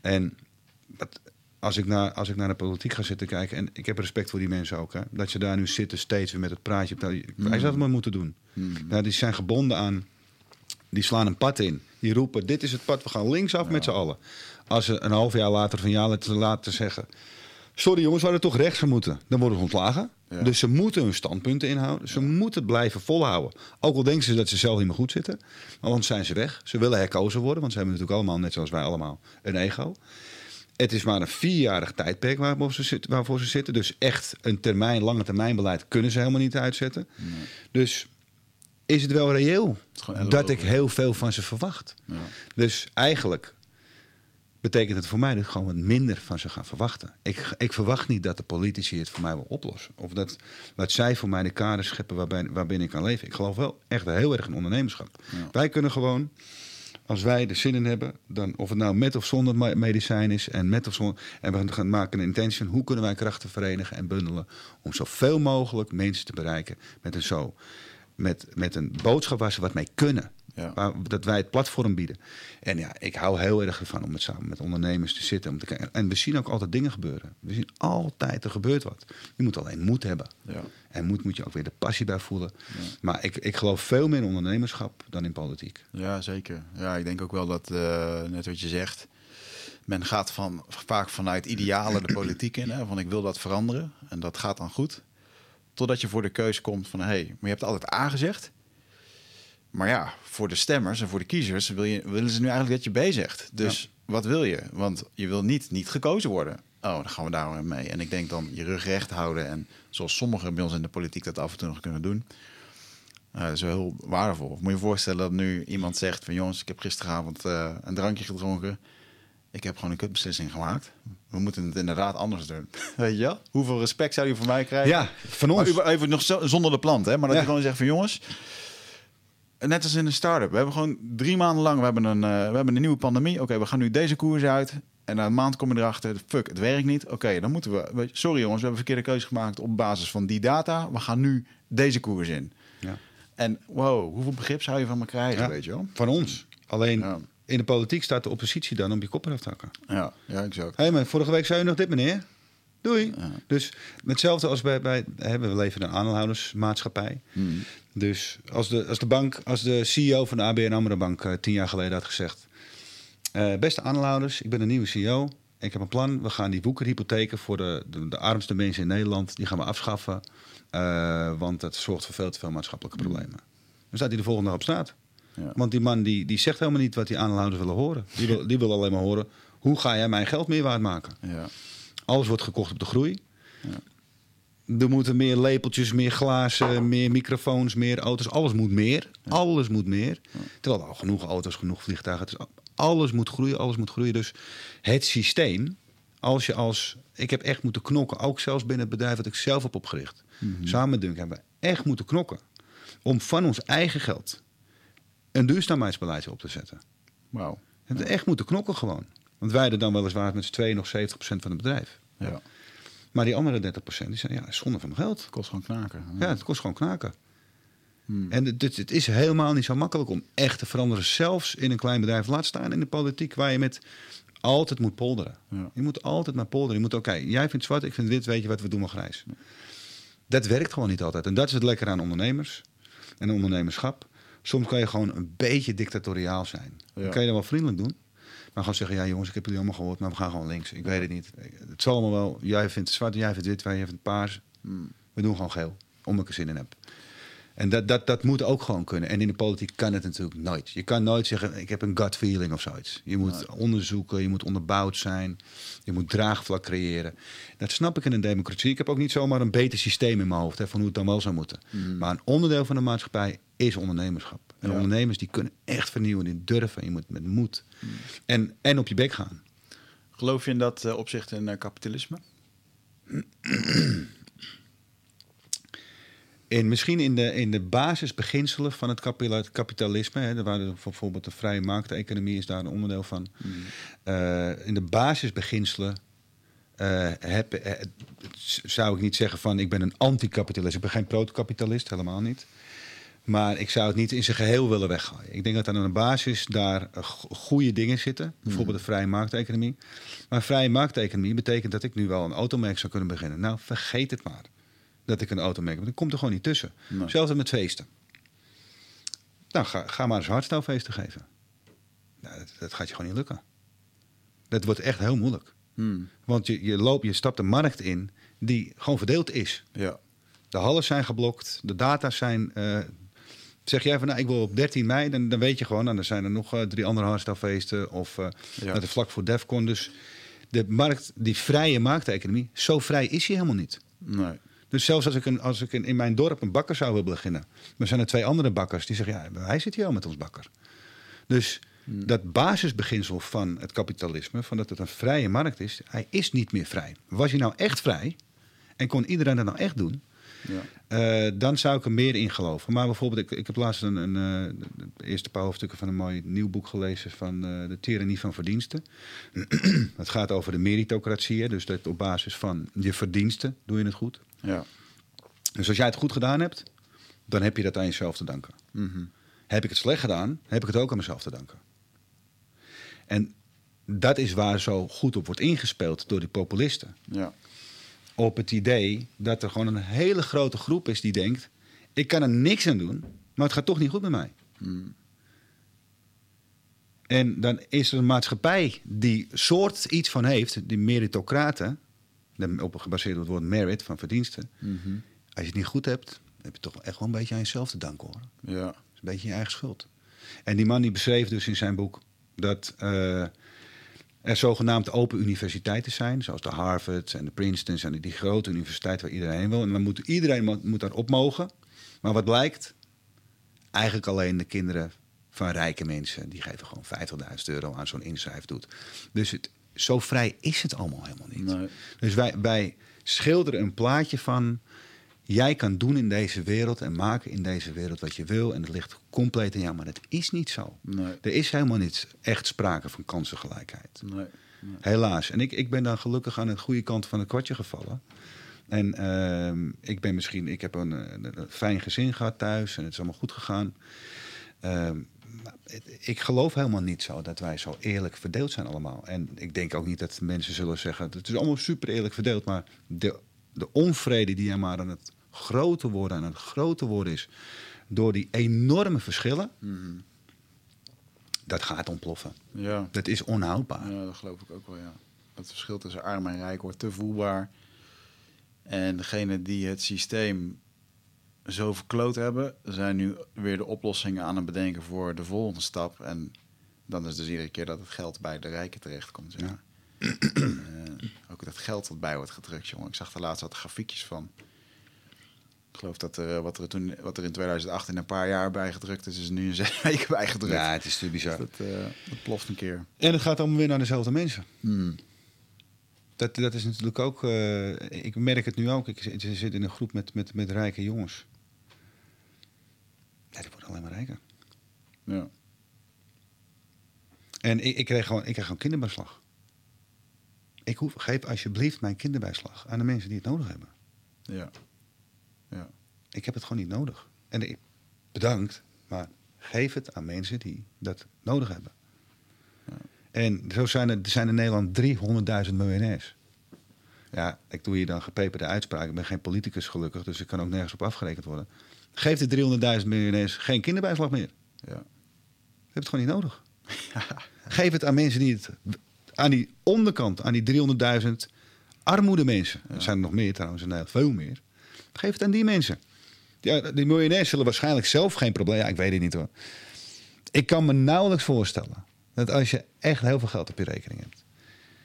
En wat, als ik, naar, als ik naar de politiek ga zitten kijken, en ik heb respect voor die mensen ook, hè, dat ze daar nu zitten steeds weer met het praatje. Wij mm. zouden het maar moeten doen. Mm. Nou, die zijn gebonden aan, die slaan een pad in. Die roepen, dit is het pad, we gaan linksaf met z'n allen. Als ze een half jaar later van ja laten zeggen, sorry jongens, we hadden toch rechts moeten. Dan worden ze ontslagen. Dus ze moeten hun standpunten inhouden. Ze moeten het blijven volhouden. Ook al denken ze dat ze zelf niet meer goed zitten. Maar anders zijn ze weg. Ze willen herkozen worden, want ze hebben natuurlijk allemaal, net zoals wij allemaal, een ego. Het is maar een vierjarig tijdperk waarvoor ze, zitten, waarvoor ze zitten. Dus echt een termijn, lange termijn beleid kunnen ze helemaal niet uitzetten. Dus is het wel reëel dat ik heel veel van ze verwacht. Ja. Dus eigenlijk betekent het voor mij dat ik gewoon wat minder van ze gaan verwachten. Ik, ik verwacht niet dat de politici het voor mij wil oplossen. Of dat, dat zij voor mij de kaders scheppen waarbij, waarbinnen ik kan leven. Ik geloof wel echt heel erg in ondernemerschap. Wij kunnen gewoon als wij er zin in hebben, dan, of het nou met of zonder medicijn is, en met of zonder, en we gaan maken een intention, hoe kunnen wij krachten verenigen en bundelen om zoveel mogelijk mensen te bereiken met een zo, met, met een boodschap waar ze wat mee kunnen. Ja. Waar, dat wij het platform bieden. En ja, ik hou heel erg ervan om met, samen met ondernemers te zitten. Om te kijken. En we zien ook altijd dingen gebeuren. We zien altijd, er gebeurt wat. Je moet alleen moed hebben. Ja. En moed moet je ook weer de passie bij voelen. Maar ik, ik geloof veel meer in ondernemerschap dan in politiek. Ja, zeker. Ja, ik denk ook wel dat, uh, net wat je zegt... Men gaat van, vaak vanuit idealen de politiek in. Hè, van ik wil dat veranderen. En dat gaat dan goed. Totdat je voor de keuze komt van... hé, hey, maar je hebt altijd A gezegd... Maar ja, voor de stemmers en voor de kiezers wil je, willen ze nu eigenlijk dat je bezigt. Dus wat wil je? Want je wil niet niet gekozen worden. Oh, dan gaan we daar mee. En ik denk dan je rug recht houden. En zoals sommigen bij ons in de politiek dat af en toe nog kunnen doen. Uh, dat is wel heel waardevol. Moet je je voorstellen dat nu iemand zegt van... jongens, ik heb gisteravond uh, een drankje gedronken. Ik heb gewoon een kutbeslissing gemaakt. We moeten het inderdaad anders doen. Weet je Hoeveel respect zou je voor mij krijgen? Ja, van ons. Maar even nog zonder de plant, hè? Maar dat je gewoon zegt van jongens... Net als in een start-up. We hebben gewoon drie maanden lang... We hebben een, uh, we hebben een nieuwe pandemie. Oké, we gaan nu deze koers uit. En na een maand kom je erachter... Fuck, het werkt niet. Oké, dan moeten we... Sorry jongens, we hebben verkeerde keuze gemaakt... op basis van die data. We gaan nu deze koers in. Ja. En wow, hoeveel begrip zou je van me krijgen, weet je wel? Van ons. Alleen in de politiek staat de oppositie dan om je kop eraf te hakken. Ja, ja exact. Hé, hey, maar vorige week zei je nog dit, meneer. Doei. Dus hetzelfde als bij, bij hebben we leven in een aandeelhoudersmaatschappij. Hmm. Dus als de, als de bank, als de CEO van de ABN AMRO Bank uh, tien jaar geleden had gezegd... Uh, beste aandeelhouders, ik ben een nieuwe CEO. Ik heb een plan. We gaan die boekenhypotheken voor de, de, de armste mensen in Nederland... die gaan we afschaffen. Uh, want dat zorgt voor veel te veel maatschappelijke hmm. problemen. Dan staat hij de volgende dag op straat. Ja. Want die man die, die zegt helemaal niet wat die aandeelhouders willen horen. Die wil, die wil alleen maar horen, hoe ga jij mijn geld meer waard maken? Ja. Alles wordt gekocht op de groei. Ja. Er moeten meer lepeltjes, meer glazen, meer microfoons, meer auto's. Alles moet meer. Alles moet meer. Terwijl er al genoeg auto's, genoeg vliegtuigen. Dus alles moet groeien, alles moet groeien. Dus het systeem, als je als... Ik heb echt moeten knokken, ook zelfs binnen het bedrijf dat ik zelf heb opgericht. Mhm. Samen met Dunk hebben we echt moeten knokken. Om van ons eigen geld een duurzaamheidsbeleid op te zetten. Wauw. We hebben echt moeten knokken gewoon. Want wij hadden dan weliswaar met z'n tweeën nog 70% van het bedrijf. Ja. Maar die andere 30% die zeggen, ja, zonde van mijn geld. Het kost gewoon knaken. Ja, het kost gewoon knaken. Hmm. En het, het, is helemaal niet zo makkelijk om echt te veranderen. Zelfs in een klein bedrijf. Laat staan in de politiek waar je met altijd moet polderen. Ja. Je moet altijd maar polderen. Je moet, oké, jij vindt zwart, ik vind wit, weet je wat, we doen maar grijs. Dat werkt gewoon niet altijd. En dat is het lekker aan ondernemers en ondernemerschap. Soms kan je gewoon een beetje dictatoriaal zijn. Dan kan je dan wel vriendelijk doen. Maar gewoon zeggen, ja jongens, ik heb jullie allemaal gehoord, maar we gaan gewoon links. Ik weet het niet. Het zal allemaal wel. Jij vindt zwart, jij vindt wit, wij vindt paars. Hmm. We doen gewoon geel, omdat ik er zin in heb. En dat, dat, dat moet ook gewoon kunnen. En in de politiek kan het natuurlijk nooit. Je kan nooit zeggen, ik heb een gut feeling of zoiets. Je moet onderzoeken, je moet onderbouwd zijn. Je moet draagvlak creëren. Dat snap ik in een democratie. Ik heb ook niet zomaar een beter systeem in mijn hoofd... Hè, van hoe het dan wel zou moeten. Hmm. Maar een onderdeel van de maatschappij is ondernemerschap. En ondernemers die kunnen echt vernieuwen, die durven. Je moet met moed. Hmm. En, en op je bek gaan. Geloof je in dat uh, opzicht in uh, kapitalisme? En misschien in de, in de basisbeginselen van het kapitalisme, hè, waar bijvoorbeeld de vrije markteconomie is daar een onderdeel van. Mm. Uh, in de basisbeginselen uh, heb, uh, zou ik niet zeggen van ik ben een anticapitalist. Ik ben geen protokapitalist, helemaal niet. Maar ik zou het niet in zijn geheel willen weggooien. Ik denk dat aan de basis daar goede dingen zitten. Bijvoorbeeld de vrije markteconomie. Maar vrije markteconomie betekent dat ik nu wel een automerk zou kunnen beginnen. Nou, vergeet het maar dat ik een auto merk. Want ik komt er gewoon niet tussen. Nee. Zelfs met feesten. Nou, ga, ga maar eens hardstylefeesten geven. Nou, dat, dat, gaat je gewoon niet lukken. Dat wordt echt heel moeilijk. Hmm. Want je, je, loopt, je stapt een markt in die gewoon verdeeld is. Ja. De hallen zijn geblokt, de data's zijn. Uh, zeg jij van nou, ik wil op 13 mei, dan, dan weet je gewoon, nou, dan zijn er nog uh, drie andere hardstylefeesten. Of uh, ja. het vlak voor Defcon. Dus de markt, die vrije markteconomie, zo vrij is hij helemaal niet. Nee. Dus zelfs als ik, een, als ik een, in mijn dorp een bakker zou willen beginnen, dan zijn er twee andere bakkers die zeggen: ja, hij zit hier al met ons bakker. Dus hmm. dat basisbeginsel van het kapitalisme, van dat het een vrije markt is, hij is niet meer vrij. Was hij nou echt vrij en kon iedereen dat nou echt doen, ja. Uh, dan zou ik er meer in geloven. Maar bijvoorbeeld, ik, ik heb laatst een, een uh, de eerste paar hoofdstukken van een mooi nieuw boek gelezen van uh, de tyrannie van verdiensten. het gaat over de meritocratie, dus dat op basis van je verdiensten doe je het goed. Ja. Dus als jij het goed gedaan hebt, dan heb je dat aan jezelf te danken. Mhm. Heb ik het slecht gedaan, heb ik het ook aan mezelf te danken. En dat is waar zo goed op wordt ingespeeld door die populisten. Ja. Op het idee dat er gewoon een hele grote groep is die denkt: ik kan er niks aan doen, maar het gaat toch niet goed met mij. Mhm. En dan is er een maatschappij die soort iets van heeft, die meritocraten, op gebaseerd op het woord merit, van verdiensten. Mhm. Als je het niet goed hebt, heb je toch echt wel een beetje aan jezelf te danken hoor. Ja. Dus beetje je eigen schuld. En die man die beschreef dus in zijn boek dat uh, er zogenaamd open universiteiten zijn, zoals de Harvard en de Princeton en die grote universiteiten waar iedereen wil. En dan moet iedereen moet daarop mogen. Maar wat blijkt? Eigenlijk alleen de kinderen van rijke mensen. Die geven gewoon 50.000 euro aan zo'n inschrijfdoet. Dus het, zo vrij is het allemaal helemaal niet. Dus wij, wij schilderen een plaatje van... jij kan doen in deze wereld en maken in deze wereld wat je wil... en het ligt compleet in jou, maar dat is niet zo. Nee. Er is helemaal niet echt sprake van kansengelijkheid. Nee. Helaas. En ik, ik ben dan gelukkig aan de goede kant van het kwartje gevallen... En uh, ik ben misschien, ik heb een, een, fijn gezin gehad thuis en het is allemaal goed gegaan. Uh, ik geloof helemaal niet zo dat wij zo eerlijk verdeeld zijn allemaal. En ik denk ook niet dat mensen zullen zeggen... het is allemaal super eerlijk verdeeld... maar de, de onvrede die er maar aan het groter worden... en het groter worden is... door die enorme verschillen... Dat gaat ontploffen. Ja. Dat is onhoudbaar. Ja, dat geloof ik ook wel, ja. Het verschil tussen arm en rijk wordt te voelbaar. En degene die het systeem zo verkloot hebben, zijn nu weer de oplossingen aan het bedenken voor de volgende stap. En dan is dus iedere keer dat het geld bij de rijken terechtkomt. Ja. uh, ook dat geld wat bij wordt gedrukt, jongen. Ik zag er laatst wat grafiekjes van. Ik geloof dat er, wat, er toen, wat er in 2008 in een paar jaar bijgedrukt is, is nu in zes weken bijgedrukt. Ja, het is te bizar. Dus dat, uh, dat, ploft een keer. En het gaat allemaal weer naar dezelfde mensen. Hmm. Dat, dat is natuurlijk ook. Uh, ik merk het nu ook. Ik zit in een groep met, met, met rijke jongens. Ja, die worden alleen maar rijker. Ja. En ik, ik, kreeg gewoon, ik kreeg gewoon kinderbijslag. Ik hoef, geef alsjeblieft mijn kinderbijslag aan de mensen die het nodig hebben. Ja. ja. Ik heb het gewoon niet nodig. En ik, bedankt, maar geef het aan mensen die dat nodig hebben. Ja. En zo zijn er, er zijn in Nederland 300.000 miljonairs. Ja, ik doe hier dan gepeperde uitspraken. Ik ben geen politicus gelukkig, dus ik kan ook nergens op afgerekend worden. Geef de 300.000 miljonairs geen kinderbijslag meer. Ja. Je hebt het gewoon niet nodig. Geef het aan mensen die het... Aan die onderkant, aan die 300.000 armoede mensen. Er zijn er nog meer trouwens, en veel meer. Geef het aan die mensen. Ja, die miljonairs zullen waarschijnlijk zelf geen probleem... Ja, ik weet het niet hoor. Ik kan me nauwelijks voorstellen... dat als je echt heel veel geld op je rekening hebt...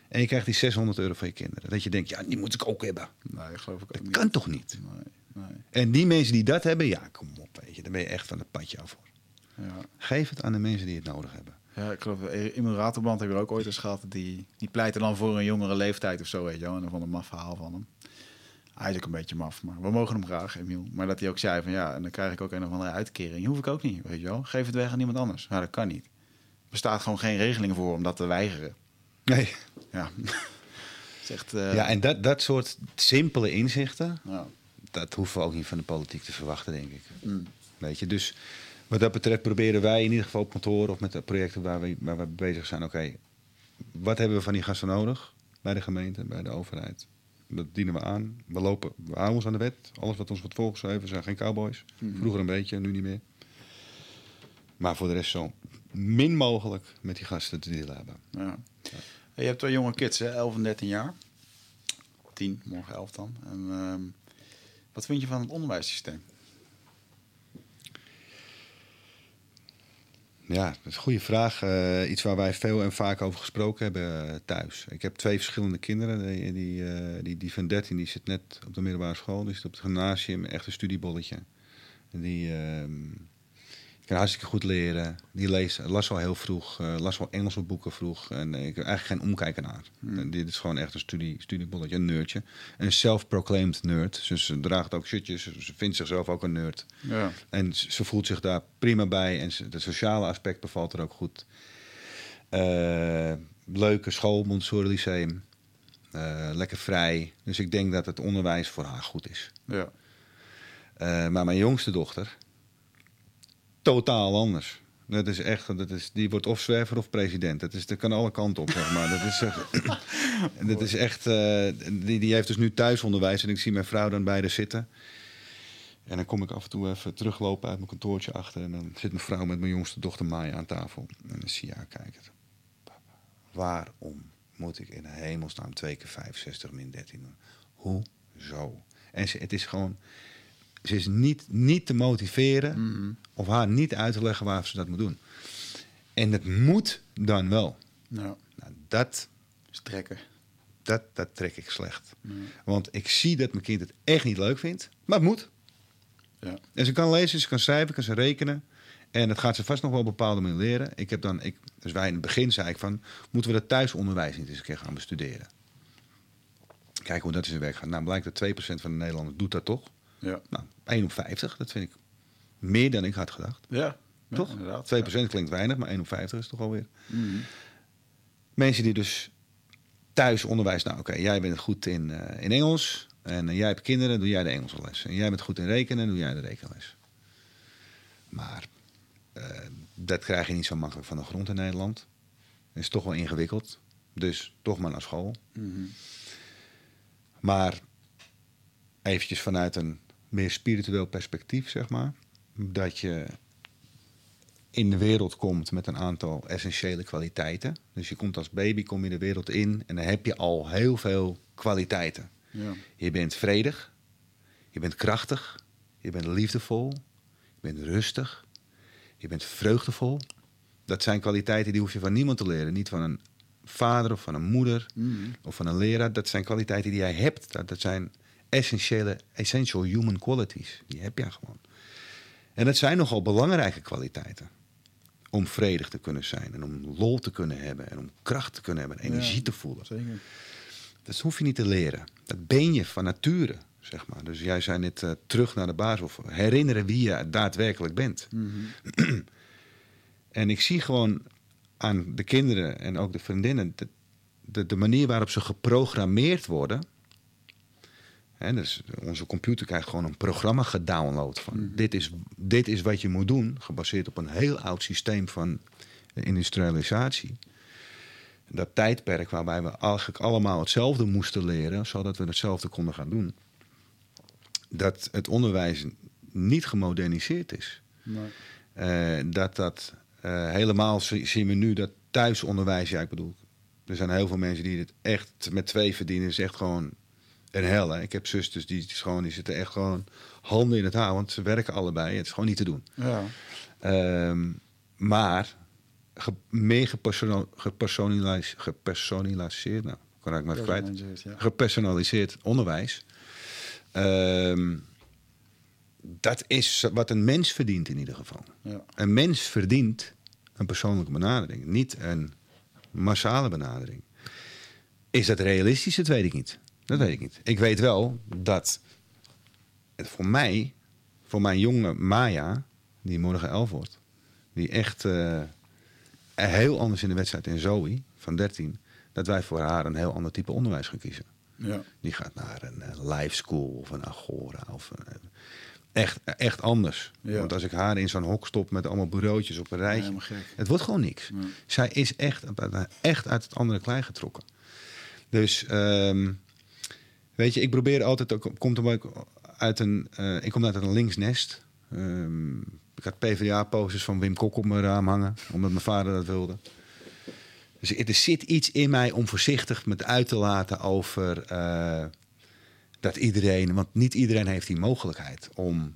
en je krijgt die 600 euro van je kinderen... dat je denkt, ja, die moet ik ook hebben. Nee, geloof ik ook dat niet. kan toch niet? Nee. En die mensen die dat hebben, ja, kom op, weet je, daar ben je echt van het padje af voor. Ja. Geef het aan de mensen die het nodig hebben. Ja, ik geloof, Emil Raterband hebben we ook ooit eens gehad. Die, die pleiten dan voor een jongere leeftijd of zo, weet je wel. En dan vond een maf verhaal van hem. Hij is ook een beetje maf, maar we mogen hem graag, Emiel. Maar dat hij ook zei van ja, en dan krijg ik ook een of andere uitkering. Die hoef ik ook niet, weet je wel. Geef het weg aan iemand anders. Ja, dat kan niet. Er bestaat gewoon geen regeling voor om dat te weigeren. Nee. Ja. Echt, uh... Ja, en dat, dat soort simpele inzichten... Ja dat hoeven we ook niet van de politiek te verwachten, denk ik. Mm. Weet je, dus wat dat betreft proberen wij in ieder geval op kantoor of met de projecten waar we, waar we bezig zijn, oké, wat hebben we van die gasten nodig bij de gemeente, bij de overheid? Dat dienen we aan. We, lopen, we houden ons aan de wet. Alles wat ons wordt voorgeschreven zijn geen cowboys. Mm. Vroeger een beetje, nu niet meer. Maar voor de rest zo min mogelijk met die gasten te dealen hebben. Ja. ja. Je hebt twee jonge kids, hè? 11 en 13 jaar. 10, morgen 11 dan. En, ehm, wat vind je van het onderwijssysteem? Ja, dat is een goede vraag. Uh, iets waar wij veel en vaak over gesproken hebben uh, thuis. Ik heb twee verschillende kinderen. Die, die, uh, die, die van 13 die zit net op de middelbare school. Die zit op het gymnasium, echt een studiebolletje. Die, ehm, kan hartstikke goed leren. Die leest, las al heel vroeg, uh, las al Engelse boeken vroeg. En ik heb eigenlijk geen omkijken naar. Hmm. Dit is gewoon echt een studie, studiebolletje, een nerdje. Een self-proclaimed nerd. Dus ze draagt ook shirtjes, ze vindt zichzelf ook een nerd. Ja. En ze voelt zich daar prima bij. En het sociale aspect bevalt er ook goed. Uh, leuke school, Montessori Lyceum. Lekker vrij. Dus ik denk dat het onderwijs voor haar goed is. Ja. maar mijn jongste dochter, totaal anders. Dat is echt, dat is, die wordt of zwerver of president. Dat, is, dat kan alle kanten op, zeg maar. Dat is, dat is echt, uh, die, die heeft dus nu thuisonderwijs en ik zie mijn vrouw dan bij haar zitten. En dan kom ik af en toe even teruglopen uit mijn kantoortje achter. En dan zit mijn vrouw met mijn jongste dochter Maya aan tafel. En dan zie je haar kijken. Waarom moet ik in de hemelsnaam twee keer 65 min 13 doen? Hoezo? En ze, het is gewoon ze is niet, niet te motiveren mhm. of haar niet uit te leggen waarvoor ze dat moet doen. En het moet dan wel. Nou, dat is trekken. Dat, dat trek ik slecht. Want ik zie dat mijn kind het echt niet leuk vindt, maar het moet. Ja. En ze kan lezen, ze kan schrijven, kan ze rekenen. En dat gaat ze vast nog wel op bepaalde manier leren. Ik heb dan, ik, dus wij in het begin zei ik van, moeten we dat thuisonderwijs niet eens een keer gaan bestuderen? Kijken hoe dat in zijn werk gaat. Nou, blijkt dat 2% van de Nederlanders doet dat toch. Ja. Nou, 1 op 50, dat vind ik meer dan ik had gedacht. Ja. Toch? Ja, inderdaad. 2% klinkt weinig, maar 1 op 50 is toch alweer. Mm Mensen die dus thuis onderwijs, nou oké, jij bent goed in, uh, in Engels. En uh, jij hebt kinderen, doe jij de Engelse les. En jij bent goed in rekenen, doe jij de rekenles. Maar uh, dat krijg je niet zo makkelijk van de grond in Nederland. Het is toch wel ingewikkeld. Dus toch maar naar school. Mm -hmm. Maar eventjes vanuit een meer spiritueel perspectief, zeg maar. Dat je in de wereld komt met een aantal essentiële kwaliteiten. Dus je komt als baby kom je de wereld in en dan heb je al heel veel kwaliteiten. Ja. Je bent vredig, je bent krachtig, je bent liefdevol, je bent rustig, je bent vreugdevol. Dat zijn kwaliteiten die hoef je van niemand te leren. Niet van een vader of van een moeder mm. of van een leraar. Dat zijn kwaliteiten die jij hebt. Dat, dat zijn essentiële, essential human qualities. Die heb je gewoon. En dat zijn nogal belangrijke kwaliteiten. Om vredig te kunnen zijn en om lol te kunnen hebben en om kracht te kunnen hebben en energie te voelen. Zeker. Dat hoef je niet te leren. Dat ben je van nature, zeg maar. Dus jij zei net uh, terug naar de basis of herinneren wie je daadwerkelijk bent. Mm en ik zie gewoon aan de kinderen en ook de vriendinnen de, de, de manier waarop ze geprogrammeerd worden dus onze computer krijgt gewoon een programma gedownload van mhm. dit, is, dit is wat je moet doen, gebaseerd op een heel oud systeem van industrialisatie. Dat tijdperk waarbij we eigenlijk allemaal hetzelfde moesten leren, zodat we hetzelfde konden gaan doen. Dat het onderwijs niet gemoderniseerd is. Nee. Uh, dat dat uh, helemaal zien we nu dat thuisonderwijs, ja, ik bedoel, er zijn heel veel mensen die het echt met twee verdienen. is echt gewoon een hel. Hè. Ik heb zusters die, die, gewoon, die zitten echt gewoon handen in het haar, want ze werken allebei. Het is gewoon niet te doen. Ja. Um, maar ge, meer gepersonaliseerd, gepersonaliseerd, nou, kan ik maar kwijt. Ja. Gepersonaliseerd onderwijs. Um, dat is wat een mens verdient in ieder geval. Ja. Een mens verdient een persoonlijke benadering, niet een massale benadering. Is dat realistisch? Dat weet ik niet. Dat weet ik niet. Ik weet wel dat het voor mij, voor mijn jonge Maya, die morgen elf wordt, die echt uh, heel anders in de wedstrijd in Zoe van 13, dat wij voor haar een heel ander type onderwijs gaan kiezen. Ja. Die gaat naar een, een live school of een Agora of een, echt, echt anders. Want als ik haar in zo'n hok stop met allemaal bureautjes op een rijtje, het wordt gewoon niks. Zij is echt, echt uit het andere klei getrokken. Dus um, Weet je, ik probeer altijd ook, komt ik uit een, uh, ik kom uit een linksnest. Um, ik had PvdA-posters van Wim Kok op mijn raam hangen, omdat mijn vader dat wilde. Dus er zit iets in mij om voorzichtig met uit te laten over uh, dat iedereen, want niet iedereen heeft die mogelijkheid om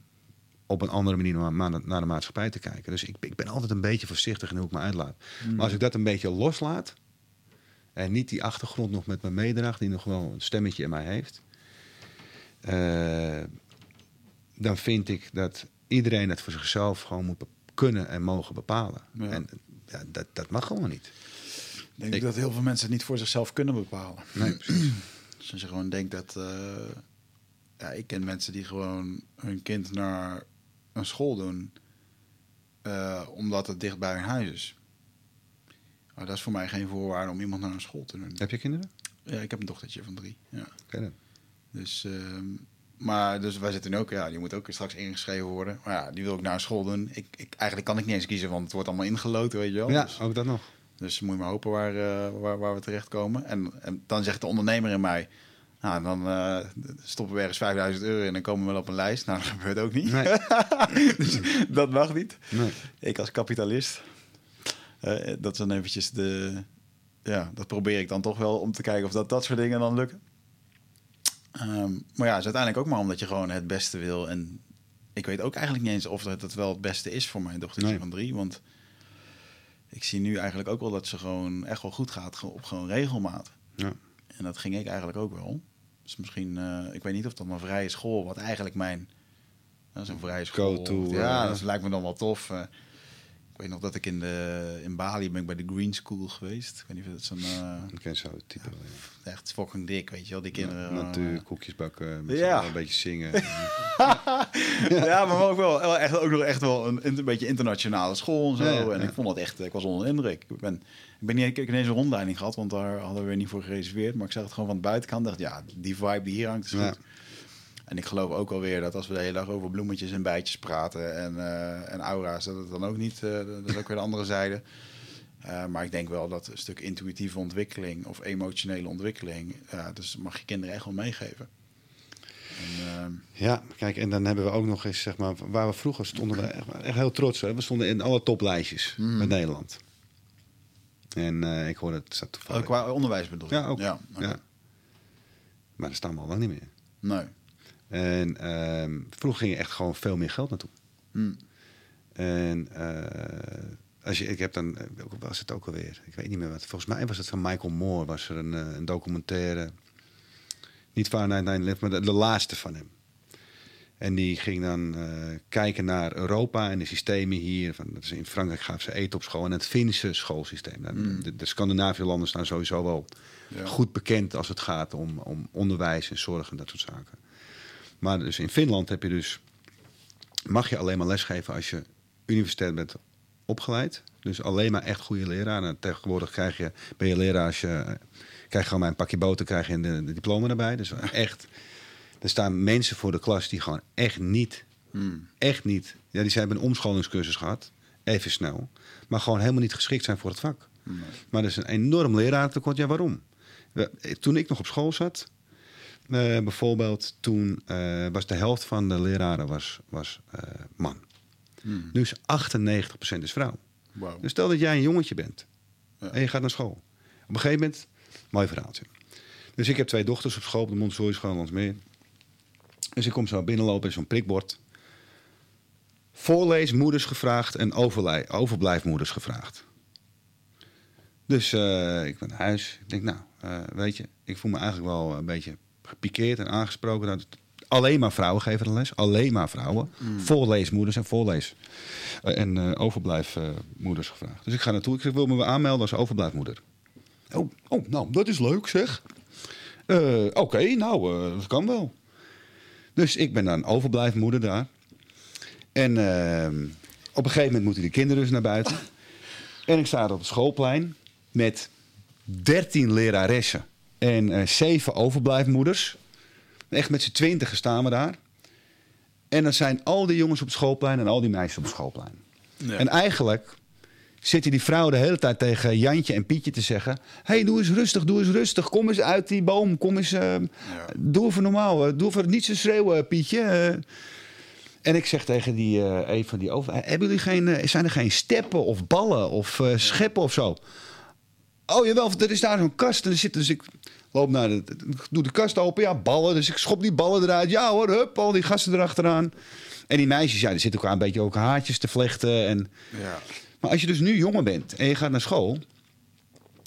op een andere manier naar, de maatschappij te kijken. Dus ik, ik, ben altijd een beetje voorzichtig in hoe ik me uitlaat. Maar als ik dat een beetje loslaat, en niet die achtergrond nog met me meedraagt, die nog wel een stemmetje in mij heeft. Uh, dan vind ik dat iedereen het voor zichzelf gewoon moet kunnen en mogen bepalen. En ja, dat, dat mag gewoon niet. Ik denk ik, dat heel veel mensen het niet voor zichzelf kunnen bepalen. Nee, precies. Dus als je gewoon denkt dat... Uh, ja, ik ken mensen die gewoon hun kind naar een school doen... Uh, omdat het dicht bij hun huis is. Maar dat is voor mij geen voorwaarde om iemand naar een school te doen. Heb je kinderen? Ja, ik heb een dochtertje van drie. Ja. Okay, dus, uh, maar dus wij zitten ook, ja, die moet ook straks ingeschreven worden. Maar ja, die wil ik naar een school doen. Ik, ik, eigenlijk kan ik niet eens kiezen, want het wordt allemaal ingeloten, weet je wel. Ja, dus, ook dat nog. Dus moet je maar hopen waar, uh, waar, waar we terechtkomen. En, en dan zegt de ondernemer in mij, nou, dan uh, stoppen we ergens 5000 euro in en dan komen we wel op een lijst. Nou, dat gebeurt ook niet. Nee. dus dat mag niet. Nee. Ik als kapitalist uh, dat is dan eventjes de... Ja, dat probeer ik dan toch wel om te kijken of dat, dat soort dingen dan lukken. Um, maar ja, het is uiteindelijk ook maar omdat je gewoon het beste wil. En ik weet ook eigenlijk niet eens of dat het wel het beste is voor mijn dochtertje van drie. Want ik zie nu eigenlijk ook wel dat ze gewoon echt wel goed gaat op gewoon regelmaat. Ja. En dat ging ik eigenlijk ook wel. Dus misschien, uh, ik weet niet of dat een vrije school, wat eigenlijk mijn, dat is een vrije school. Ja, uh, dat lijkt me dan wel tof. Uh, ik weet nog dat ik in, de, in Bali ben ik bij de Green School geweest. Ik weet niet of dat zo'n... Uh, ik ken zo type. Ja, echt fucking dik, weet je wel. Die kinderen... natuur, koekjes bakken, met ja. een beetje zingen. ja, maar ook wel echt, ook nog echt wel een, een beetje internationale school en zo. en ik vond dat echt... Ik was onder indruk. Ik ben, ik ben niet, ik heb ineens een rondleiding gehad, want daar hadden we niet voor gereserveerd. Maar ik zag het gewoon van de buitenkant. dacht, ja, die vibe die hier hangt is goed. En ik geloof ook alweer dat als we de hele dag over bloemetjes en bijtjes praten en, uh, en aura's, dat het dan ook niet, uh, dat is ook weer de andere zijde. Uh, maar ik denk wel dat een stuk intuïtieve ontwikkeling of emotionele ontwikkeling, uh, dus mag je kinderen echt wel meegeven. En, ja, kijk, en dan hebben we ook nog eens, zeg maar, waar we vroeger stonden, we echt, echt heel trots. We stonden in alle toplijstjes mm. met Nederland. En ik hoorde het staat toevallig. Oh, qua onderwijs bedoel je? Ja, ook. Ja, ja. Maar daar staan we al lang niet meer. Nee. En um, vroeger ging je echt gewoon veel meer geld naartoe. Hmm. En uh, als je, ik heb dan, was het ook alweer, ik weet niet meer wat. Volgens mij was het van Michael Moore, was er een, eh, een documentaire. Niet van 9 maar de, de, laatste van hem. En die ging dan uh, kijken naar Europa en de systemen hier. Van, dat is in Frankrijk gaven ze eten op school en het Finse schoolsysteem. Hmm. De, de Scandinavische landen staan sowieso wel ja. goed bekend als het gaat om, om onderwijs en zorg en dat soort zaken. Maar dus in Finland heb je dus, mag je alleen maar lesgeven als je universitair bent opgeleid. Dus alleen maar echt goede leraar. En tegenwoordig krijg je, ben je leraar als je, krijg gewoon mijn pakje boter, krijg je de, de diploma erbij. Dus echt, er staan mensen voor de klas die gewoon echt niet, hmm. echt niet, ja, die hebben een omscholingscursus gehad, even snel, maar gewoon helemaal niet geschikt zijn voor het vak. Maar er is een enorm leraartekort. Ja, waarom? Toen ik nog op school zat, uh, bijvoorbeeld, toen uh, was de helft van de leraren was, was uh, man. Hmm. Nu is 98% is vrouw. Wow. Dus stel dat jij een jongetje bent ja. en je gaat naar school. Op een gegeven moment, mooi verhaaltje. Dus ik heb twee dochters op school, op de Montessori school meer. Dus ik kom zo binnenlopen in zo'n prikbord. Voorleesmoeders gevraagd en overblijfmoeders gevraagd. Dus ik ben naar huis. Ik denk, nou, weet je, ik voel me eigenlijk wel een beetje gepikeerd en aangesproken. Dat alleen maar vrouwen geven de les. Alleen maar vrouwen. Mm. Voorleesmoeders en voorlees. Uh, en uh, overblijfmoeders gevraagd. Dus ik ga naartoe. Ik zeg, wil me aanmelden als overblijfmoeder. Oh, oh nou, dat is leuk zeg. Uh, Oké, nou, dat kan wel. Dus ik ben dan overblijfmoeder daar. En ehm, op een gegeven moment moeten de kinderen dus naar buiten. En ik sta op het schoolplein met dertien leraressen en uh, zeven overblijfmoeders. Echt met z'n twintig staan we daar. En dan zijn al die jongens op het schoolplein en al die meisjes op het schoolplein. Ja. En eigenlijk zitten die vrouwen de hele tijd tegen Jantje en Pietje te zeggen... hey, doe eens rustig, doe eens rustig. Kom eens uit die boom. Kom eens, uh, ja. Doe even normaal. Uh, doe even niet zo schreeuwen, Pietje. Uh, en ik zeg tegen die, een van die over... Hebben jullie geen, zijn er geen steppen of ballen of scheppen of zo? Oh jawel, er is daar zo'n kast. En er zit, dus ik loop naar de, doe de kast open. Ja, ballen. Dus ik schop die ballen eruit. Ja hoor, hup, al die gasten erachteraan. En die meisjes, ja, die zitten ook een beetje ook haartjes te vlechten. En... Ja. Maar als je dus nu jonger bent en je gaat naar school...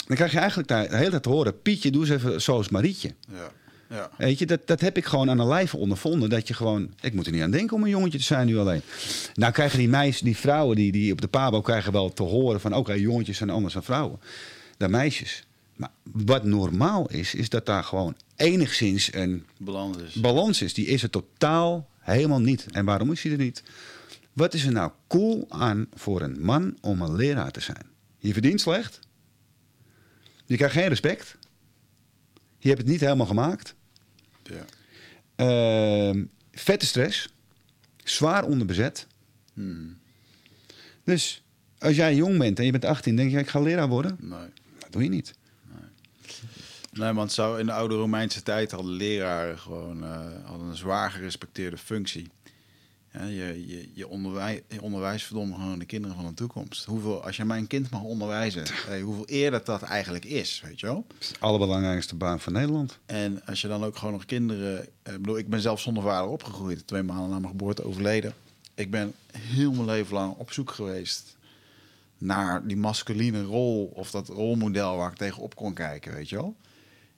dan krijg je eigenlijk daar de hele tijd te horen... Pietje, doe eens even zoals Marietje. Ja. Ja. Weet je, dat, dat heb ik gewoon aan de lijve ondervonden. Dat je gewoon, ik moet er niet aan denken om een jongetje te zijn nu alleen. Nou krijgen die meisjes, die vrouwen die, die op de pabo krijgen wel te horen van... oké, jongetjes zijn anders dan vrouwen dan meisjes. Maar wat normaal is, is dat daar gewoon enigszins een balans is. balans is. Die is er totaal helemaal niet. En waarom is die er niet? Wat is er nou cool aan voor een man om een leraar te zijn? Je verdient slecht. Je krijgt geen respect. Je hebt het niet helemaal gemaakt. Ja. Uh, vette stress. Zwaar onderbezet. Hmm. Dus als jij jong bent en je bent 18, denk je, ik ga leraar worden? Nee. Dat doe je niet. Nee, want zo in de oude Romeinse tijd hadden leraren gewoon uh, hadden een zwaar gerespecteerde functie. je, je, je, onderwijs, je onderwijs verdomme gewoon de kinderen van de toekomst. Hoeveel, als je mijn kind mag onderwijzen, hey, hoeveel eerder dat eigenlijk is, weet je wel? Het is de allerbelangrijkste baan van Nederland. En als je dan ook gewoon nog kinderen... Ik bedoel, ik ben zelf zonder vader opgegroeid. Twee maanden na mijn geboorte overleden. Ik ben heel mijn leven lang op zoek geweest naar die masculine rol of dat rolmodel waar ik tegenop kon kijken, weet je wel.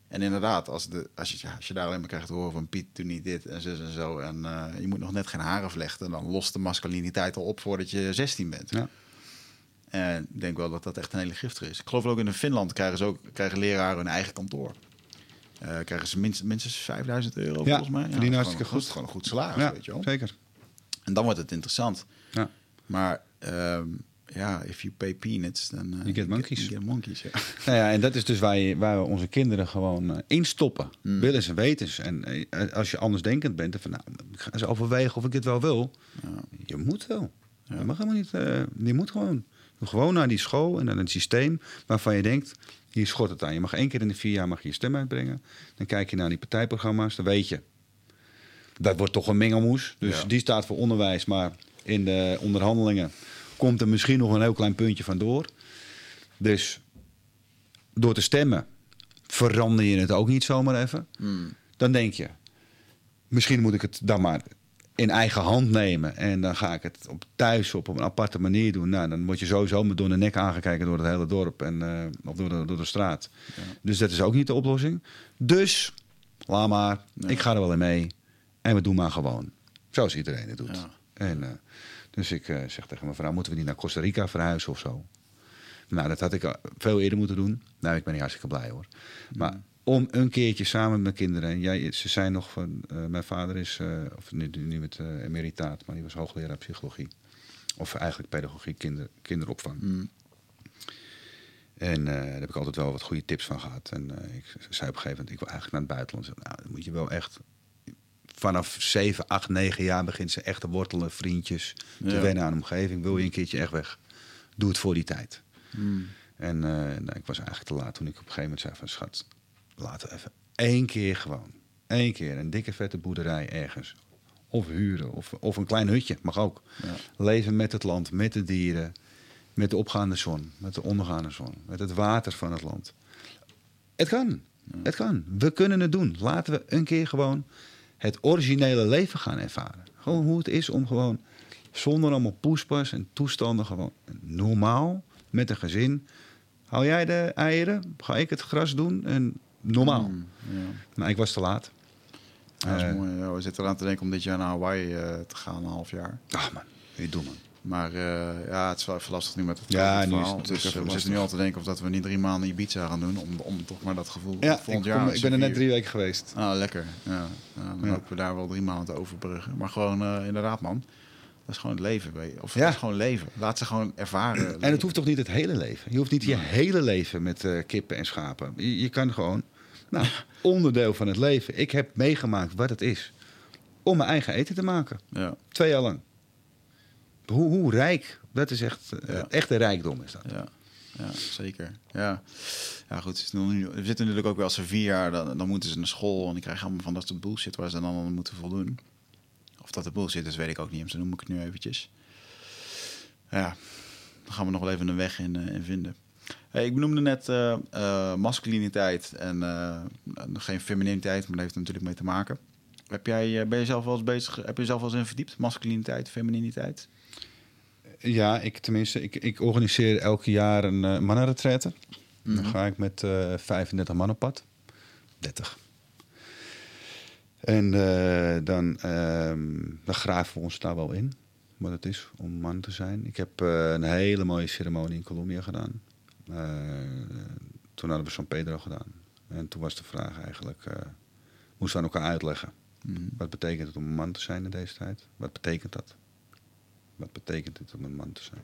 En inderdaad, als, de, als, je, als je daar alleen maar krijgt te horen van Piet, doe niet dit en zus en zo. En uh, je moet nog net geen haren vlechten. Dan lost de masculiniteit al op voordat je 16 bent. Ja. En ik denk wel dat dat echt een hele giftig is. Ik geloof ook in Finland krijgen, ze ook, krijgen leraren hun eigen kantoor. Uh, krijgen ze minstens, minstens 5000 euro ja, volgens mij. Ja, verdienen hartstikke goed. Gewoon een goed salaris, ja, weet je wel. Zeker. En dan wordt het interessant. Ja. Maar um, ja, if you pay peanuts, dan uh, you get monkeys. You get monkeys ja. Nou ja, en dat is dus waar, je, waar we onze kinderen gewoon uh, instoppen. Mm. Willens en wetens. En uh, als je anders denkend bent, dan van nou, ik ga eens overwegen of ik dit wel wil. Ja. Je moet wel. Ja. Je mag helemaal niet. je moet gewoon. Gewoon naar die school en naar het systeem waarvan je denkt, hier schort het aan. Je mag één keer in de vier jaar mag je, je stem uitbrengen. Dan kijk je naar die partijprogramma's, dan weet je. Dat wordt toch een mengelmoes. Dus die staat voor onderwijs, maar in de onderhandelingen komt er misschien nog een heel klein puntje van door. Dus door te stemmen verander je het ook niet zomaar even. Hmm. Dan denk je, misschien moet ik het dan maar in eigen hand nemen. En dan ga ik het op thuis op, een aparte manier doen. Nou, dan word je sowieso met door de nek aangekeken door het hele dorp en, uh, of door de, door de straat. Ja. Dus dat is ook niet de oplossing. Dus, laat maar, ik ga er wel in mee. En we doen maar gewoon. Zoals iedereen het doet. Ja. En, uh, dus ik uh, zeg tegen mijn vrouw, moeten we niet naar Costa Rica verhuizen of zo? Nou, dat had ik veel eerder moeten doen. Nou, ik ben niet hartstikke blij hoor. Maar mm. om een keertje samen met mijn kinderen... En jij, ze zijn nog van... Uh, mijn vader is, uh, of nu, nu met emeritaat... maar die was hoogleraar psychologie. Of eigenlijk pedagogie, kinder, kinderopvang. Mm. En daar heb ik altijd wel wat goede tips van gehad. En ik zei op een gegeven moment, ik wil eigenlijk naar het buitenland. Nou, dan moet je wel echt vanaf 7, 8, 9 jaar begint ze echt te wortelen, vriendjes, te ja. wennen aan de omgeving. Wil je een keertje echt weg? Doe het voor die tijd. Hmm. En uh, nou, ik was eigenlijk te laat toen ik op een gegeven moment zei van schat, laten we even één keer gewoon, één keer een dikke vette boerderij ergens. Of huren, of, of een klein hutje, mag ook. Ja. Leven met het land, met de dieren, met de opgaande zon, met de ondergaande zon, met het water van het land. Het kan, ja. het kan. We kunnen het doen. Laten we een keer gewoon het originele leven gaan ervaren. Gewoon hoe het is om gewoon zonder allemaal poespas en toestanden gewoon normaal met een gezin. Hou jij de eieren? Ga ik het gras doen? En normaal. Mm, ja. Nou, ik was te laat. Ja, dat is uh, mooi. Ja, we zitten eraan te denken om dit jaar naar Hawaii uh, te gaan, een half jaar. Ach man, je doet man. Maar uh, ja, het is wel even lastig nu met het ja, nu verhaal. dus we zitten nu al te denken of dat we niet drie maanden Ibiza gaan doen. Om, om toch maar dat gevoel ja, volgend ik jaar. Kom, ik ben er net drie weken geweest. Ah, lekker. Ja, ja dan ja. hopen we daar wel drie maanden te overbruggen. Maar gewoon uh, inderdaad man. Dat is gewoon het leven. Of ja. het is gewoon leven. Laat ze gewoon ervaren. En het hoeft toch niet het hele leven? Je hoeft niet je hele leven met uh, kippen en schapen. Je, je kan gewoon... Nou, onderdeel van het leven. Ik heb meegemaakt wat het is. Om mijn eigen eten te maken. Ja. Twee jaar lang. Hoe, hoe rijk, dat is echt, ja. echt een rijkdom is dat. Ja, ja zeker. Ja. ja, goed. We zitten natuurlijk ook wel als ze vier jaar, dan, dan moeten ze naar school en die krijgen allemaal van dat soort bullshit waar ze dan aan moeten voldoen. Of dat de bullshit is, weet ik ook niet. Zo noem ik het nu eventjes. Ja, dan gaan we nog wel even een weg in, uh, in vinden. Hey, ik benoemde net uh, uh, masculiniteit en geen femininiteit, maar dat heeft er natuurlijk mee te maken. Heb jij, ben je zelf wel eens bezig, heb je zelf wel eens in verdiept? Masculiniteit, femininiteit? Ja, ik tenminste, ik, ik organiseer elk jaar een uh, mannenretraite. Mm -hmm. Dan ga ik met uh, 35 man op pad. 30. En uh, dan, dan graven we ons daar wel in, wat het is om man te zijn. Ik heb een hele mooie ceremonie in Colombia gedaan. toen hadden we San Pedro gedaan. En toen was de vraag eigenlijk, moesten we aan elkaar uitleggen. Mm -hmm. Wat betekent het om een man te zijn in deze tijd? Wat betekent dat? Wat betekent het om een man te zijn?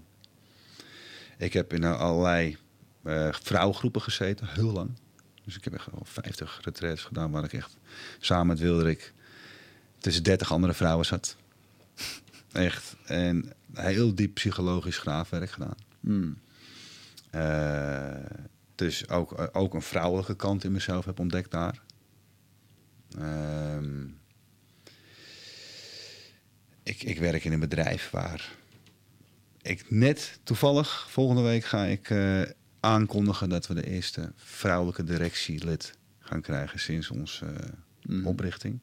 Ik heb in allerlei uh, vrouwgroepen gezeten, heel lang. Dus ik heb echt al 50 retraites gedaan waar ik echt samen met Wilderik tussen 30 andere vrouwen zat. echt. En heel diep psychologisch graafwerk gedaan. Mm. Uh, dus ook, ook een vrouwelijke kant in mezelf heb ontdekt daar. Uh, ik, ik werk in een bedrijf waar ik net toevallig volgende week ga ik uh, aankondigen dat we de eerste vrouwelijke directielid gaan krijgen sinds onze uh, oprichting.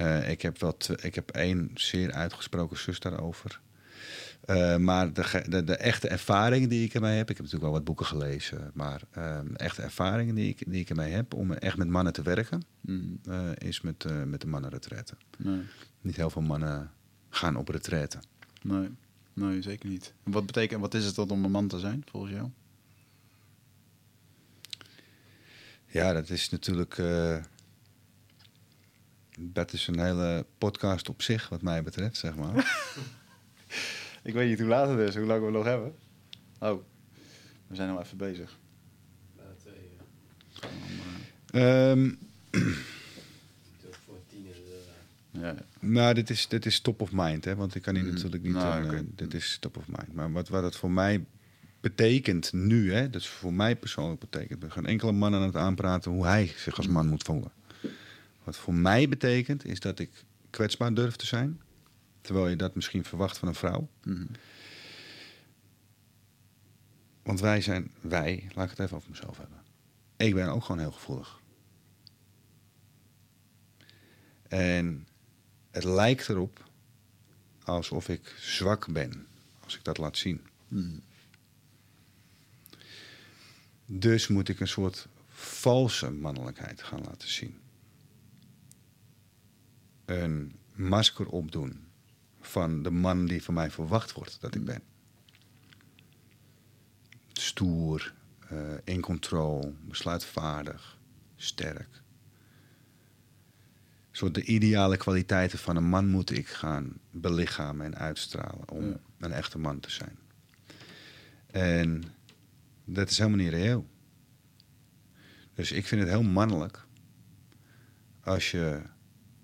Uh, ik, heb wat, ik heb één zeer uitgesproken zus daarover. Maar de, de, de, echte ervaringen die ik ermee heb, ik heb natuurlijk wel wat boeken gelezen, maar uh, echte ervaringen die ik, die ik ermee heb om echt met mannen te werken, mm. uh, is met, met de mannenretretten. Nee. Niet heel veel mannen gaan op retretten. Nee, nee zeker niet. wat betekent, wat is het dan om een man te zijn, volgens jou? Ja, dat is natuurlijk. dat is een hele podcast op zich, wat mij betreft, zeg maar. Ik weet niet hoe laat het is, hoe lang we nog hebben. Oh, we zijn al even bezig. Bijna twee, ja. Um, ja. Nou, dit is, dit is top of mind, hè? want ik kan hier mm. natuurlijk niet... Nou, uh, dit is top of mind. Maar wat, wat het voor mij betekent nu, hè, dat is voor mij persoonlijk betekent... we gaan enkele mannen aan het aanpraten hoe hij zich als man moet voelen. Wat voor mij betekent, is dat ik kwetsbaar durf te zijn... Terwijl je dat misschien verwacht van een vrouw. Mhm. Want wij zijn, wij, laat ik het even over mezelf hebben. Ik ben ook gewoon heel gevoelig. En het lijkt erop alsof ik zwak ben als ik dat laat zien. Mhm. Dus moet ik een soort valse mannelijkheid gaan laten zien. Een masker opdoen van de man die van mij verwacht wordt dat ik ben. Stoer, uh, in controle, besluitvaardig, sterk. Soort de ideale kwaliteiten van een man moet ik gaan belichamen en uitstralen om een echte man te zijn. En dat is helemaal niet reëel. Dus ik vind het heel mannelijk als je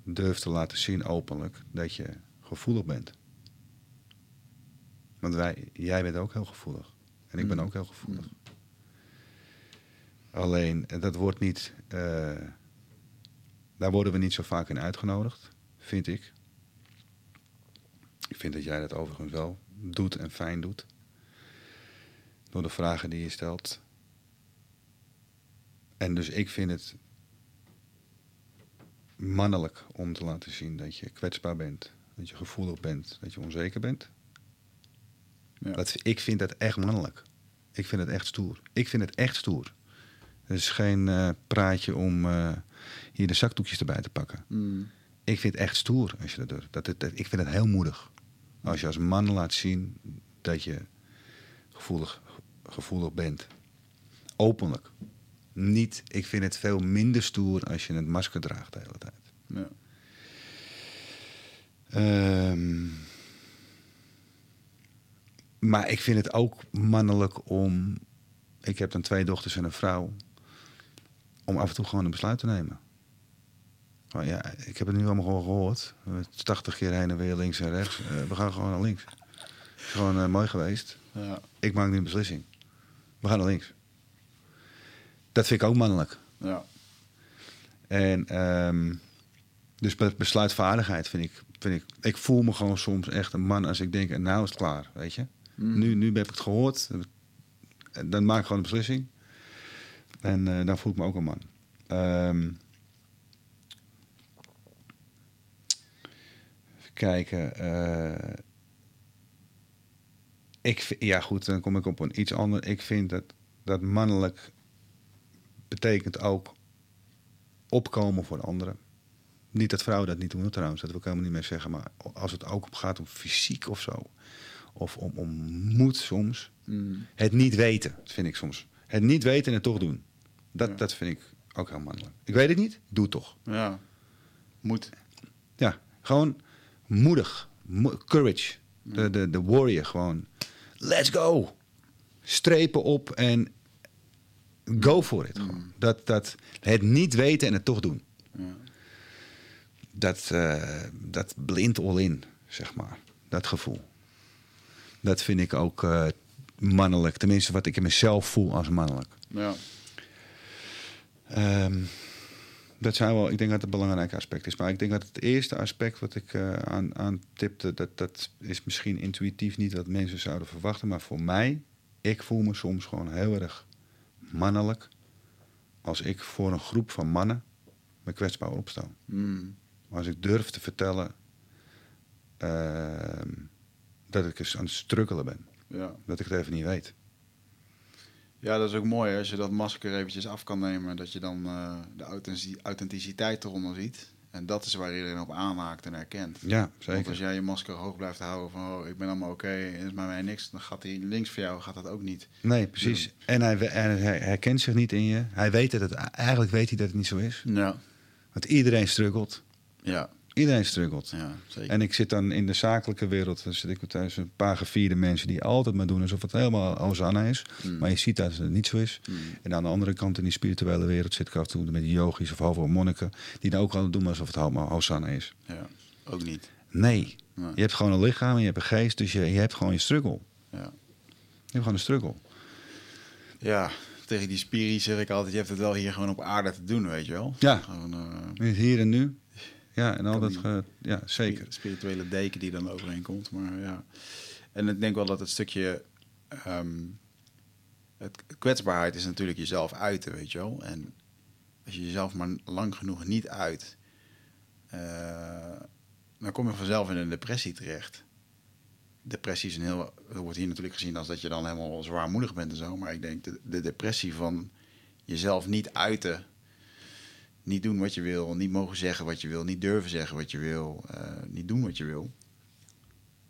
durft te laten zien openlijk dat je gevoelig bent. Want wij, jij bent ook heel gevoelig. En ik ben mm. ook heel gevoelig. Mm. Alleen, dat wordt niet. Uh, daar worden we niet zo vaak in uitgenodigd, vind ik. Ik vind dat jij dat overigens wel doet en fijn doet. Door de vragen die je stelt. En dus ik vind het mannelijk om te laten zien dat je kwetsbaar bent dat je gevoelig bent, dat je onzeker bent. Ja. Dat, ik vind dat echt mannelijk. Ik vind het echt stoer. Ik vind het echt stoer. Het is geen uh, praatje om uh, hier de zakdoekjes erbij te pakken. Mm. Ik vind het echt stoer als je dat doet. Dat, dat, ik vind het heel moedig. Als je als man laat zien dat je gevoelig, gevoelig bent. Openlijk. Niet, ik vind het veel minder stoer als je het masker draagt de hele tijd. Ja. Um, maar ik vind het ook mannelijk om. Ik heb dan twee dochters en een vrouw. Om af en toe gewoon een besluit te nemen. Maar ja, ik heb het nu allemaal gewoon gehoord. 80 keer heen en weer links en rechts. Uh, we gaan gewoon naar links. Het is gewoon uh, mooi geweest. Ja. Ik maak nu een beslissing. We gaan naar links. Dat vind ik ook mannelijk. Ja. En um, dus besluitvaardigheid vind ik vind ik, ik voel me gewoon soms echt een man als ik denk, en nou is het klaar, weet je. Mm. Nu, nu heb ik het gehoord, dan maak ik gewoon een beslissing. En uh, dan voel ik me ook een man. Um, even kijken. Uh, ik, ja, goed, dan kom ik op een iets ander. Ik vind dat, dat mannelijk betekent ook opkomen voor anderen. Niet dat vrouwen dat niet doen trouwens, dat wil ik helemaal niet meer zeggen. Maar als het ook gaat om fysiek of zo. Of om, om moed soms. Mm. Het niet weten, vind ik soms. Het niet weten en het toch doen. Dat, dat vind ik ook heel mannelijk. Ik weet het niet, doe het toch. Ja, moed. Ja, gewoon moedig. courage. De, de, de warrior gewoon. Let's go. Strepen op en go for it. Mm. Dat, dat, het niet weten en het toch doen. Dat, uh, dat blind all in, zeg maar. Dat gevoel. Dat vind ik ook uh, mannelijk. Tenminste, wat ik in mezelf voel als mannelijk. Ja. Um, Dat zijn wel, ik denk dat het een belangrijk aspect is. Maar ik denk dat het eerste aspect wat ik uh, aan, aan tipte, dat, dat is misschien intuïtief niet wat mensen zouden verwachten. Maar voor mij, ik voel me soms gewoon heel erg mannelijk. Als ik voor een groep van mannen me kwetsbaar opsta. Mm. Als ik durf te vertellen uh, dat ik eens aan het strukkelen ben. Ja. Dat ik het even niet weet. Ja, dat is ook mooi als je dat masker eventjes af kan nemen. Dat je dan uh, de authenticiteit eronder ziet. En dat is waar iedereen op aanhaakt en herkent. Ja, zeker. Want als jij je masker hoog blijft houden van oh, ik ben allemaal oké okay, en is maar mij niks, dan gaat hij links voor jou gaat dat ook niet. Nee, precies. En hij, hij, herkent zich niet in je. Hij weet dat het eigenlijk weet hij dat het niet zo is. Ja. Want iedereen struggelt. Ja. Iedereen struggelt. Ja, zeker. En ik zit dan in de zakelijke wereld, dan zit ik thuis een paar gevierde mensen die altijd maar doen alsof het helemaal Hosanna is. Mm. Maar je ziet dat het niet zo is. Mm. En aan de andere kant in die spirituele wereld zit ik af en toe met die yogis of halve monniken, die dan ook altijd doen alsof het helemaal Hosanna is. Ja, ook niet. Nee. Je hebt gewoon een lichaam en je hebt een geest, dus je, je hebt gewoon je struggle. Ja. Je hebt gewoon een struggle. Ja, tegen die spirit zeg ik altijd, je hebt het wel hier gewoon op aarde te doen, weet je wel. Ja, gewoon, uh, hier en nu. Ja, en al dat, ja, zeker. Spirituele deken die dan overheen komt, maar ja. En ik denk wel dat het stukje, um, het kwetsbaarheid is natuurlijk jezelf uiten, weet je wel. En als je jezelf maar lang genoeg niet uit, uh, dan kom je vanzelf in een depressie terecht. Depressie is een heel, wordt hier natuurlijk gezien als dat je dan helemaal zwaarmoedig bent en zo. Maar ik denk de, de depressie van jezelf niet uiten niet doen wat je wil, niet mogen zeggen wat je wil, niet durven zeggen wat je wil, uh, niet doen wat je wil.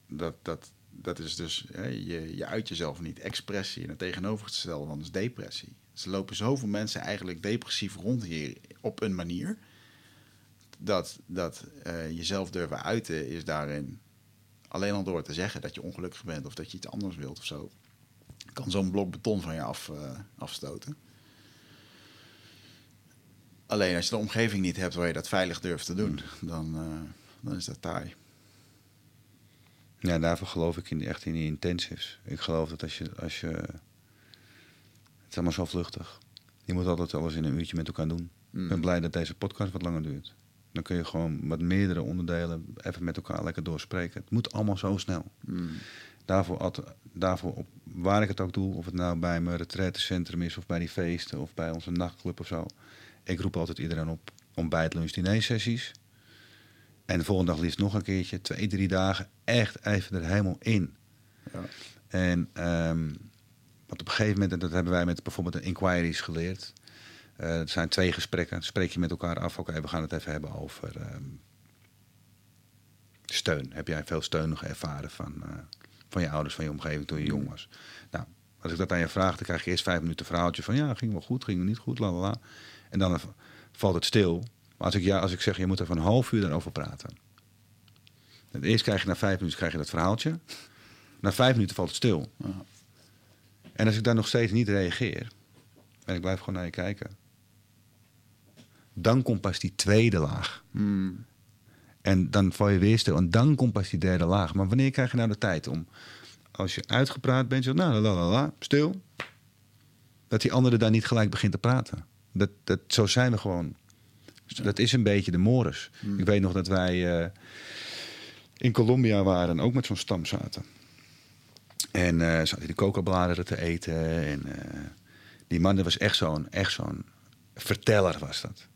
Dat, dat, dat is dus, hè, je, je uit jezelf niet. Expressie en het tegenovergestelde van is depressie. Dus er lopen zoveel mensen eigenlijk depressief rond hier op een manier. Dat, dat uh, jezelf durven uiten is daarin alleen al door te zeggen dat je ongelukkig bent of dat je iets anders wilt of zo. Kan zo'n blok beton van je af, uh, afstoten. Alleen als je de omgeving niet hebt waar je dat veilig durft te doen, dan, uh, dan is dat taai. Ja, daarvoor geloof ik in, echt in die intensives. Ik geloof dat als je, als je. Het is allemaal zo vluchtig. Je moet altijd alles in een uurtje met elkaar doen. Ik ben mm. blij dat deze podcast wat langer duurt. Dan kun je gewoon met meerdere onderdelen even met elkaar lekker doorspreken. Het moet allemaal zo snel. Mm. Daarvoor, daarvoor op, waar ik het ook doe, of het nou bij mijn retraitecentrum is, of bij die feesten, of bij onze nachtclub of zo. Ik roep altijd iedereen op ontbijt, lunch, diner sessies. En de volgende dag liefst nog een keertje, twee, drie dagen, echt even er helemaal in. Ja. En um, want op een gegeven moment, en dat hebben wij met bijvoorbeeld de inquiries geleerd. Uh, het zijn twee gesprekken. Spreek je met elkaar af, oké, we gaan het even hebben over um, steun. Heb jij veel steun nog ervaren van, uh, van je ouders, van je omgeving toen je jong was? Nou, als ik dat aan je vraag, dan krijg je eerst vijf minuten verhaaltje van ja, ging wel goed, ging wel niet goed, la la la. En dan valt het stil. Maar als ik, ja, als ik zeg, je moet even een half uur daarover praten. eerst krijg je na vijf minuten krijg je dat verhaaltje. Na vijf minuten valt het stil. En als ik dan nog steeds niet reageer, en ik blijf gewoon naar je kijken, dan komt pas die tweede laag. Hmm. En dan val je weer stil. En dan komt pas die derde laag. Maar wanneer krijg je nou de tijd om, als je uitgepraat bent, zo, nou, la, la, la, stil, dat die andere daar niet gelijk begint te praten. Dat, dat, zo zijn we gewoon. Dat is een beetje de mores. Hmm. Ik weet nog dat wij uh, in Colombia waren, ook met zo'n stam zaten. En uh, zaten die coca-bladeren te eten. En uh, die man was echt zo'n echt zo'n verteller was dat.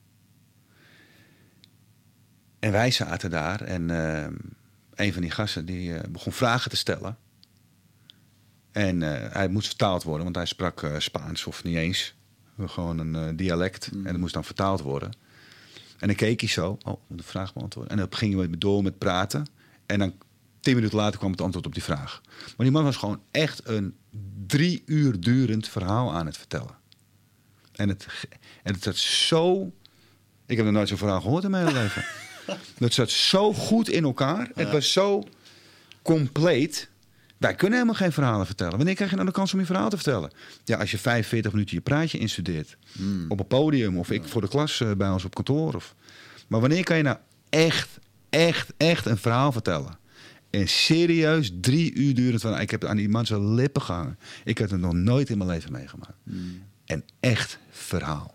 En wij zaten daar en een van die gasten die begon vragen te stellen. En hij moest vertaald worden, want hij sprak Spaans of niet eens. Gewoon een uh, dialect. Mm. En dat moest dan vertaald worden. En dan keek hij zo. Oh, de vraag beantwoorden. En dan gingen we door met praten. En dan tien minuten later kwam het antwoord op die vraag. Maar die man was gewoon echt een drie uur durend verhaal aan het vertellen. En het, en het zat zo... Ik heb nog nooit zo'n verhaal gehoord in mijn hele leven. Het zat zo goed in elkaar. Het was zo compleet wij kunnen helemaal geen verhalen vertellen. Wanneer krijg je nou de kans om je verhaal te vertellen? Ja, als je 45 minuten je praatje instudeert. Hmm. Op een podium of ik voor de klas eh, bij ons op kantoor. Of... Maar wanneer kan je nou echt, echt, echt een verhaal vertellen? En serieus drie uur durend van... Ik heb het aan die man zijn lippen gehangen. Ik heb het nog nooit in mijn leven meegemaakt. Mm. Een echt verhaal.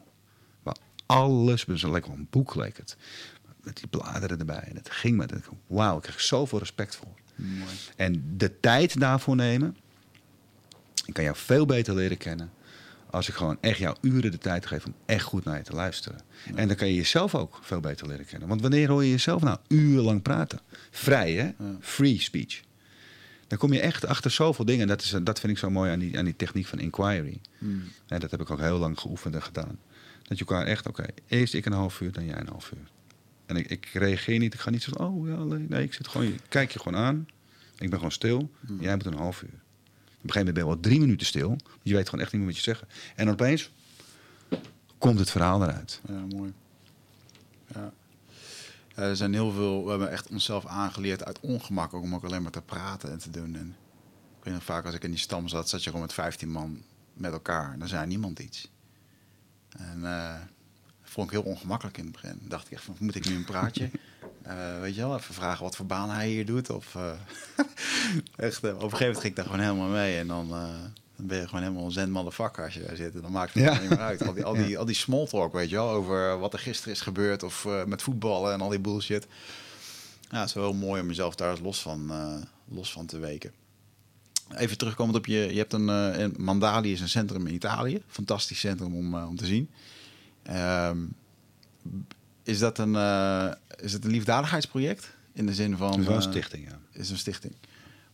Waar alles, het lekker een boek leek het. Met die bladeren erbij. En het ging met. Wauw, ik krijg zoveel respect voor. Mooi. En de tijd daarvoor nemen. Ik kan jou veel beter leren kennen. Als ik gewoon echt jou uren de tijd geef om echt goed naar je te luisteren. En dan kan je jezelf ook veel beter leren kennen. Want wanneer hoor je jezelf nou urenlang praten? Vrij, hè? Free speech. Dan kom je echt achter zoveel dingen. Dat, is, dat vind ik zo mooi aan die, aan die techniek van inquiry. Hmm. En dat heb ik ook heel lang geoefend en gedaan. Dat je elkaar echt, oké, eerst ik een half uur, dan jij een half uur. En ik, ik reageer niet, ik ga niet zo, oh ja, nee, ik zit gewoon, ik kijk je gewoon aan. Ik ben gewoon stil. Hmm. Jij moet een half uur. Op een gegeven moment ben je wel drie minuten stil. Je weet gewoon echt niet meer wat je zeggen. En dan opeens komt het verhaal eruit. Ja, mooi. Ja. er zijn heel veel, we hebben echt onszelf aangeleerd uit ongemak ook om ook alleen maar te praten en te doen. En ik weet nog vaak als ik in die stam zat, zat je gewoon met 15 man met elkaar. Dan zei niemand iets. En uh, vond ik heel ongemakkelijk in het begin. Dacht ik echt van, moet ik nu een praatje? Uh, weet je wel, even vragen wat voor baan hij hier doet. Of, uh, echt, op een gegeven moment ging ik daar gewoon helemaal mee. En dan, dan ben je gewoon helemaal een zen motherfucker als je daar zit. En dan maakt het ja. niet meer uit. Al die, al, die, al die small talk, weet je wel, over wat er gisteren is gebeurd. Of met voetballen en al die bullshit. Ja, het is wel heel mooi om jezelf daar los van, los van te weken. Even terugkomend op je, je hebt een, een Mandali is een centrum in Italië. Fantastisch centrum om, om te zien. Um, is dat een, uh, is het een liefdadigheidsproject? In de zin van. Het is wel een eh, stichting, ja. Is een stichting.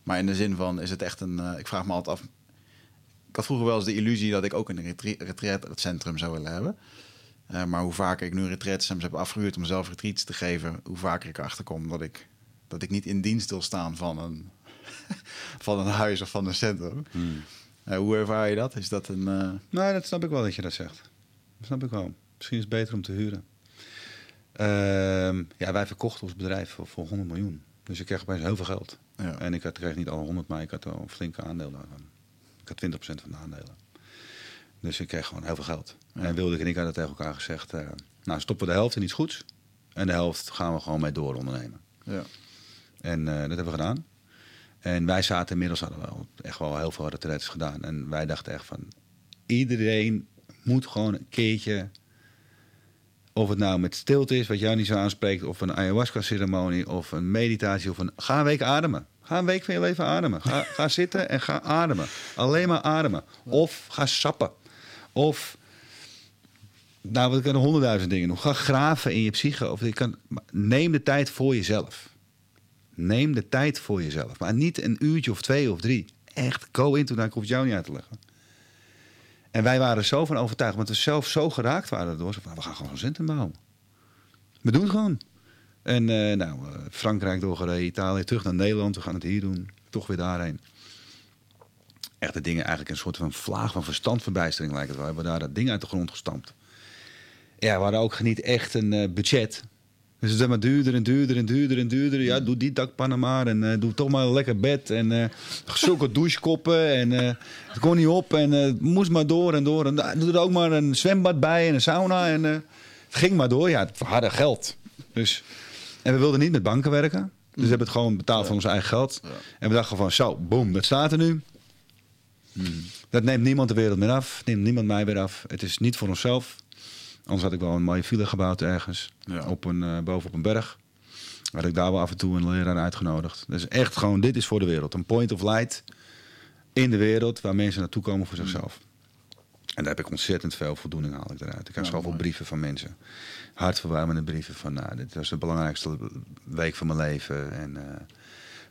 Maar in de zin van, is het echt een. Uh, ik vraag me altijd af. Ik had vroeger wel eens de illusie dat ik ook een retreatcentrum zou willen hebben. Uh, maar hoe vaker ik nu retreatcentrums heb afgehuurd om zelf retreats te geven, hoe vaker ik erachter kom dat ik, dat ik niet in dienst wil staan van een, van een huis of van een centrum. Hmm. hoe ervaar je dat? Is dat een. Nee, dat snap ik wel dat je dat zegt. Snap ik wel. Misschien is het beter om te huren. Ehm, ja, wij verkochten ons bedrijf voor, voor 100 miljoen. Dus ik kreeg opeens heel veel geld. Ja. En ik had, kreeg niet alle 100, maar ik had een flinke aandeel daarvan. Ik had 20% van de aandelen. Dus ik kreeg gewoon heel veel geld. En Wilde en ik hadden tegen elkaar gezegd... Uh, nou, stoppen we de helft in iets goeds. En de helft gaan we gewoon mee door ondernemen. Ja. En uh, dat hebben we gedaan. En wij zaten inmiddels hadden wel echt wel heel veel retreats gedaan. En wij dachten echt van... Iedereen moet gewoon een keertje of het nou met stilte is, wat jou niet zo aanspreekt, of een ayahuasca-ceremonie, of een meditatie, of een. Ga een week ademen. Ga een week van je leven ademen. Ga, ga zitten en ga ademen. Alleen maar ademen. Of ga sappen. Of. Nou, we kunnen honderdduizend dingen doen. Ga graven in je psyche. Of je kan, neem de tijd voor jezelf. Neem de tijd voor jezelf. Maar niet een uurtje of twee of drie. Echt, go into. Ik jou niet uit te leggen. En wij waren zo van overtuigd, want we zelf zo geraakt waren door. Van, we gaan gewoon centrum bouwen. We doen het gewoon. En uh, nou, uh, Frankrijk doorgereden, Italië, terug naar Nederland. We gaan het hier doen. Toch weer daarheen. Echt dingen eigenlijk een soort van vlaag van verstandverbijstering lijkt het wel. We hebben daar dat ding uit de grond gestampt. Ja, we hadden ook niet echt een uh, budget. Dus het maar duurder en duurder en duurder en duurder. Ja, doe die dakpannen maar en uh, doe toch maar een lekker bed. En uh, zulke douchekoppen en uh, het kon niet op en het moest maar door en door. En doe er ook maar een zwembad bij en een sauna. En het ging maar door. Ja, het hadden geld. Dus, en we wilden niet met banken werken. Dus we hebben het gewoon betaald van ons eigen geld. En we dachten van zo, boom, dat staat er nu. Hmm. Dat neemt niemand de wereld meer af. Neemt niemand mij weer af. Het is niet voor onszelf. Anders had ik wel een mooie villa gebouwd ergens. Op een, uh, boven op een berg. Had ik daar wel af en toe een leraar uitgenodigd. Dus echt gewoon, dit is voor de wereld. Een point of light in de wereld waar mensen naartoe komen voor zichzelf. En daar heb ik ontzettend veel voldoening haal ik eruit. Ik krijg zoveel brieven van mensen. Hartverwarmende brieven van, nou, dit was de belangrijkste week van mijn leven. En uh,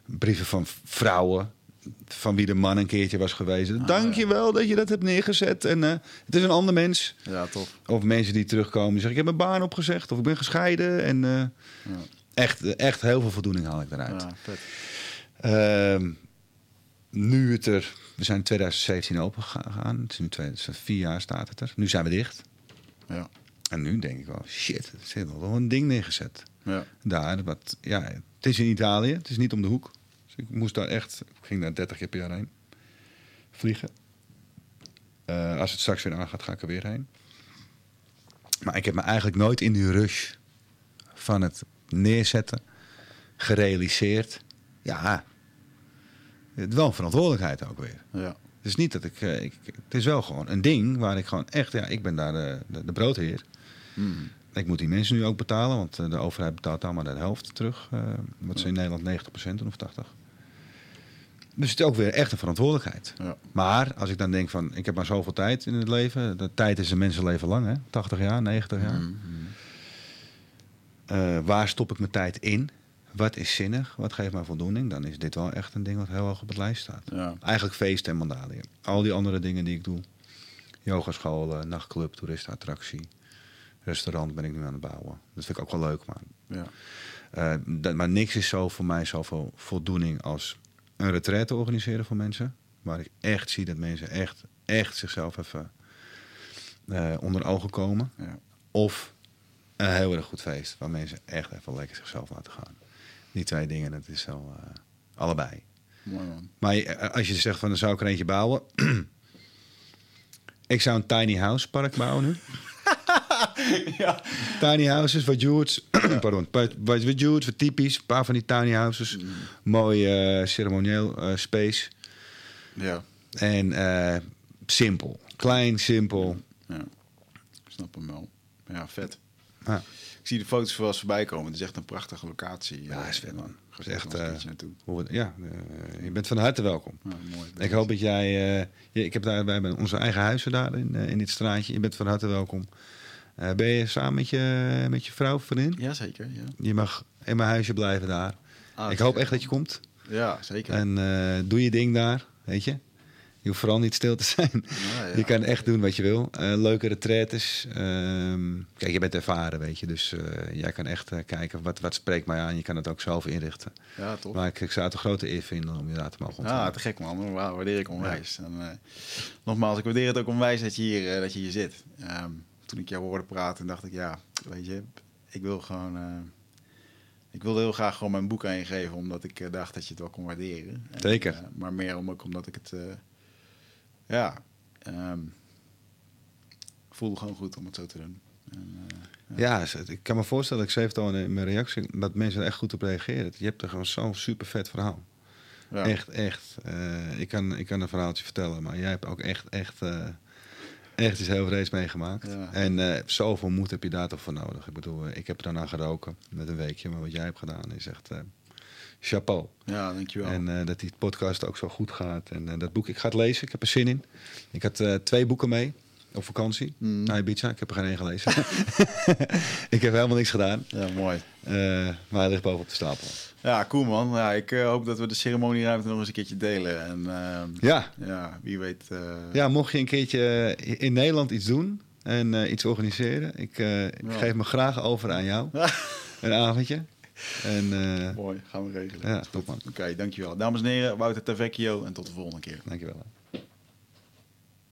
brieven van vrouwen van wie de man een keertje was geweest. Ah, Dank je wel dat je dat hebt neergezet. En uh, het is een ander mens. Ja, tof. Of mensen die terugkomen en zeggen: Ik heb mijn baan opgezegd. Of ik ben gescheiden. En uh, ja. echt, echt heel veel voldoening haal ik eruit. Ja. Uh, nu het er... We zijn in 2017 open gegaan. Het is nu twee, vier jaar staat het er. Nu zijn we dicht. Ja. En nu denk ik wel, shit, er zit wel een ding neergezet. Ja. Daar, wat, ja, het is in Italië, het is niet om de hoek. Dus ik moest daar echt, ik ging daar 30 keer per jaar heen vliegen. Uh, als het straks weer aangaat, ga ik er weer heen. Maar ik heb me eigenlijk nooit in die rush van het neerzetten gerealiseerd. Ja, het wel een verantwoordelijkheid ook weer. Ja. Het is niet dat ik, eh, ik, Het is wel gewoon een ding waar ik gewoon echt. Ja, ik ben daar de, de, de broodheer. Hmm. Ik moet die mensen nu ook betalen, want de overheid betaalt maar de helft terug. wat ze in Nederland 90% doen of 80%. Dus het is ook weer echt een verantwoordelijkheid. Ja. Maar als ik dan denk van, ik heb maar zoveel tijd in het leven. De tijd is een mensenleven lang, hè? 80 jaar, 90 jaar. Mm waar stop ik mijn tijd in? Wat is zinnig? Wat geeft mij voldoening? Dan is dit wel echt een ding wat heel hoog op het lijst staat. Ja. Eigenlijk feest en mandaliën. Al die andere dingen die ik doe. Yogaschool, nachtclub, toeristenattractie. Restaurant ben ik nu aan het bouwen. Dat vind ik ook wel leuk, man. Ja. Uh, dat, maar niks is zo voor mij zoveel voldoening als een retraite organiseren voor mensen. Waar ik echt zie dat mensen echt, echt zichzelf even uh, onder ogen komen. Ja. Of een heel erg goed feest waar mensen echt even lekker zichzelf laten gaan. Die twee dingen, dat is zo uh, allebei. Mooi man. Maar eh, als je zegt van dan zou ik er eentje bouwen. ik zou een tiny house park bouwen nu. ja. Tiny houses, wat George, pardon, wat George, wat typisch, een paar van die tiny houses. Mm. Mooi uh, ceremonieel uh, space. Ja. En uh, simpel. Klein, simpel. Ja. Ik snap hem wel. Ja, vet. Ja. Ik zie de foto's wel eens voorbij komen. Het is echt een prachtige locatie. Ja, is vet man. Echt, uh, ja, uh, je bent van harte welkom. Ja, mooi, ik hoop dat jij... Uh, ik heb daar, wij hebben onze eigen huizen daar in, in dit straatje. Je bent van harte welkom. Ben je samen met je, met je vrouw, vriendin? Jazeker, ja. Je mag in mijn huisje blijven daar. Ah, ik hoop echt dat je komt. Ja, zeker. En doe je ding daar, weet je. Je hoeft vooral niet stil te zijn. ja. Je kan echt doen wat je wil. Uh, leuke retraites. Ehm, kijk, je bent ervaren, weet je. Dus jij kan echt kijken wat, wat spreekt mij aan. Je kan het ook zelf inrichten. Ja, toch. Maar ik, ik zou het een grote eer vinden om je daar te mogen ontvangen. Ja, te gek man. Wauw, waardeer ik onwijs. En, nogmaals, ik waardeer het ook onwijs dat je hier, dat je hier zit. Um, toen ik jou hoorde praten, dacht ik, ja, weet je, ik wil gewoon. Ik wilde heel graag gewoon mijn boek aan je geven, omdat ik dacht dat je het wel kon waarderen. Zeker. En, uh, maar meer om, ook omdat ik het. Ja. Um, voelde gewoon goed om het zo te doen. En, ja. ja. ik kan me voorstellen, ik schreef het al in mijn reactie, dat mensen er echt goed op reageren. Je hebt er gewoon zo'n super vet verhaal. Ja. Echt, echt. ik, kan, ik kan een verhaaltje vertellen, maar jij hebt ook echt, echt echt iets heel vrees meegemaakt. En uh, zoveel moed heb je daar toch voor nodig. Ik bedoel, eh, ik heb daarna geroken met een weekje. Maar wat jij hebt gedaan is echt chapeau. Ja, dankjewel. En dat die podcast ook zo goed gaat. En dat boek, ik ga het lezen. Ik heb er zin in. Ik had twee boeken mee op vakantie mm. naar Ibiza. Ik heb er geen één gelezen. ik heb helemaal niks gedaan. Ja, mooi. maar hij ligt bovenop de stapel. Ja, cool man. Ja, ik hoop dat we de ceremonieruimte nog eens een keertje delen. En ja. ja, wie weet. Ja, mocht je een keertje in Nederland iets doen en iets organiseren, ik, ik geef me graag over aan jou. een avondje. En, Mooi, gaan we regelen. Ja, top man. Oké, okay, dankjewel. Dames en heren, Wouter Tavecchio en tot de volgende keer. Dankjewel.